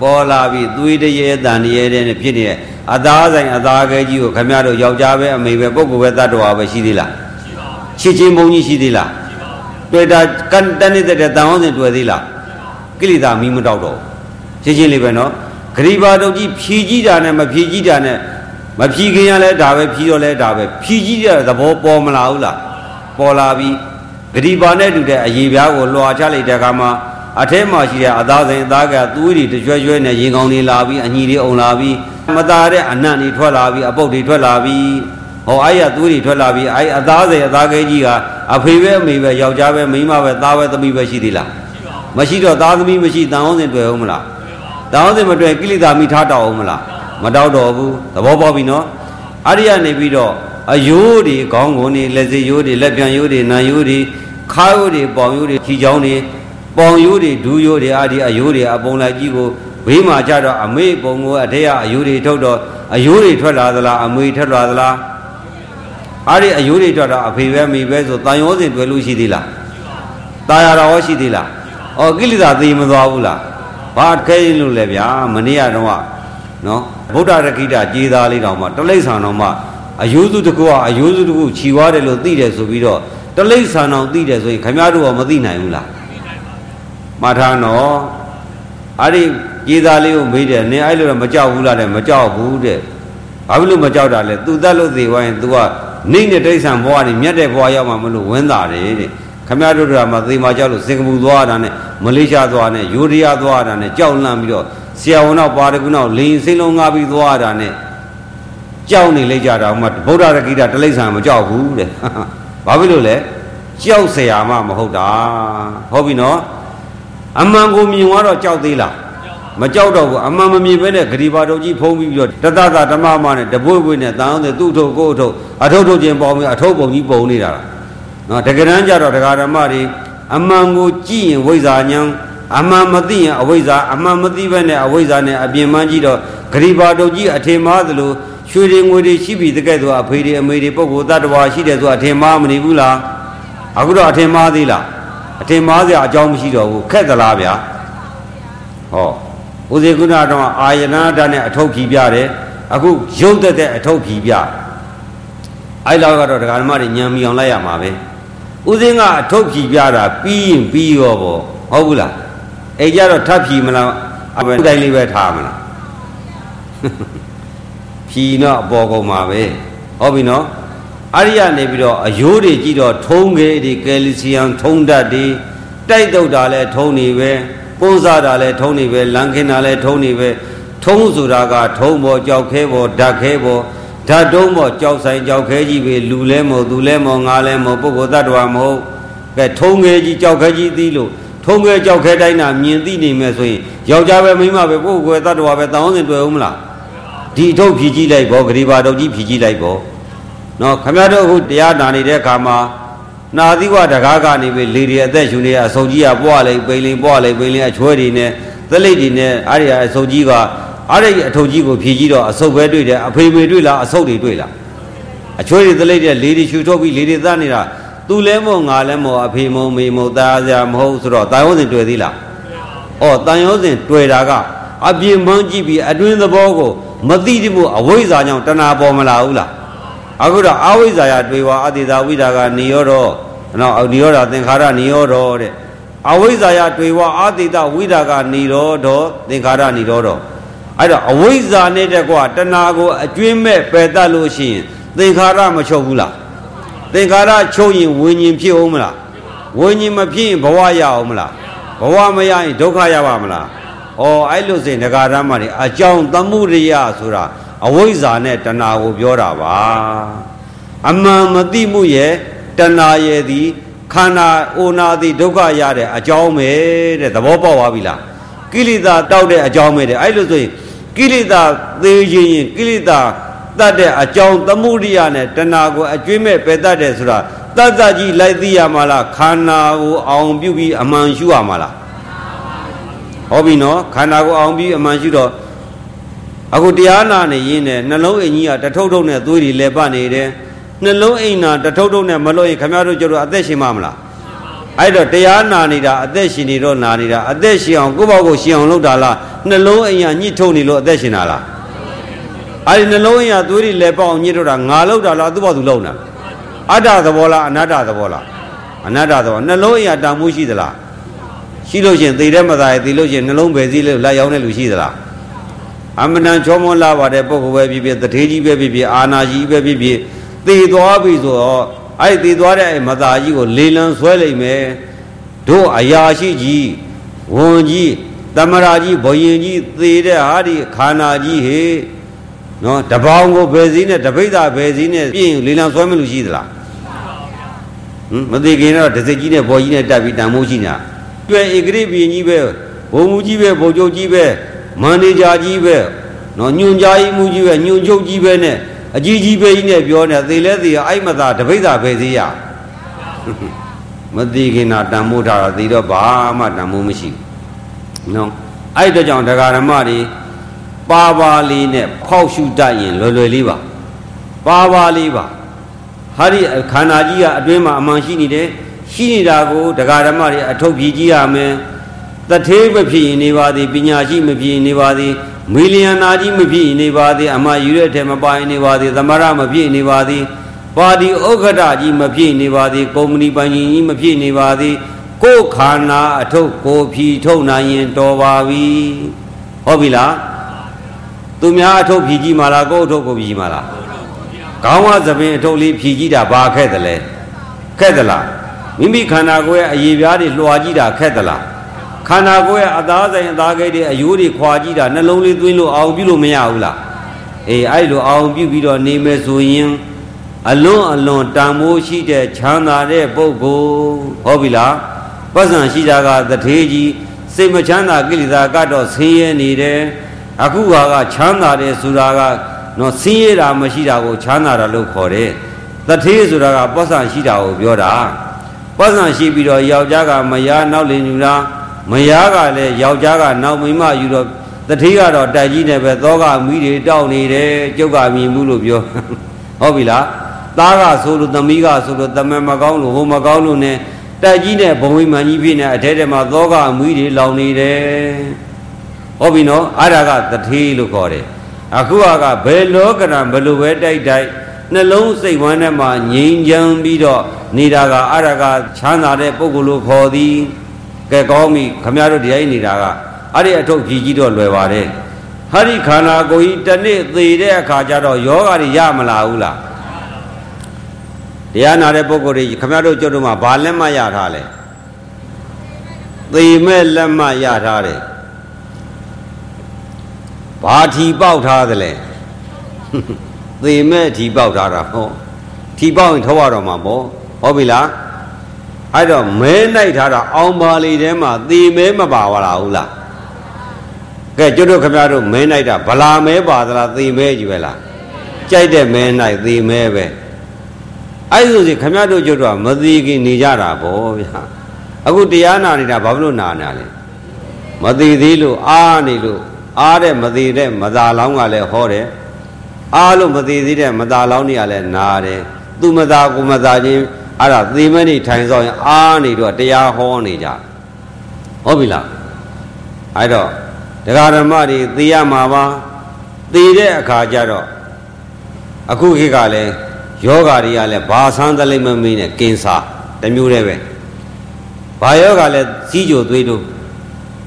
ပေါ်လာပြီသွေးတရေအတန်တရေတဲ့ဖြစ်နေတဲ့အသားဆိုင်အသားကဲကြီးကိုခမရတို့ယောက်ျားပဲအမေပဲပုဂ္ဂိုလ်ပဲတတ်တော်ပဲရှိသေးလားရှိချင်းဘုံကြီးရှိသေးလားတွေ့တာကန်တနေတဲ့တန်အောင်စဉ်တွေ့သေးလားကိလေသာမီးမတောက်တော့ရှင်းရှင်းလေးပဲနော်ဂရိဘာတုတ်ကြီးဖြီးကြီးတာနဲ့မဖြီးကြီးတာနဲ့မဖြီးခင်ရလဲဒါပဲဖြီးတော့လဲဒါပဲဖြီးကြီးတဲ့သဘောပေါ်မလာဘူးလား ပေါ်လာပြီးဂရိပါနဲ့တူတဲ့အရေပြားကိုလွှာချလိုက်တဲ့အခါမှာအထဲမှာရှိတဲ့အသားစိန်အသားကသွေးတွေတကြွကြွနဲ့ရင်ကောင်းတွေလာပြီးအညီတွေအုံလာပြီးမตาတဲ့အနံ့တွေထွက်လာပြီးအပုတ်တွေထွက်လာပြီးဟောအဲ့ရသွေးတွေထွက်လာပြီးအဲ့အသားစိန်အသားကဲကြီးကအဖေပဲအမေပဲယောက်ျားပဲမိန်းမပဲသားပဲသမီးပဲရှိသေးလားမရှိတော့သားသမီးမရှိတန်အောင်စင်တွေ့အောင်မလားတန်အောင်စင်မတွေ့ကိလေသာမိထားတောက်အောင်မလားမတောက်တော့ဘူးသဘောပေါက်ပြီနော်အဲ့ဒီကနေပြီးတော့ အယိုးတွေခေါင်းကုန်တွေလက်စီယိုးတွေလက်ပြန်ယိုးတွေနံယိုးတွေခါယိုးတွေပေါင်ယိုးတွေခြေချောင်းတွေပေါင်ယိုးတွေဒူးယိုးတွေအာဒီအယိုးတွေအပုံလိုက်ကြီးကိုဘေးမှာကြတော့အမေပုံကိုအထက်ကအယိုးတွေထုတ်တော့အယိုးတွေထွက်လာသလားအမွေထွက်လာသလားအဲ့ဒီအယိုးတွေထွက်တော့အဖေပဲမိပဲဆိုတန်ရောစဉ်တွေ့လို့ရှိသေးလားตายရတော့ရှိသေးလားအော်ကိလေသာသိမသွားဘူးလားဘာခဲရင်လို့လဲဗျာမနေ့ကတော့နော်ဗုဒ္ဓရခိတကြေးသားလေးတောင်မှတလိ္ဆာတော်မှ အယိုးစုတကူကအယိုးစုတကူခြီွားတယ်လို့သိတယ်ဆိုပြီးတော့တလိ္ဆာတော်သိတယ်ဆိုရင်ခမရတို့ကမသိနိုင်ဘူးလားမှားထားနော်အဲ့ဒီကြေးသားလေးကိုမေးတယ်နင်အဲ့လိုတော့မကြောက်ဘူးလားတဲ့မကြောက်ဘူးတဲ့ဘာဖြစ်လို့မကြောက်တာလဲသူတတ်လို့သေသွားရင် तू ကနှိမ့်တဲ့တိဋ္ဌံဘဝနေမြတ်တဲ့ဘဝရောက်မှမလို့ဝင်းတာတယ်တဲ့ခမရတို့ကမှသေမှာကြောက်လို့စင်ကာပူသွားတာနဲ့မလေးရှားသွားနဲ့ယူရီးယားသွားတာနဲ့ကြောက်လန့်ပြီးတော့ဆရာဝန်တော့ပါတကူတော့လိန်စိမ့်လုံးငါပြီးသွားတာနဲ့ ကြောက်နေလိုက်ကြတာမှဗုဒ္ဓရကိတာတလိ္ဆာမကြောက်ဘူးတဲ့ဘာဖြစ်လို့လဲကြောက်เสียမှမဟုတ်တာဟုတ်ပြီနော်အမှန်ကိုမြင်သွားတော့ကြောက်သေးလားမကြောက်တော့ဘူးအမှန်မမြင်ဘဲနဲ့ဂရိပါတော်ကြီးဖုံးပြီးပြီးတော့တတတာဓမ္မမနဲ့တပွေ့ပွေ့နဲ့တန်အောင်တဲ့သူ့ထုတ်ကို့ထုတ်အထုတ်ထုတ်ခြင်းပေါင်းပြီးအထုတ်ပုံကြီးပုံနေတာနော်တကယ်တမ်းကျတော့တရားဓမ္မတွေအမှန်ကိုကြည့်ရင်ဝိဇ္ဇာဉာဏ်အမှန်မသိရင်အဝိဇ္ဇာအမှန်မသိဘဲနဲ့အဝိဇ္ဇာနဲ့အပြင်မှန်းကြည့်တော့ဂရိပါတော်ကြီးအထင်မှားသလို ရွှေတွေငွေတွေရှိပြီတကယ်ဆိုအဖေတွေအမေတွေပုဂ္ဂိုလ်တ attva ရှိတယ်ဆိုအထင်မှားမနေဘူးလားအခုတော့အထင်မှားသေးလားအထင်မှားစရာအကြောင်းမရှိတော့ဘူးခက်သလားဗျာဟောဦးဇေကုဏတော့အာယနာတနဲ့အထုပ်ဖြီးပြတယ်အခုရုပ်သက်တဲ့အထုပ်ဖြီးပြအဲ့လောက်ကတော့ဒကာဓမ္မတွေညံမီအောင်လိုက်ရမှာပဲဦးဇင်းကအထုပ်ဖြီးပြတာပြီးရင်ပြီးရောပေါ့ဟုတ်ဘူးလားအဲ့ကြတော့ထပ်ဖြီးမလားအပယ်တိုင်းလေးပဲထားမလား ဖြီးတော့အပေါ်ကုန်ပါပဲဟုတ်ပြီနော်အရိယနေပြီးတော့အယိုးတွေကြည့်တော့ထုံးခဲတွေကယ်လီဆီယမ်ထုံးတတ်တွေတိုက်တုတ်တာလဲထုံးနေပဲပုံစားတာလဲထုံးနေပဲလန်ခင်းတာလဲထုံးနေပဲထုံးဆိုတာကထုံးပေါ်ကြောက်ခဲပေါ်ဓာတ်ခဲပေါ်ဓာတ်တုံးပေါ်ကြောက်ဆိုင်ကြောက်ခဲကြီးပဲလူလဲမို့သူလဲမို့ငါလဲမို့ပုဂ္ဂိုလ်တ attva မဟုတ်ကဲထုံးခဲကြီးကြောက်ခဲကြီးသိလို့ထုံးခဲကြောက်ခဲတိုင်းတာမြင်သိနေမယ်ဆိုရင်ယောက်ျားပဲမိန်းမပဲပုဂ္ဂိုလ်တ attva ပဲတောင်းစင်တွေ့အောင်မလား ဒီထုတ်ဖြီးကြည့်လိုက်ဘောဂရိပါထုတ်ကြီးဖြီးကြည့်လိုက်ဘောနော်ခမရတို့အခုတရားနာနေတဲ့အခါမှာနာသီဝတကားကနေပြီလေတွေအသက်ရှူနေအဆုံကြီးကပွားလိုက်ပိန်လင်ပွားလိုက်ပိန်လင်အချွဲတွေနဲ့သလိတ်တွေနဲ့အားရအဆုံကြီးကအားရအထုပ်ကြီးကိုဖြည့်ကြည့်တော့အဆုပ်ပဲတွေ့တယ်အဖေမေတွေ့လားအဆုပ်တွေတွေ့လားအချွဲတွေသလိတ်တွေလေတွေရှူထုတ်ပြီးလေတွေသနေတာသူလဲမို့ငါလဲမို့အဖေမို့မေမို့သားစရာမဟုတ်ဆိုတော့တာယောစဉ်တွေ့သေးလားဩတန်ရောစဉ်တွေ့တာကအပြင်မှန်းကြည့်ပြီးအတွင်းသဘောကို မသိတမှုအဝိဇ္ဇာကြောင့်တဏှာပေါ်မလာဘူးလားအခုတော့အဝိဇ္ဇာယတွေ့ဝါအတိသာဝိဒါကနေရောတော့နော်နိရောဓသင်္ခါရနိရောဓတဲ့အဝိဇ္ဇာယတွေ့ဝါအတိတဝိဒါကနေရောတော့သင်္ခါရနိရောဓအဲ့တော့အဝိဇ္ဇာနဲ့တကွတဏှာကိုအကျွင်းမဲ့ပယ်တတ်လို့ရှိရင်သင်္ခါရမချုပ်ဘူးလားသင်္ခါရချုပ်ရင်ဝิญဉ်ဖြစ်အောင်မလားဝิญဉ်မဖြစ်ရင်ဘဝရအောင်မလားဘဝမရရင်ဒုက္ခရပါမလား ဩအဲ့လိုစဉ်ဒကာရမတွေအကြောင်းသမှုရိယဆိုတာအဝိဇ္ဇာနဲ့တဏှာကိုပြောတာပါအမှန်မသိမှုရဲ့တဏှာရဲ့သည်ခန္ဓာအိုနာသည်ဒုက္ခရတဲ့အကြောင်းပဲတဲ့သဘောပေါက်သွားပြီလားကိလေသာတောက်တဲ့အကြောင်းပဲတဲ့အဲ့လိုဆိုရင်ကိလေသာသေးခြင်းရင်ကိလေသာတတ်တဲ့အကြောင်းသမှုရိယနဲ့တဏှာကိုအကျွေးမဲ့ပယ်တတ်တယ်ဆိုတာတတ်တတ်ကြီးလိုက်သိရမှာလားခန္ဓာကိုအောင်ပြုပြီးအမှန်ရှုရမှာလား ဟုတ်ပြီနော်ခန္ဓာကိုအောင်ပြီးအမှန်ရှုတော့အခုတရားနာနေရင်းနဲ့နှလုံးအင်ကြီးကတထုပ်ထုပ်နဲ့သွေးတွေလဲပတ်နေတယ်နှလုံးအိမ်နာတထုပ်ထုပ်နဲ့မလို့ရင်ခမရတို့ကျတော့အသက်ရှင်မှာမလားအဲ့တော့တရားနာနေတာအသက်ရှင်နေတော့နာနေတာအသက်ရှင်အောင်ကိုယ့်ဘောက်ကိုရှင်အောင်လုပ်တာလားနှလုံးအိမ်ရညှိထုတ်နေလို့အသက်ရှင်တာလားအဲ့ဒီနှလုံးအိမ်ရသွေးတွေလဲပေါအောင်ညှိထုတ်တာငါလုပ်တာလားသူ့ဘောက်သူလုပ်နေတာအတ္တသဘောလားအနတ္တသဘောလားအနတ္တသဘောနှလုံးအိမ်ရတန်မှုရှိသလား ရှိလို့ရှင်သိတဲ့မသားရဲ့သိလို့ရှင်နှလုံးပဲစည်းလို့လာရောက်တဲ့လူရှိသလားအမတန်ချောမောလာပါတဲ့ပုဂ္ဂိုလ်ပဲဖြစ်ဖြစ်တထေးကြီးပဲဖြစ်ဖြစ်အာနာကြီးပဲဖြစ်ဖြစ်သေသွားပြီဆိုတော့အဲ့သေသွားတဲ့မသားကြီးကိုလေလံဆွဲလိုက်မယ်တို့အရာရှိကြီးဝန်ကြီးတမရာကြီးဘုရင်ကြီးသေတဲ့ဟာဒီခန္ဓာကြီးဟေနော်တပေါင်းကိုဘယ်စည်းနဲ့တပိဿာဘယ်စည်းနဲ့ပြင်လေလံဆွဲမလို့ရှိသလားဟမ်မသိခင်တော့ဒစိကြီးနဲ့ဘော်ကြီးနဲ့တက်ပြီးတန်မိုးရှိနေတာ တွေ့ဧကရိပင်ကြီးပဲဘုံမူကြီးပဲဘုံချုပ်ကြီးပဲမန်နေဂျာကြီးပဲနော်ညွန်ကြားကြီးမူကြီးပဲညွန်ချုပ်ကြီးပဲနဲ့အကြီးကြီးပဲကြီးနဲ့ပြောနေသေလဲသေရအဲ့မသာတပိဿာပဲသေးရမသိခင်တာတန်မိုးထားတာသေတော့ဘာမှတန်မိုးမရှိဘူးနော်အဲ့တော့ကြောင့်ဒကာဓမ္မတွေပါပါလေးနဲ့ဖောက်ရှုတတ်ရင်လွယ်လွယ်လေးပါပါပါလေးပါဟာဒီခန္ဓာကြီးကအတွင်းမှာအမှန်ရှိနေတယ် ရှိနေတာကိုဒကာဓမ္မတွေအထုတ်ပြကြည့်ရမယ်တထေးမဖြစ်ရင်နေပါသည်ပညာရှိမဖြစ်ရင်နေပါသည်မီလီယံနာကြီးမဖြစ်ရင်နေပါသည်အမှယူတဲ့ထဲမပိုင်နေပါသည်သမရမဖြစ်နေပါသည်ပါတီဥက္ကဋ္ဌကြီးမဖြစ်နေပါသည်ကုမ္ပဏီပိုင်ကြီးမဖြစ်နေပါသည်ကိုယ်ခန္ဓာအထုတ်ကိုဖြီထုတ်နိုင်ရင်တော်ပါပြီဟုတ်ပြီလားသူများအထုတ်ဖြီကြီးမှာလားကိုယ်အထုတ်ကိုဖြီကြီးမှာလားခေါင်းဝသပင်အထုတ်လေးဖြီကြီးတာဘာခက်တယ်လဲခက်သလား မိမိခန္ဓာကိုယ်ရဲ့အရေးပြားတွေလွှာကြည့်တာခက်သလားခန္ဓာကိုယ်ရဲ့အသားဆိုင်အသားကိတ်တွေအယိုးတွေခွာကြည့်တာနှလုံးလေးသွင်းလို့အောင်ပြုလို့မရဘူးလားအေးအဲ့လိုအောင်ပြုပြီးတော့နေမယ်ဆိုရင်အလွန်အလွန်တန်မိုးရှိတဲ့ချမ်းသာတဲ့ပုဂ္ဂိုလ်ဟုတ်ပြီလားပတ်စံရှိတာကတထေးကြီးစိတ်မချမ်းသာကိလေသာကတော့ဆင်းရဲနေတယ်အခုဟာကချမ်းသာတယ်ဆိုတာကနော်ဆင်းရဲတာမရှိတာကိုချမ်းသာတာလို့ခေါ်တယ်တထေးဆိုတာကပတ်စံရှိတာကိုပြောတာ ပတ်စံရှိပြီးတော့ယောက်ျားကမယားနောက်လင်ယူလားမယားကလည်းယောက်ျားကနောက်မိမယူတော့တတိကတော့တိုက်ကြီးနဲ့ပဲသောကမီးတွေတောက်နေတယ်ကျုပ်ကမြင်မှုလို့ပြောဟုတ်ပြီလားသားကဆိုလို့သမီးကဆိုလို့တမန်မကောင်းလို့ဟိုမကောင်းလို့ ਨੇ တိုက်ကြီးနဲ့ဘုံဝိမှန်ကြီးဖြစ်နေအထဲထဲမှာသောကမီးတွေလောင်နေတယ်ဟုတ်ပြီနော်အဲ့ဒါကတတိလို့ခေါ်တယ်အခုကဘယ်လောကရံဘယ်လိုပဲတိုက်တိုက် နှလုံးစိတ်ဝမ်းထဲမှာငြိမ်ချမ်းပြီးတော့နေတာကအဲ့ဒါကချမ်းသာတဲ့ပုဂ္ဂိုလ်လို့ခေါ်သည်ကဲကောင်းပြီခမရတို့တရားနေတာကအဲ့ဒီအထုပ်ကြည့်ကြည့်တော့လွယ်ပါတယ်ဟာဒီခန္ဓာကိုယ်ကြီးတစ်နေ့သေတဲ့အခါကျတော့ယောဂါတွေရမလာဘူးလားတရားနာတဲ့ပုဂ္ဂိုလ်တွေခမရတို့ကျွတ်တို့မှာဘာလက်မှတ်ရထားလဲသေမဲ့လက်မှတ်ရထားတယ်ဘာထီပေါက်ထားသလဲ သေမဲ့ထီပေါက်ထားတာဟောထီပေါက်ရင်ထောက်ရတော့မှာပေါ့ဟုတ်ပြီလားအဲ့တော့မဲနိုင်ထားတာအောင်ပါလီထဲမှာသေမဲမပါပါလားဟုတ်လားကဲကျွတ်တို့ခင်ဗျားတို့မဲနိုင်တာဗလာမဲပါသလားသေမဲကြီးပဲလားကြိုက်တဲ့မဲနိုင်သေမဲပဲအဲ့ဆိုစီခင်ဗျားတို့ကျွတ်တို့ကမသိခင်နေကြတာဗောဗျာအခုတရားနာနေတာဘာလို့နာနာလဲမသိသေးလို့အားနေလို့အားတဲ့မသိတဲ့မသာလောင်းကလည်းဟောတယ် အားလို့မသိသေးတဲ့မသာလောင်းတွေကလည်းနာတယ်သူမသာကိုမသာချင်းအဲ့ဒါသေမနေထိုင်ဆောင်ရင်အားနေတော့တရားဟောနေကြဟုတ်ပြီလားအဲ့တော့တရားဓမ္မတွေသိရမှာပါသိတဲ့အခါကျတော့အခုခေတ်ကလည်းယောဂါတွေကလည်းဘာဆန်းသလိမ့်မမင်းနဲ့ကင်ဆာတမျိုးတည်းပဲဘာယောဂါလည်းစီးကြိုသွေးတို့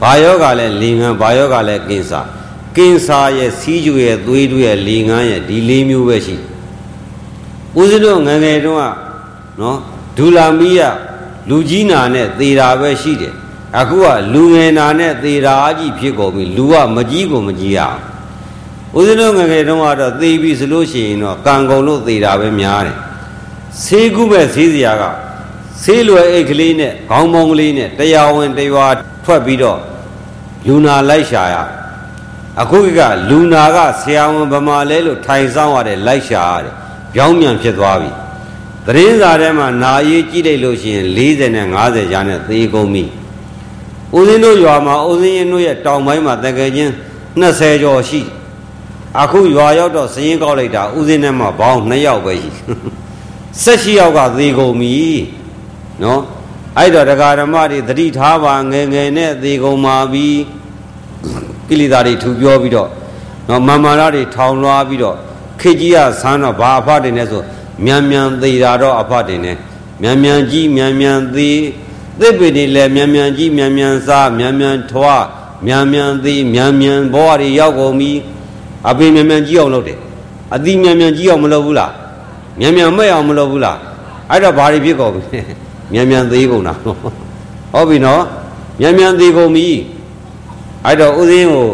ဘာယောဂါလည်းလင်ငန်းဘာယောဂါလည်းကင်ဆာ ကင်ဆာရဲ့စီးကြိုရဲ့သွေးတို့ရဲ့လင်ငန်းရဲ့ဒီလေးမျိုးပဲရှိဦးဇင်းတို့ငငယ်တုန်းကနော်ဒူလာမီးရလူကြီးနာနဲ့သေတာပဲရှိတယ်အခုကလူငယ်နာနဲ့သေတာအကြီးဖြစ်ကုန်ပြီလူကမကြီးကိုမကြီးရအောင်ဦးဇင်းတို့ငငယ်တုန်းကတော့သေပြီဆိုလို့ရှိရင်တော့ကံကုန်လို့သေတာပဲများတယ်ဆေးကုမဲ့ဆေးစရာကဆေးလွယ်အိတ်ကလေးနဲ့ခေါင်းပေါင်းကလေးနဲ့တရားဝင်တရားထွက်ပြီးတော့လူနာလိုက်ရှာရ အခုကလူနာကဆရာဝန်ဗမာလဲလို့ထိုင်ဆောင်ရတယ်လိုက်ရှာရတယ်ပြောင်းပြန်ဖြစ်သွားပြီသတင်းစာထဲမှာနာရေးကြည့်လိုက်လို့ရှိရင်40နဲ့50ရာနဲ့သေကုန်ပြီဦးဇင်းတို့ရွာမှာဦးဇင်းရင်တို့ရဲ့တောင်ပိုင်းမှာတကယ်ချင်း20ကျော်ရှိအခုရွာရောက်တော့စည်ရင်ကောက်လိုက်တာဦးဇင်းနဲ့မှဘောင်း2ယောက်ပဲရှိဆက်ရှိယောက်ကသေကုန်ပြီနော်အဲ့တော့တရားဓမ္မတွေသတိထားပါငယ်ငယ်နဲ့သေကုန်ပါပြီ ကိလေသာတွေထူပြောပြီးတော့နော်မာမာရတွေထောင်လွှားပြီးတော့ခေကြီးကဆန်းတော့ဘာအဖတ်တင်လဲဆိုမြန်မြန်သေတာတော့အဖတ်တင်တယ်မြန်မြန်ကြီးမြန်မြန်သေးသစ်ပင်တွေလည်းမြန်မြန်ကြီးမြန်မြန်စားမြန်မြန်ထွားမြန်မြန်သေးမြန်မြန်ဘဝတွေရောက်ကုန်ပြီအပင်မြန်မြန်ကြီးအောင်လုပ်တယ်အသီးမြန်မြန်ကြီးအောင်မလုပ်ဘူးလားမြန်မြန်မဲ့အောင်မလုပ်ဘူးလားအဲ့တော့ဘာတွေဖြစ်ကုန်ပြီမြန်မြန်သေးကုန်တာဟုတ်ပြီနော်မြန်မြန်သေးကုန်ပြီ အဲ့တော့ဥစဉ်ကို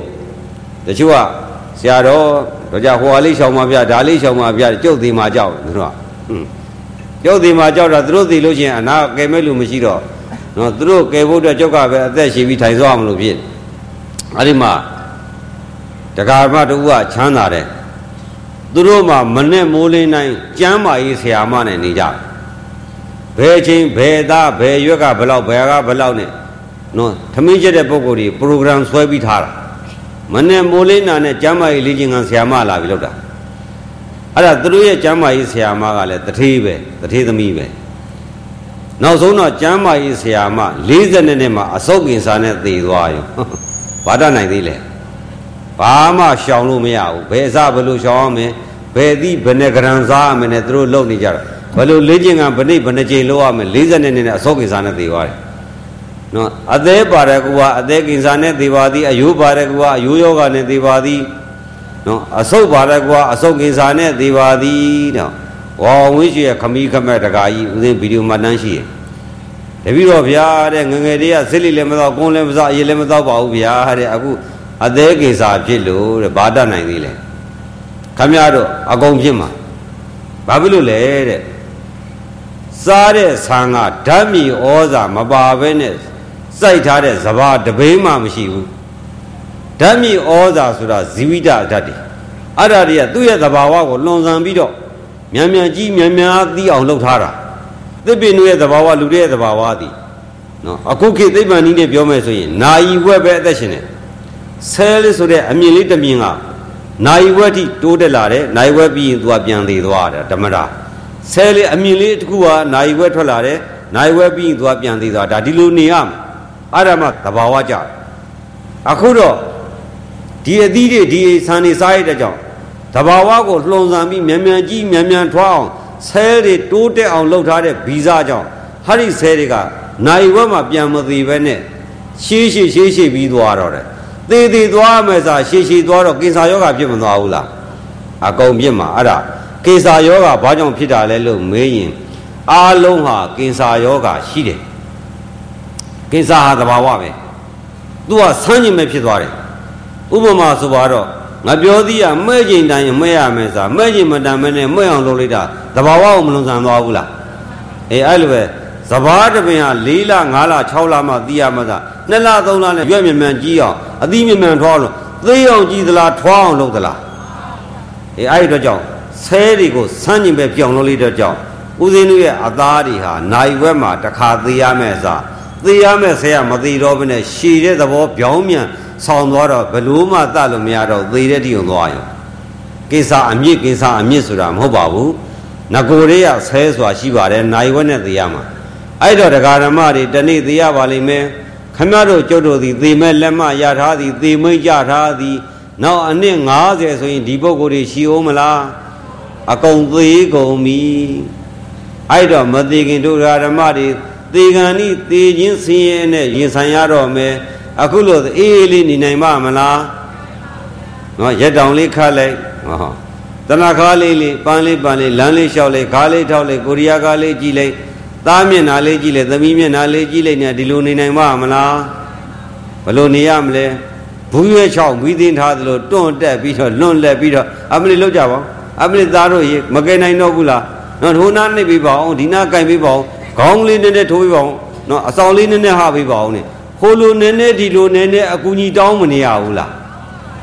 တချို့ကဆရာတော်တို့ကြဟိုဟာလေးရှောင်ပါဗျာဒါလေးရှောင်ပါဗျာကြုတ်သေးမှာကြောက်သူတို့ကကြုတ်သေးမှာကြောက်တာသူတို့သိလို့ရှိရင်အနာကယ်မဲ့လူမရှိတော့နော်သူတို့ကယ်ဖို့အတွက်ကြောက်ကပဲအသက်ရှိပြီးထိုင်သွားအောင်လို့ဖြစ်အဲ့ဒီမှာဒကာမတူကချမ်းသာတယ်သူတို့မှမနဲ့မိုးလင်းနိုင်ကျမ်းမာရေးဆရာမနဲ့နေကြဘယ်ချင်းဘယ်သားဘယ်ရွက်ကဘလောက်ဘယ်ကဘလောက်နဲ့ နော်သမင်းကျတဲ့ပုံကိုယ်ကြီး program ဆွဲပြီးထားတာမနဲ့မိုးလင်းနာနဲ့ကျမ်းမာရေးလေ့ကျင့်ခန်းဆရာမလာပြီးလောက်တာအဲ့ဒါသူတို့ရဲ့ကျမ်းမာရေးဆရာမကလည်းတထေးပဲတထေးသမီးပဲနောက်ဆုံးတော့ကျမ်းမာရေးဆရာမ40နှစ်နဲ့မှအစုပ်ကင်စာနဲ့သေသွားရောဘာတတ်နိုင်သေးလဲဘာမှရှောင်လို့မရဘူးဘယ်အစဘယ်လိုရှောင်အောင်မလဲဘယ်သည့်ဘယ်နဲ့ကရန်စားရမလဲသူတို့လုပ်နေကြတာဘယ်လိုလေ့ကျင့်ကဘယ်နှိဘယ်နှကြိမ်လုပ်ရမလဲ40နှစ်နဲ့အစောကိစ္စနဲ့သေသွားတယ် နော်အသေးပါတဲ့ကူကအသေးကိစ္စနဲ့သေပါသည်အယိုးပါတဲ့ကူကအယိုးယောဂနဲ့သေပါသည်နော်အဆုတ်ပါတဲ့ကူကအဆုတ်ကိစ္စနဲ့သေပါသည်နော်ဝါဝင်းရှိရဲ့ခမီးခမက်တကာကြီးဦးသိဗီဒီယိုမှတ်တမ်းရှိရဲ့တပည့်တော်ဗျာတဲ့ငငယ်တည်းကစစ်လိလည်းမတော့ကုန်းလည်းမစားအရေးလည်းမတော့ပါဘူးဗျာတဲ့အခုအသေးကိစ္စဖြစ်လို့တဲ့ဘာတတ်နိုင်သေးလဲခမရတို့အကုန်ဖြစ်မှာဘာဖြစ်လို့လဲတဲ့စားတဲ့ဆံကဓာတ်မြေဩဇာမပါဘဲနဲ့ စိုက်ထားတဲ့စဘာတပိမှမရှိဘူးဓာတ်မြေဩဇာဆိုတာဇီဝိတဓာတ်တွေအဲ့ဒါတွေကသူ့ရဲ့သဘာဝကိုလွန်ဆန်ပြီးတော့မြန်မြန်ကြီးမြန်မြန်သိအောင်လုပ်ထားတာသစ်ပင်တို့ရဲ့သဘာဝလူတွေရဲ့သဘာဝသည်နော်အခုခေတ်သိပ္ပံနည်းနဲ့ပြောမယ်ဆိုရင်နာယီဝက်ပဲအသက်ရှင်တယ်ဆဲလေးဆိုတဲ့အမြင်လေးတစ်မြင်ကနိုင်ဝက်ထိတိုးတက်လာတယ်နိုင်ဝက်ပြီးရင်သူကပြန်သေးသွားတယ်ဓမ္မတာဆဲလေးအမြင်လေးတစ်ခုကနိုင်ဝက်ထွက်လာတယ်နိုင်ဝက်ပြီးရင်သူကပြန်သေးသွားဒါဒီလိုနေရမယ် အဲ့ဒါမှသဘာဝကြတယ်အခုတော့ဒီအသီးတွေဒီဆန်နေစားရတဲ့ကြောင့်သဘာဝကိုလှုံ့ဆော်ပြီးမြန်မြန်ကြီးမြန်မြန်ထွားအောင်ဆဲတွေတိုးတက်အောင်လှုပ်ထားတဲ့ဗီဇကြောင့်ဟာဒီဆဲတွေကနိုင်ဝက်မှပြန်မသေးပဲနဲ့ရှေးရှေးရှေးရှေးပြီးသွားတော့တယ်သေးသေးသွားမယ်စာရှည်ရှည်သွားတော့ကိစ္စယောဂဖြစ်မသွားဘူးလားအကုန်ဖြစ်မှာအဲ့ဒါကိစ္စယောဂဘာကြောင့်ဖြစ်တာလဲလို့မေးရင်အားလုံးဟာကိစ္စယောဂရှိတယ် ကိစ္စဟာသဘာဝပဲသူကဆန်းကျင်မဲ့ဖြစ်သွားတယ်ဥပမာဆိုပါတော့ငါပြောသည်ကမဲ့ချိန်တိုင်းမဲ့ရမယ်စာမဲ့ချိန်မတန်မဲနဲ့မဲ့အောင်လုပ်လိုက်တာသဘာဝကိုမလွန်ဆန်သွားဘူးလားအေးအဲ့လိုပဲစဘာတပင်ဟာ၄လ၅လ6လမှသိရမှသာ2လ3လနဲ့ရွက်မြမြန်ကြီးအောင်အသီးမြမြန်ထွားလို့သေအောင်ကြည်သလားထွားအောင်လုပ်သလားအေးအဲ့ဒီတော့ကြောင့်ဆဲတွေကိုစမ်းကျင်ပဲပြောင်းလို့လေးတော့ကြောင့်ဦးဇင်းတို့ရဲ့အသားတွေဟာနိုင်ဝက်မှာတစ်ခါသေးရမယ်စား သေးရမယ်ဆဲရမသေးတော့ဘဲနဲ့ရှည်တဲ့သဘောပြောင်းမြန်ဆောင်းသွားတော့ဘလို့မှတတ်လို့မရတော့သေတဲ့တိုံသွားရောကိစ္စအမြင့်ကိစ္စအမြင့်ဆိုတာမဟုတ်ပါဘူးငကိုရေရဆဲဆိုတာရှိပါတယ်နိုင်ဝက်နဲ့သေရမှာအဲ့တော့တရားဓမ္မတွေတနေ့သိရပါလိမ့်မယ်ခမရတို့ကျုပ်တို့သည်သေမဲ့လက်မရထားသည်သေမိတ်ကြထားသည်နောက်အနှစ်90ဆိုရင်ဒီပုဂ္ဂိုလ်တွေရှိအောင်မလားအကုန်သေးကုန်ပြီအဲ့တော့မသေးခင်တို့ဓမ္မတွေ သေကံဤသေခြင်းဆင်းရဲနဲ့ရင်ဆိုင်ရတော့မယ်အခုလို့အေးအေးလေးနေနိုင်ပါမလားနော်ရက်တောင်လေးခတ်လိုက်ဟောတဏခါလေးလေးပန်းလေးပန်းလေးလမ်းလေးလျှောက်လိုက်ခါးလေးထောက်လိုက်ကိုရီးယားကားလေးကြည့်လိုက်သားမျက်နှာလေးကြည့်လေသမီးမျက်နှာလေးကြည့်လိုက်နေဒီလိုနေနိုင်မှာမလားဘလို့နေရမလဲဘူးရွဲချောင်းပြီးသိမ်းထားသလိုတွန့်တက်ပြီးတော့လွန့်လက်ပြီးတော့အမလီလောက်ကြပါအမလီသားတို့ရေမကယ်နိုင်တော့ဘူးလားနော်ဒိုးနာနှိပ်ပြီးပါအောင်ဒီနာကင်ပြီးပါအောင် ခေါင်းလေးနည်းနည်းထိုးပြီးပါအောင်နော်အဆောင်လေးနည်းနည်းဟပြီးပါအောင်နေဟိုလိုနည်းနည်းဒီလိုနည်းနည်းအကူကြီးတောင်းမနေရဘူးလား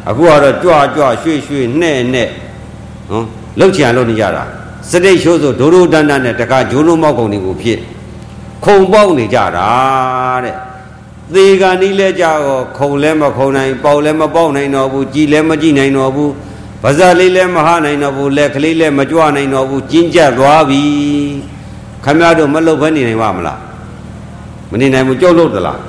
အခုကတော့ကြွကြွရွှေ့ရွှေ့နဲ့နဲ့နော်လှုပ်ချင်လှုပ်နေကြတာစတိတ်ရှိုးဆိုဒိုးဒိုးတန်းတန်းနဲ့တခါဂျိုးလုံးမောက်ကုန်တွေကိုဖြစ်ခုံပေါက်နေကြတာတဲ့သေကနီးလဲကြတော့ခုံလဲမခုံနိုင်ပေါက်လဲမပေါက်နိုင်တော့ဘူးကြည်လဲမကြည်နိုင်တော့ဘူးပါဇက်လေးလည်းမဟာနိုင်တော့ဘူးလက်ကလေးလည်းမကြွနိုင်တော့ဘူးကျင်းကျက်သွားပြီ ခမရတို့မလုတ်ဘဲနေနိုင်ပါမလားမနေနိုင်ဘူးကြုတ်လို့သလား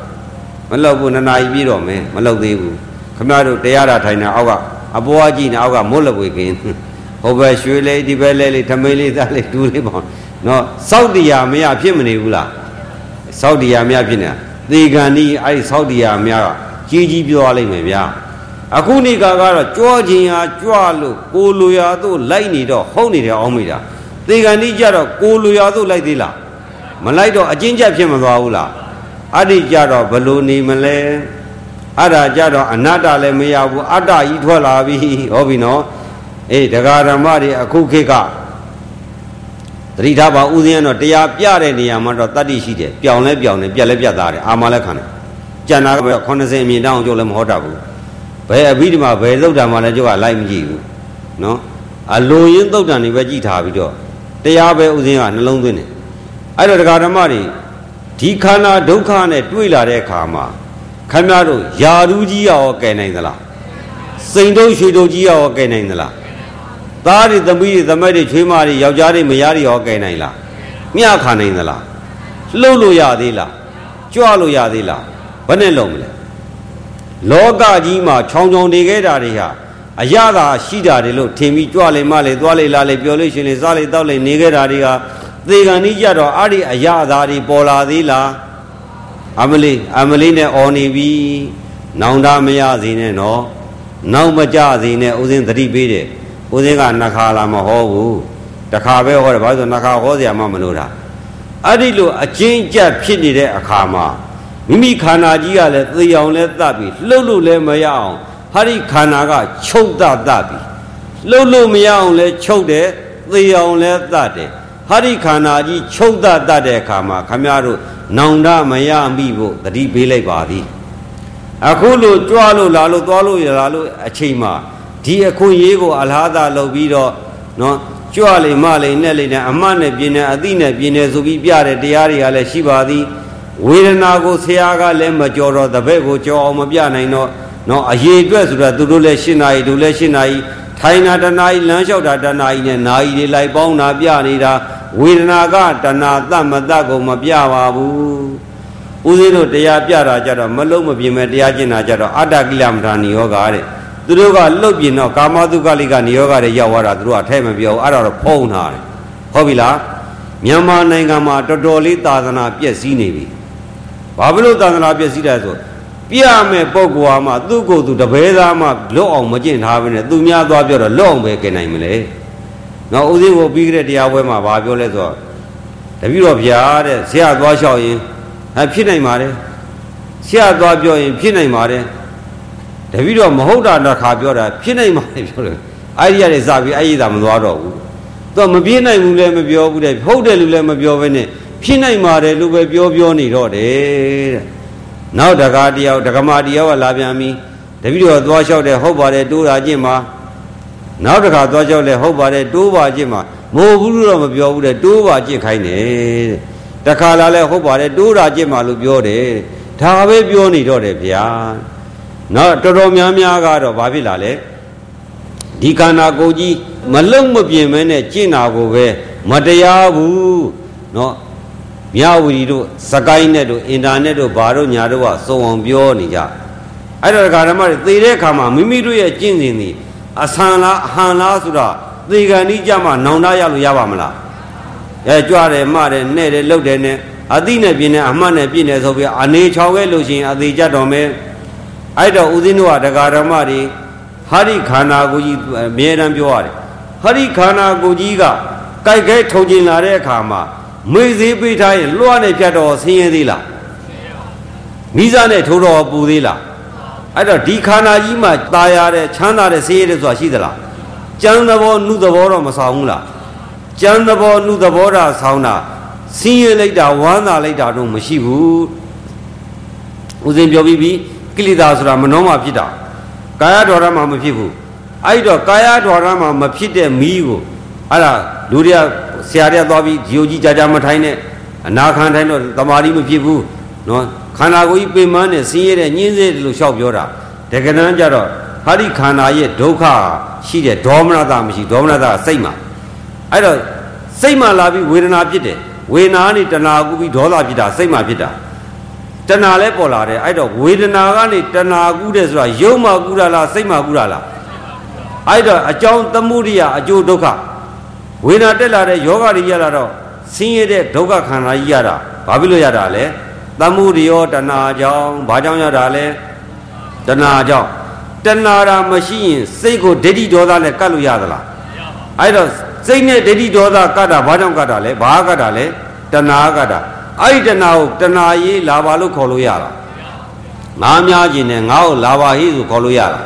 မလုတ်ဘူးနှစ်နာရီပြီးတော့မယ်မလုတ်သေးဘူးခမရတို့တရားတာထိုင်တာအောက်ကအပေါ်အကြည့်နေအောက်ကမွတ်လက်ဝေကင်းဟိုဘက်ရွှေလေးဒီဘက်လေးလေးထမင်းလေးသားလေးဒူးလေးပေါ့နော်စောက်တရားမရဖြစ်မနေဘူးလားစောက်တရားမရဖြစ်နေတာသေကံဤအဲ့ဒီစောက်တရားမရကြီးကြီးပြောရလိမ့်မယ်ဗျာအခုနေကကတော့ကြွားခြင်းဟာကြွလို့ကိုလိုရာတို့လိုက်နေတော့ဟုတ်နေတယ်အောင်မိတာ သေကံဤကြတော့ကိုလိုရာတို့လိုက်သေးလားမလိုက်တော့အချင်းချက်ဖြစ်မသွားဘူးလားအဲ့ဒီကြတော့ဘလို့နေမလဲအဲ့ဒါကြတော့အနတ္တလည်းမရဘူးအတ္တကြီးထွက်လာပြီဟောပြီနော်အေးတရားဓမ္မတွေအခုခေတ်ကတတိထားပါဥစဉ်ကတော့တရားပြတဲ့နေရာမှာတော့တတ္တိရှိတယ်ပြောင်းလဲပြောင်းတယ်ပြက်လဲပြက်သားတယ်အာမလဲခံတယ်ကျန်တာက80အမြင်တောင်းကြိုးလည်းမဟောတတ်ဘူးဘယ်အဘိဓမ္မာဘယ်သုတ်တံမှာလည်းကြိုးကလိုက်မကြည့်ဘူးနော်အလိုရင်းသုတ်တံတွေပဲကြည့်ထားပြီးတော့ တရားပဲဥစဉ်ကနှလုံးသွင်းတယ်အဲ့တော့တရားဓမ္မတွေဒီခန္ဓာဒုက္ခနဲ့တွေ့လာတဲ့အခါမှာခမည်းတော်ယာရူးကြီးရောကယ်နိုင်သလားစိန်တုံးရွှေတုံးကြီးရောကယ်နိုင်သလားသားတွေသမီးတွေသမက်တွေချွေးမတွေယောက်ျားတွေမယားတွေရောကယ်နိုင်လားမျှခါနိုင်သလားလှုပ်လို့ရသေးလားကြွလို့ရသေးလားဘယ်နဲ့လုံးမလဲလောကကြီးမှာခြောင်ခြောင်နေခဲ့တာတွေဟာ အရသာရှိတာတွေလို့ထင်ပြီးကြွလေမလေသွားလေလာလေပြောလို့ရှင်လေစားလေတောက်လေနေခဲ့တာတွေကသေကံကြီးကြတော့အဲ့ဒီအရသာတွေပေါ်လာသေးလားအမလေးအမလေးနဲ့အော်နေပြီနောင်တမရစေနဲ့နော်နောက်မကြစေနဲ့ဥစဉ်သတိပေးတယ်ဥစဉ်ကနှစ်ခါလာမဟောဘူးတခါပဲဟောတယ်ဘာလို့ဆိုနှစ်ခါဟောเสียမှမလို့တာအဲ့ဒီလိုအကျဉ်းကြပ်ဖြစ်နေတဲ့အခါမှာမိမိခန္ဓာကြီးကလည်းသေအောင်လဲတတ်ပြီလှုပ်လို့လည်းမရအောင် ဟာဒီခန္ဓာကချုပ်တတ်တတ်ပြီလှုပ်လို့မရအောင်လဲချုပ်တယ်သေအောင်လဲတတ်တယ်ဟာဒီခန္ဓာကြီးချုပ်တတ်တတ်တဲ့အခါမှာခမရတို့နောင်တမရမိဖို့တတိပေးလိုက်ပါသည်အခုလို့ကြွားလို့လာလို့သွားလို့ရလာလို့အချိန်မှာဒီအခွင့်ရေးကိုအလားသာလုပ်ပြီးတော့နော်ကြွလိမ့်မလိမ့်နဲ့လိမ့်နဲ့အမှတ်နဲ့ပြင်းနဲ့အသိနဲ့ပြင်းနဲ့ဆိုပြီးပြတဲ့တရားတွေကလည်းရှိပါသည်ဝေဒနာကိုဆရာကလည်းမကြော်တော့တပည့်ကိုကြော်အောင်မပြနိုင်တော့ နော်အရေးအတွက်ဆိုတာသူတို့လည်းရှင်းနာရီတို့လည်းရှင်းနာရီထိုင်နာတနာရီလမ်းလျှောက်တာတနာရီနဲ့နာရီတွေလိုက်ပေါင်းတာပြနေတာဝေဒနာကတဏတမတကိုမပြပါဘူးဦးဇင်းတို့တရားပြတာကြတော့မလုံးမပြင်းမဲ့တရားကျင့်တာကြတော့အတ္တကိလမထာနိယောဂတဲ့သူတို့ကလှုပ်ပြင်းတော့ကာမတုကလိကနိယောဂတွေရောက်သွားတာသူတို့ကထဲမပြောအဲ့ဒါတော့ဖုံးထားတယ်ဟုတ်ပြီလားမြန်မာနိုင်ငံမှာတော်တော်လေးသာသနာပြည့်စည်နေပြီဘာဖြစ်လို့သာသနာပြည့်စည်တယ်ဆို ပြရမယ်ပုဂ္ဂိုလ်ဟာမှသူ့ကိုယ်သူတပည့်သားမှလွတ်အောင်မကျင့်ထားဘဲနဲ့သူများသွားပြောတော့လွတ်အောင်ပဲကျင်နိုင်မလဲနော်ဦးစင်းကိုပြီးကြတဲ့တရားပွဲမှာဘာပြောလဲဆိုတော့တပည့်တော်ဗျာတဲ့ဆရာသွားလျှောက်ရင်ဟဲ့ဖြစ်နိုင်ပါတယ်ဆရာသွားပြောရင်ဖြစ်နိုင်ပါတယ်တပည့်တော်မဟုတ်တာတစ်ခါပြောတာဖြစ်နိုင်ပါတယ်ပြောတယ်အဲ့ဒီရတယ်စပြီးအဲ့ဒီသာမသွားတော့ဘူးသူမပြင်းနိုင်ဘူးလည်းမပြောဘူးတဲ့ဟုတ်တယ်လို့လည်းမပြောဘဲနဲ့ဖြစ်နိုင်ပါတယ်လို့ပဲပြောပြောနေတော့တယ်တဲ့ နောက်တကားတယောက်ဒကမာတယောက်ကလာပြန်ပြီတပည့်တော်သွားလျှောက်တယ်ဟုတ်ပါတယ်တိုးတာကျင့်ပါနောက်တစ်ခါသွားလျှောက်လဲဟုတ်ပါတယ်တိုးပါကျင့်ပါမဟုတ်ဘူးလို့တော့မပြောဘူးတဲ့တိုးပါကျင့်ခိုင်းတယ်တဲ့တခါလာလဲဟုတ်ပါတယ်တိုးတာကျင့်ပါလို့ပြောတယ်ဒါပဲပြောနေတော့တယ်ဗျာနော်တော်တော်များများကတော့ဘာဖြစ်လာလဲဒီခန္ဓာကိုယ်ကြီးမလုံမပြင်းမဲနဲ့ကျင့်တာကိုပဲမတရားဘူးနော် မြဝတီတို့စကိုင်းနဲ့တို့အင်တာနက်တို့ဘာတို့ညာတို့ကစုံအောင်ပြောနေကြအဲ့တော့ဓမ္မတွေသေတဲ့အခါမှာမိမိတို့ရဲ့ကျင့်စဉ်တွေအဆန်လားအဟန်လားဆိုတော့သေကံဤကြမှာနောင်တရလို့ရပါမလားအဲကြွတယ်မတယ်နဲ့တယ်လှုပ်တယ်နဲ့အတိနဲ့ပြင်းနဲ့အမှတ်နဲ့ပြင်းတယ်ဆိုပြီးအနေချောင်ခဲ့လို့ရှိရင်အသေးကြတော်မယ်အဲ့တော့ဦးဇင်းတို့ကဒကာဓမ္မတွေဟာဒီခန္ဓာကိုယ်ကြီးအမြဲတမ်းပြောရတယ်ဟာဒီခန္ဓာကိုယ်ကြီးကကြိုက်ခဲထုံကျင်လာတဲ့အခါမှာ မေးသေးပေးထားရင်လွှတ်နဲ့ဖြတ်တော်ဆင်းရဲသေးလားမိစားနဲ့ထိုးတော်ပူသေးလားအဲ့တော့ဒီခန္ဓာကြီးမှာตายရတဲ့ချမ်းသာတဲ့ဆင်းရဲတဲ့ဆိုတာရှိသလားကြမ်းသဘောနှုသဘောတော့မဆောင်ဘူးလားကြမ်းသဘောနှုသဘောတာဆောင်းတာဆင်းရဲလိုက်တာဝမ်းသာလိုက်တာတော့မရှိဘူးဦးဇင်းပြောပြီးပြီကိလေသာဆိုတာမနှောမှဖြစ်တာကာယဒေါရမှာမဖြစ်ဘူးအဲ့တော့ကာယဒေါရမှာမဖြစ်တဲ့မီးကိုအဲ့ဒါလူတွေက ဆရာတွေကသွားပြီးဂျီယိုကြီးကြာကြာမထိုင်နဲ့အနာခံထိုင်တော့တမာရီမဖြစ်ဘူးနော်ခန္ဓာကိုယ်ကြီးပင်မနဲ့ဆင်းရဲတဲ့ညင်းစေတယ်လို့ရှောက်ပြောတာတကယ်တမ်းကျတော့ဟာဒီခန္ဓာရဲ့ဒုက္ခရှိတဲ့ဒေါမနတာမရှိဒေါမနတာစိတ်မှာအဲ့တော့စိတ်မှလာပြီးဝေဒနာဖြစ်တယ်ဝေဒနာကနေတဏှာကူပြီးဒေါသဖြစ်တာစိတ်မှဖြစ်တာတဏှာလဲပေါ်လာတယ်အဲ့တော့ဝေဒနာကနေတဏှာကူးတယ်ဆိုတာယုံမှကူးတာလားစိတ်မှကူးတာလားအဲ့တော့အကြောင်းသမှုရိယအကျိုးဒုက္ခ ဝေဒနာတက်လာတဲ့ယောဂတွေရလာတော့ဆင်းရဲတဲ့ဒုက္ခခန္ဓာကြီးရတာဘာဖြစ်လို့ရတာလဲသမှုရိယောတဏှာကြောင့်ဘာကြောင့်ရတာလဲတဏှာကြောင့်တဏှာရာမရှိရင်စိတ်ကိုဒိဋ္ဌိဒေါသနဲ့ကတ်လို့ရသလားအဲ့တော့စိတ်နဲ့ဒိဋ္ဌိဒေါသကတ်တာဘာကြောင့်ကတ်တာလဲဘာကတ်တာလဲတဏှာကတ်တာအဲ့ဒီတဏှာကိုတဏှာရေးလာပါလို့ခေါ်လို့ရတာငါများခြင်းနဲ့ငါ့ကိုလာပါဟိဆိုခေါ်လို့ရတာ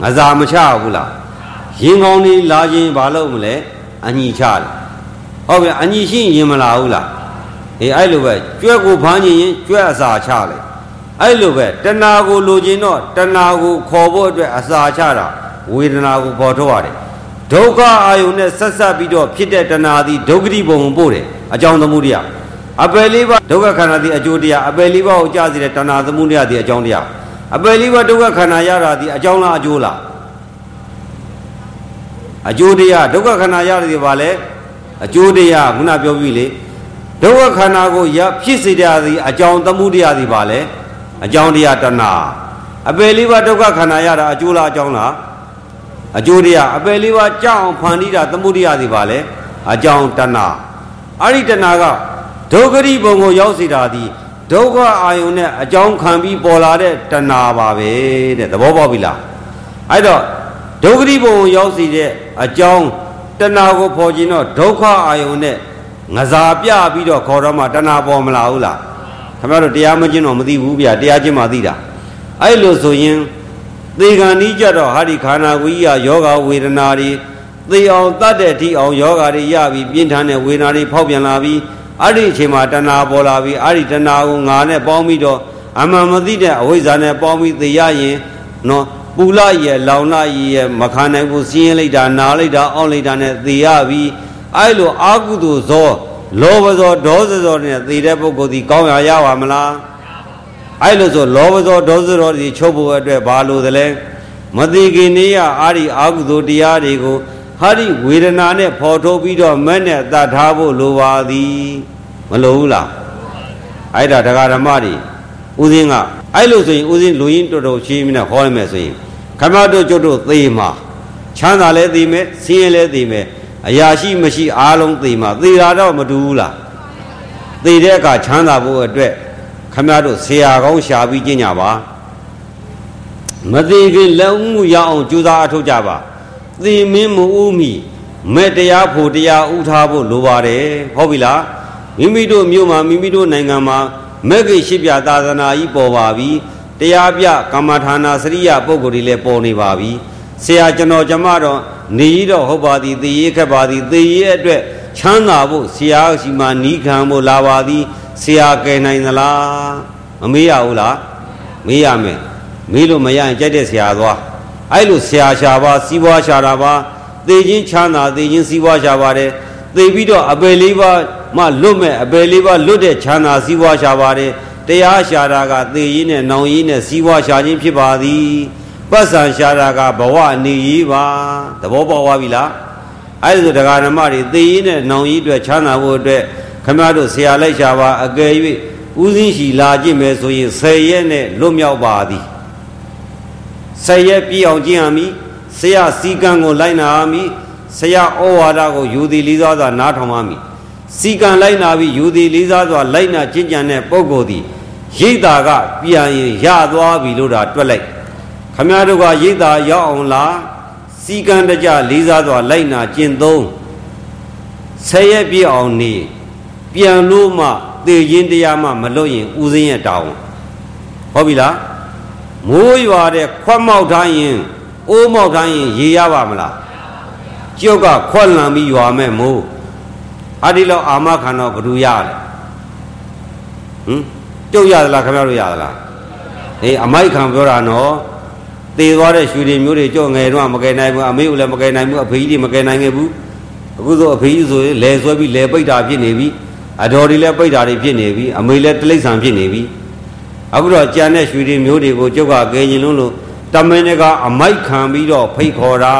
ငါစာမချဘူးလားရင်ကောင်းလေးလာခြင်းဘာလို့မလဲ အညီချတယ်ဟုတ်ပြီအညီရှိရင်မလာဘူးလားအေးအဲ့လိုပဲကြွက်ကိုဖမ်းခြင်းရင်ကြွက်အစာချလိုက်အဲ့လိုပဲတဏှာကိုလိုချင်တော့တဏှာကိုခေါ်ဖို့အတွက်အစာချတာဝေဒနာကိုပေါ်ထုတ်ရတယ်ဒုက္ခအာယုန်နဲ့ဆက်ဆက်ပြီးတော့ဖြစ်တဲ့တဏှာသည်ဒုက္ခတိဘုံကိုပို့တယ်အကြောင်းသမှုတရားအပယ်လေးပါဒုက္ခခန္ဓာသည်အကျိုးတရားအပယ်လေးပါကိုကြားစေတဲ့တဏှာသမှုတရားသည်အကြောင်းတရားအပယ်လေးပါဒုက္ခခန္ဓာရတာသည်အကြောင်းလားအကျိုးလား အကျိုးတရားဒုက္ခခန္ဓာရတယ်ဒီပါလေအကျိုးတရားခုနပြောပြီလေဒုက္ခခန္ဓာကိုရဖြစ်စေတဲ့သည်အကြောင်းသမှုတရားသည်ပါလေအကြောင်းတရားတဏှာအပယ်လေးပါဒုက္ခခန္ဓာရတာအကျိုးလားအကြောင်းလားအကျိုးတရားအပယ်လေးပါကြောက်အောင်ဖန်တီးတာသမှုတရားသည်ပါလေအကြောင်းတဏှာအဲ့ဒီတဏှာကဒုက္ခရိဘုံကိုရောက်စေတာသည်ဒုက္ခအာယုန်နဲ့အကြောင်းခံပြီးပေါ်လာတဲ့တဏှာပါပဲတဲ့သဘောပေါက်ပြီလားအဲ့တော့ ဒုက္ခရိဘုံကိုရောက်စေတဲ့အကြောင်းတဏှာကိုဖော်ခြင်းတော့ဒုက္ခအာယုန်နဲ့ငစားပြပြီးတော့ခေါ်တော့မှတဏှာပေါ်မလာဘူးလားခင်ဗျားတို့တရားမကျင့်တော့မသိဘူးဗျာတရားကျင့်မှသိတာအဲ့လိုဆိုရင်သေကံဤကြတော့ဟာဒီခန္ဓာကိုယ်ကြီးကယောဂဝေဒနာတွေသေအောင်တတ်တဲ့အထိအောင်ယောဂတွေရပြီးပြင်းထန်တဲ့ဝေဒနာတွေဖောက်ပြန်လာပြီးအဲ့ဒီအချိန်မှာတဏှာပေါ်လာပြီးအဲ့ဒီတဏှာကိုငါနဲ့ပေါင်းပြီးတော့အမှန်မသိတဲ့အဝိဇ္ဇာနဲ့ပေါင်းပြီးသေရရင်နော် ပူလာရဲ့လောင်လာရဲ့မခံနိုင်ဘူးစီးရင်လိုက်တာနားလိုက်တာအောင့်လိုက်တာနဲ့သေရပြီးအဲ့လိုအာကုသိုလ်ဇောလောဘဇောဒေါသဇောနဲ့သေတဲ့ပုဂ္ဂိုလ်ဒီကောင်းရရပါမလားအဲ့လိုဆိုလောဘဇောဒေါသဇောဒီချုပ်ဖို့အတွက်ဘာလို့သလဲမတိခင်နေရအာဒီအာကုသိုလ်တရားတွေကိုဟာဒီဝေဒနာနဲ့ဖော်ထုတ်ပြီးတော့မဲ့နဲ့တတ်ထားဖို့လိုပါသည်မလိုဘူးလားအဲ့ဒါတရားဓမ္မတွေဦးစင်းကအဲ့လိုဆိုရင်ဦးစင်းလူရင်းတော်တော်ရှင်းပြီးနဲ့ဟောရမယ်ဆိုရင် ခမတို့ကျွတ်တို့သေမှာချမ်းသာလဲသေမယ်ဆင်းရဲလဲသေမယ်အရာရှိမရှိအားလုံးသေမှာသေတာတော့မတူဘူးလားသေတဲ့အခါချမ်းသာဖို့အတွက်ခမတို့ဆရာကောင်းရှာပြီးကျင့်ကြပါမသေးခင်လက်မှုရအောင်ကြိုးစားအထောက်ကြပါသေမင်းမူဦးမီမဲ့တရားဖို့တရားဥထားဖို့လိုပါတယ်ဟုတ်ပြီလားမိမိတို့မြို့မှာမိမိတို့နိုင်ငံမှာမဲ့ကိရှိပြသာသနာကြီးပေါ်ပါပြီ တရားပြကမ္မဌာနာစရိယပုဂ္ဂိုလ်တွေလည်းပေါ်နေပါပြီဆရာကျွန်တော်ကျမတော့နေရတော့ဟုတ်ပါသည်သေရခက်ပါသည်သေရအတွက်ချမ်းသာဖို့ဆရာရှိမှနီးခံဖို့လာပါသည်ဆရာကယ်နိုင်သလားမမေးရဘူးလားမေးရမယ်မေးလို့မရရင်ကြိုက်တဲ့ဆရာသွားအဲ့လိုဆရာရှာပါစီးပွားရှာတာပါသေခြင်းချမ်းသာသေခြင်းစီးပွားရှာပါတယ်သေပြီးတော့အပယ်လေးပါးမှလွတ်မဲ့အပယ်လေးပါးလွတ်တဲ့ချမ်းသာစီးပွားရှာပါတယ် တရားရှာတာကသေရင်းနဲ့နောင်ရင်းနဲ့စီးပွားရှာခြင်းဖြစ်ပါသည်ပတ်စံရှာတာကဘဝနေရေးပါသဘောပေါက်သွားပြီလားအဲ့ဒါဆိုတရားဓမ္မတွေသေရင်းနဲ့နောင်ရင်းအတွက်ချမ်းသာဖို့အတွက်ခမရတို့ဆရာလိုက်ရှာပါအကယ်၍ဥစဉ်ရှိလာကြည့်မယ်ဆိုရင်ဆယ်ရက်နဲ့လွတ်မြောက်ပါသည်ဆယ်ရက်ပြည့်အောင်ကျင့်ရမည်ဆရာစီကံကိုလိုက်နာရမည်ဆရာဩဝါဒကိုယူသည်လေးစားစွာနားထောင်ရမည်စီကံလိုက်နာပြီးယူသည်လေးစားစွာလိုက်နာကျင့်ကြံတဲ့ပုဂ္ဂိုလ်သည် ရိတ်တာကပြန်ရင်ရသွားပြီလို့ဒါတွက်လိုက်ခမည်းတော်ကရိတ်တာရောက်အောင်လားစီကံတကြလေးစားစွာလိုက်နာကျင့်သုံးဆယ်ရက်ပြည့်အောင်နေပြန်လို့မှသေခြင်းတရားမှမလွတ်ရင်ဥစဉ်ရဲ့တောင်းဟုတ်ပြီလားမိုးရွာတဲ့ခွက်မောက်ထားရင်အိုးမောက်ထားရင်ရေရပါမလားကျုပ်ကခွက်လံပြီးရွာမဲ့မိုးအဒီလောက်အာမခံတော့ဘယ်သူရလဲဟမ် ကျုပ်ရသလားခင်ဗျားတို့ရသလားအေးအမိုက်ခံပြောတာနော်သေသွားတဲ့ရွှေတွေမျိုးတွေကြော့ငယ်တော့မကယ်နိုင်ဘူးအမေကလည်းမကယ်နိုင်ဘူးအဖေကြီးတွေမကယ်နိုင်ခဲ့ဘူးအခုဆိုအဖေကြီးဆိုရင်လဲဆွဲပြီးလဲပိတ်တာဖြစ်နေပြီအတော်တွေလည်းပိတ်တာတွေဖြစ်နေပြီအမေလည်းတိလိษံဖြစ်နေပြီအခုတော့ကြံတဲ့ရွှေတွေမျိုးတွေကိုကျုပ်ကကယ်ရင်လုံးလို့တတမင်ကအမိုက်ခံပြီးတော့ဖိတ်ခေါ်တာ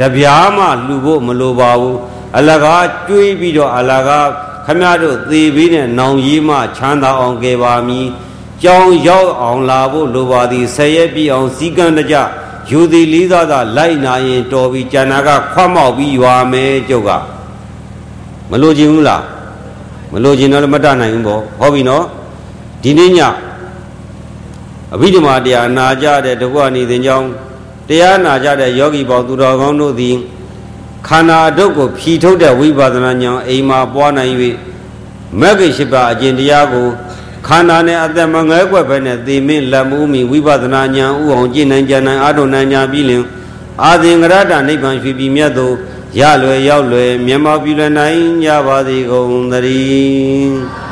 တပြားမှလှူဖို့မလိုပါဘူးအလကားကျွေးပြီးတော့အလကား ခမရတို့သေပြီးနဲ့နောင်ကြီးမှချမ်းသာအောင်ကြပါမည်ကြောင်းရောက်အောင်လာဖို့လိုပါသည်ဆယ်ရက်ပြည့်အောင်စီကံတကြယူသည်လေးစားသာလိုက်နာရင်တော်ပြီးကျန်တာကခွတ်မောက်ပြီးရွာမယ်ကျုပ်ကမလို့ခြင်းဘူးလားမလို့ခြင်းတော့မတတ်နိုင်ဘူးပေါ့ဟောပြီနော်ဒီနေ့ညအဘိဓမ္မာတရားနာကြတဲ့တကွာနေသင်ကြောင်းတရားနာကြတဲ့ယောဂီပေါသူတော်ကောင်းတို့သည် ခန္ဓာအတုပ်ကိုဖြီထုတ်တဲ့ဝိပဿနာဉာဏ်အိမ်မှာပွားနိုင်၍မဂ္ဂင်ရှိပါအကျင့်တရားကိုခန္ဓာနဲ့အသက်မငဲကွက်ပဲနဲ့သိမင်းလက်မှုမိဝိပဿနာဉာဏ်ဥအောင်ကျင့်နိုင်ကြနိုင်အာထုံနိုင်ကြပြီးလင်အာသင်္ကရတနိဗ္ဗာန်ရွှေပြည်မြတ်သို့ရလွယ်ရောက်လွယ်မြတ်မောပြုလနိုင်ကြပါသည်ကုန်သတည်း